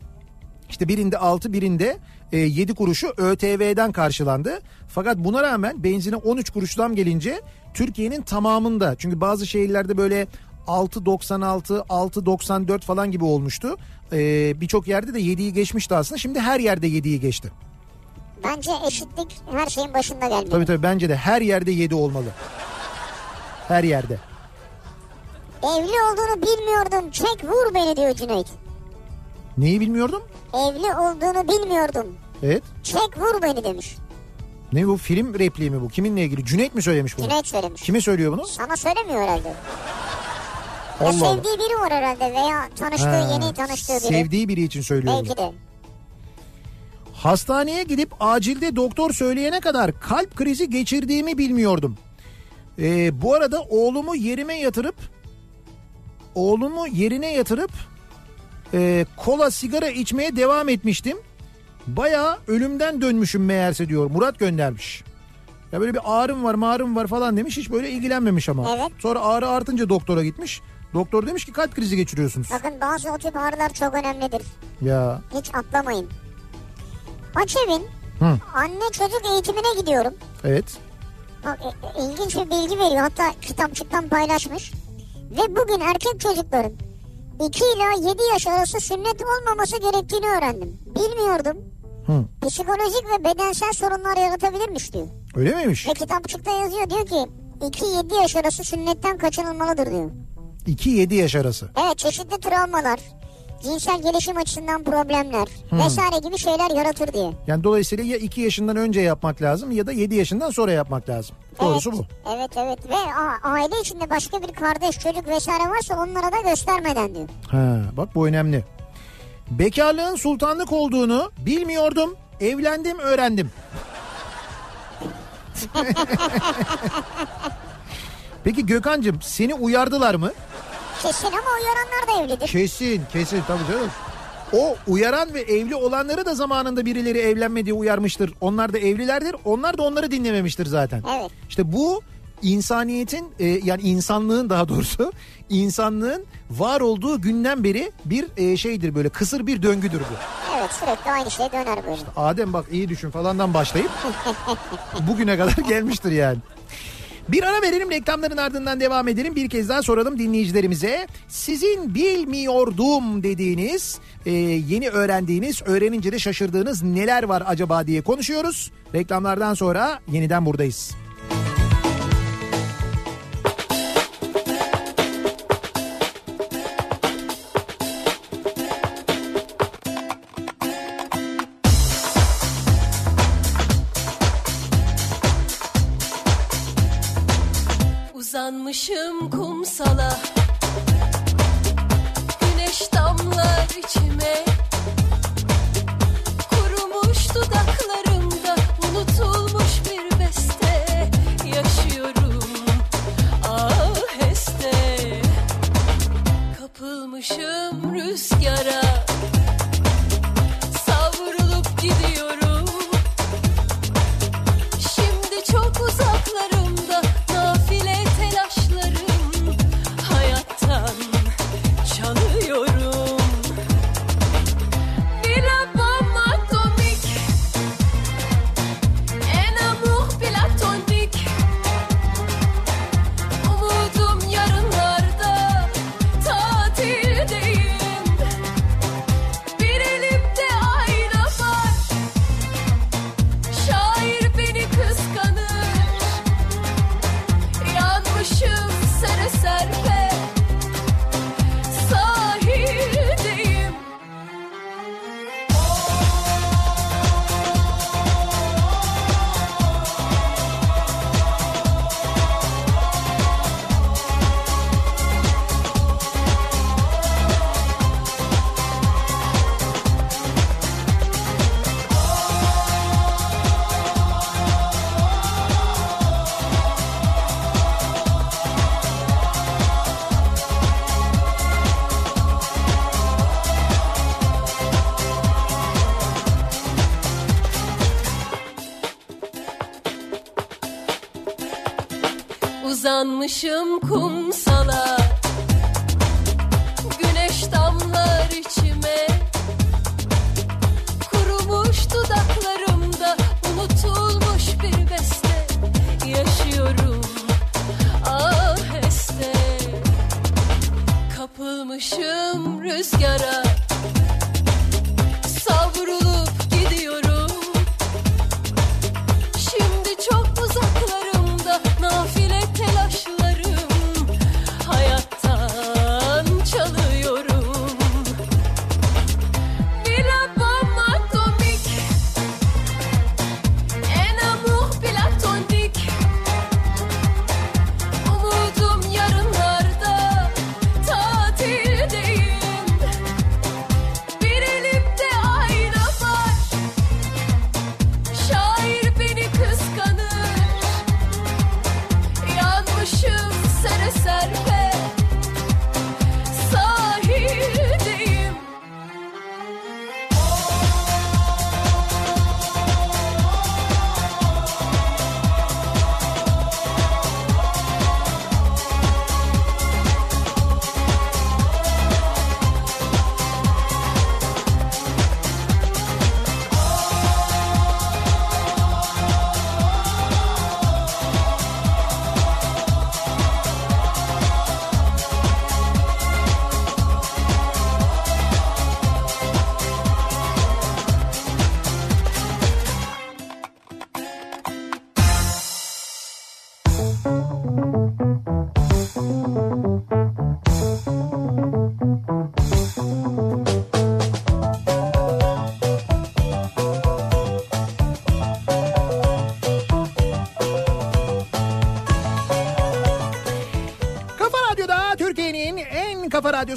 [SPEAKER 1] işte birinde 6 birinde e, 7 kuruşu ÖTV'den karşılandı. Fakat buna rağmen benzine 13 kuruş zam gelince Türkiye'nin tamamında çünkü bazı şehirlerde böyle 6.96 6.94 falan gibi olmuştu. E, Birçok yerde de 7'yi geçmişti aslında. Şimdi her yerde 7'yi geçti.
[SPEAKER 2] Bence eşitlik her şeyin başında gelmiyor.
[SPEAKER 1] Tabii tabii bence de her yerde 7 olmalı. Her yerde.
[SPEAKER 2] Evli olduğunu bilmiyordum. Çek vur beni diyor Cüneyt.
[SPEAKER 1] Neyi bilmiyordum?
[SPEAKER 2] Evli olduğunu bilmiyordum.
[SPEAKER 1] Evet.
[SPEAKER 2] Çek vur beni demiş.
[SPEAKER 1] Ne bu film repliği mi bu? Kiminle ilgili? Cüneyt mi söylemiş bunu?
[SPEAKER 2] Cüneyt söylemiş.
[SPEAKER 1] Kime söylüyor bunu?
[SPEAKER 2] Sana söylemiyor herhalde. Ya
[SPEAKER 1] Allah Allah.
[SPEAKER 2] sevdiği biri var herhalde veya tanıştığı
[SPEAKER 1] Ha,
[SPEAKER 2] yeni tanıştığı biri.
[SPEAKER 1] Sevdiği biri için söylüyor bunu.
[SPEAKER 2] Belki de.
[SPEAKER 1] Hastaneye gidip acilde doktor söyleyene kadar kalp krizi geçirdiğimi bilmiyordum. Ee, bu arada oğlumu yerime yatırıp oğlumu yerine yatırıp e, kola sigara içmeye devam etmiştim. Bayağı ölümden dönmüşüm meğerse diyor. Murat göndermiş. Ya böyle bir ağrım var mağrım var falan demiş. Hiç böyle ilgilenmemiş ama.
[SPEAKER 2] Evet.
[SPEAKER 1] Sonra ağrı artınca doktora gitmiş. Doktor demiş ki kalp krizi geçiriyorsunuz.
[SPEAKER 2] Bakın bazı o tip ağrılar çok önemlidir.
[SPEAKER 1] Ya
[SPEAKER 2] Hiç atlamayın. Açevin
[SPEAKER 1] Hı.
[SPEAKER 2] anne çocuk eğitimine gidiyorum.
[SPEAKER 1] evet.
[SPEAKER 2] Bak e- e- ilginç bir bilgi veriyor. Hatta kitapçıktan paylaşmış. Ve bugün erkek çocukların 2 ila 7 yaş arası sünnet olmaması gerektiğini öğrendim. Bilmiyordum.
[SPEAKER 1] Hı.
[SPEAKER 2] Psikolojik ve bedensel sorunlar yaratabilirmiş diyor.
[SPEAKER 1] Öyle miymiş?
[SPEAKER 2] Ve kitapçıkta yazıyor diyor ki 2-7 yaş arası sünnetten kaçınılmalıdır diyor.
[SPEAKER 1] 2-7 yaş arası.
[SPEAKER 2] Evet çeşitli travmalar, cinsel gelişim açısından problemler vesaire gibi şeyler yaratır diye.
[SPEAKER 1] Yani dolayısıyla ya 2 yaşından önce yapmak lazım ya da 7 yaşından sonra yapmak lazım. Doğrusu
[SPEAKER 2] evet,
[SPEAKER 1] bu.
[SPEAKER 2] Evet evet ve aile içinde başka bir kardeş çocuk vesaire varsa onlara da göstermeden diyor.
[SPEAKER 1] Ha, bak bu önemli. Bekarlığın sultanlık olduğunu bilmiyordum. Evlendim öğrendim. Peki Gökhan'cığım seni uyardılar mı?
[SPEAKER 2] Kesin ama uyaranlar da evlidir.
[SPEAKER 1] Kesin kesin tabii canım. O uyaran ve evli olanları da zamanında birileri evlenme diye uyarmıştır. Onlar da evlilerdir. Onlar da onları dinlememiştir zaten.
[SPEAKER 2] Evet.
[SPEAKER 1] İşte bu insaniyetin e, yani insanlığın daha doğrusu insanlığın var olduğu günden beri bir e, şeydir böyle kısır bir döngüdür bu.
[SPEAKER 2] Evet sürekli aynı şey döner böyle.
[SPEAKER 1] Adem bak iyi düşün falandan başlayıp bugüne kadar gelmiştir yani. Bir ara verelim reklamların ardından devam edelim. Bir kez daha soralım dinleyicilerimize. Sizin bilmiyordum dediğiniz, e, yeni öğrendiğiniz, öğrenince de şaşırdığınız neler var acaba diye konuşuyoruz. Reklamlardan sonra yeniden buradayız.
[SPEAKER 6] Uzanmışım kumsala. Güneş damlar içime. Kurumuş dudaklarımda Unutulmuş bir beste Yaşıyorum. Aheste Kapılmışım rüzgara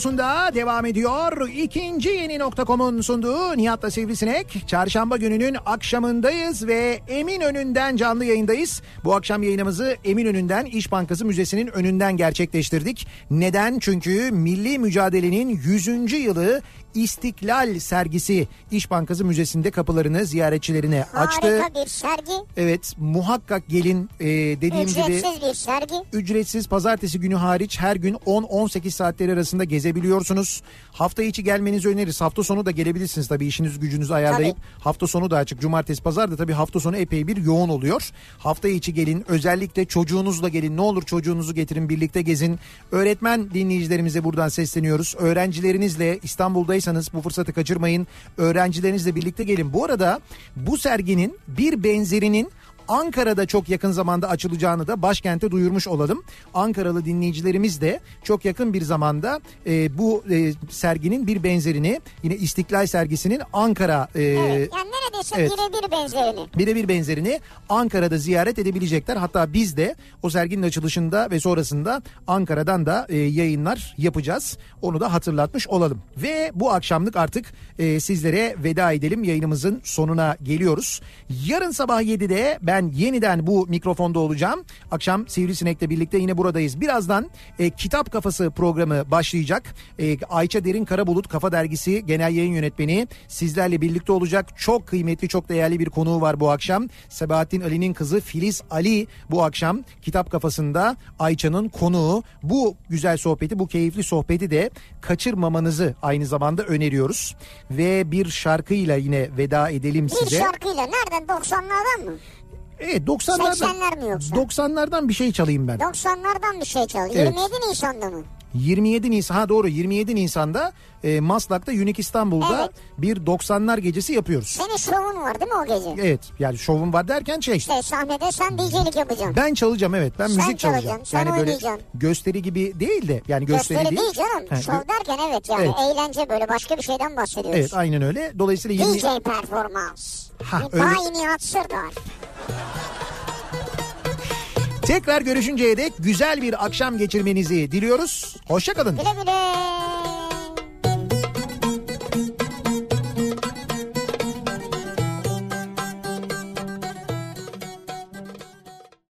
[SPEAKER 1] Radyosu'nda devam ediyor. İkinci yeni nokta.com'un sunduğu Nihat'la Sivrisinek. Çarşamba gününün akşamındayız ve Eminönü'nden canlı yayındayız. Bu akşam yayınımızı Eminönü'nden İş Bankası Müzesi'nin önünden gerçekleştirdik. Neden? Çünkü milli mücadelenin 100. yılı İstiklal sergisi İş Bankası Müzesi'nde kapılarını ziyaretçilerine açtı.
[SPEAKER 2] Harika bir sergi.
[SPEAKER 1] Evet muhakkak gelin e, dediğim gibi
[SPEAKER 2] Ücretsiz bir sergi.
[SPEAKER 1] ücretsiz pazartesi günü hariç her gün 10-18 saatleri arasında gezebiliyorsunuz. Hafta içi gelmenizi öneririz. Hafta sonu da gelebilirsiniz tabii işiniz gücünüzü ayarlayıp. Hafta sonu da açık. Cumartesi pazar da tabii hafta sonu epey bir yoğun oluyor. Hafta içi gelin özellikle çocuğunuzla gelin. Ne olur çocuğunuzu getirin birlikte gezin. Öğretmen dinleyicilerimize buradan sesleniyoruz. Öğrencilerinizle İstanbul'daysanız bu fırsatı kaçırmayın. Öğrencilerinizle birlikte gelin. Bu arada bu serginin bir benzerinin Ankara'da çok yakın zamanda açılacağını da başkente duyurmuş olalım. Ankaralı dinleyicilerimiz de çok yakın bir zamanda e, bu e, serginin bir benzerini yine İstiklal sergisinin Ankara e,
[SPEAKER 2] Evet. Yani neredeyse
[SPEAKER 1] evet.
[SPEAKER 2] birebir benzerini.
[SPEAKER 1] birebir benzerini Ankara'da ziyaret edebilecekler. Hatta biz de o serginin açılışında ve sonrasında Ankara'dan da e, yayınlar yapacağız. Onu da hatırlatmış olalım. Ve bu akşamlık artık e, sizlere veda edelim. Yayınımızın sonuna geliyoruz. Yarın sabah 7'de ben yeniden bu mikrofonda olacağım. Akşam Sivrisinek'le birlikte yine buradayız. Birazdan e, Kitap Kafası programı başlayacak. E, Ayça Derin Karabulut Kafa Dergisi Genel Yayın Yönetmeni sizlerle birlikte olacak. Çok kıymetli, çok değerli bir konuğu var bu akşam. Sebahattin Ali'nin kızı Filiz Ali bu akşam Kitap Kafası'nda Ayça'nın konuğu. Bu güzel sohbeti, bu keyifli sohbeti de kaçırmamanızı aynı zamanda öneriyoruz. Ve bir şarkıyla yine veda edelim
[SPEAKER 2] Bir
[SPEAKER 1] size.
[SPEAKER 2] şarkıyla nereden 90'lardan mı?
[SPEAKER 1] Evet 90'lardan
[SPEAKER 2] 80'ler mi yoksa?
[SPEAKER 1] 90'lardan bir şey çalayım ben.
[SPEAKER 2] 90'lardan bir şey çal.
[SPEAKER 1] Evet.
[SPEAKER 2] 27 Nisan'da mı?
[SPEAKER 1] 27 Nisan ha doğru 27 Nisan'da e, Maslak'ta Unique İstanbul'da
[SPEAKER 2] Evet.
[SPEAKER 1] bir 90'lar gecesi yapıyoruz.
[SPEAKER 2] Senin şovun var değil mi o gece?
[SPEAKER 1] Evet yani şovum var derken şey
[SPEAKER 2] İşte sahnede sen DJ'lik yapacaksın.
[SPEAKER 1] ben çalacağım evet ben
[SPEAKER 2] Sen
[SPEAKER 1] müzik çalacağım.
[SPEAKER 2] sen
[SPEAKER 1] yani böyle gösteri gibi değil de yani gösteri,
[SPEAKER 2] Gösteri
[SPEAKER 1] değil.
[SPEAKER 2] değil canım.
[SPEAKER 1] Ha,
[SPEAKER 2] Şov
[SPEAKER 1] gö-
[SPEAKER 2] derken evet yani
[SPEAKER 1] Evet.
[SPEAKER 2] eğlence böyle başka bir şeyden bahsediyoruz.
[SPEAKER 1] Evet aynen öyle. Dolayısıyla 20
[SPEAKER 2] DJ performans.
[SPEAKER 1] Ha, öyle.
[SPEAKER 2] Bay Nihat Sırdar.
[SPEAKER 1] Tekrar görüşünceye dek güzel bir akşam geçirmenizi diliyoruz. Hoşçakalın.
[SPEAKER 2] Güle güle.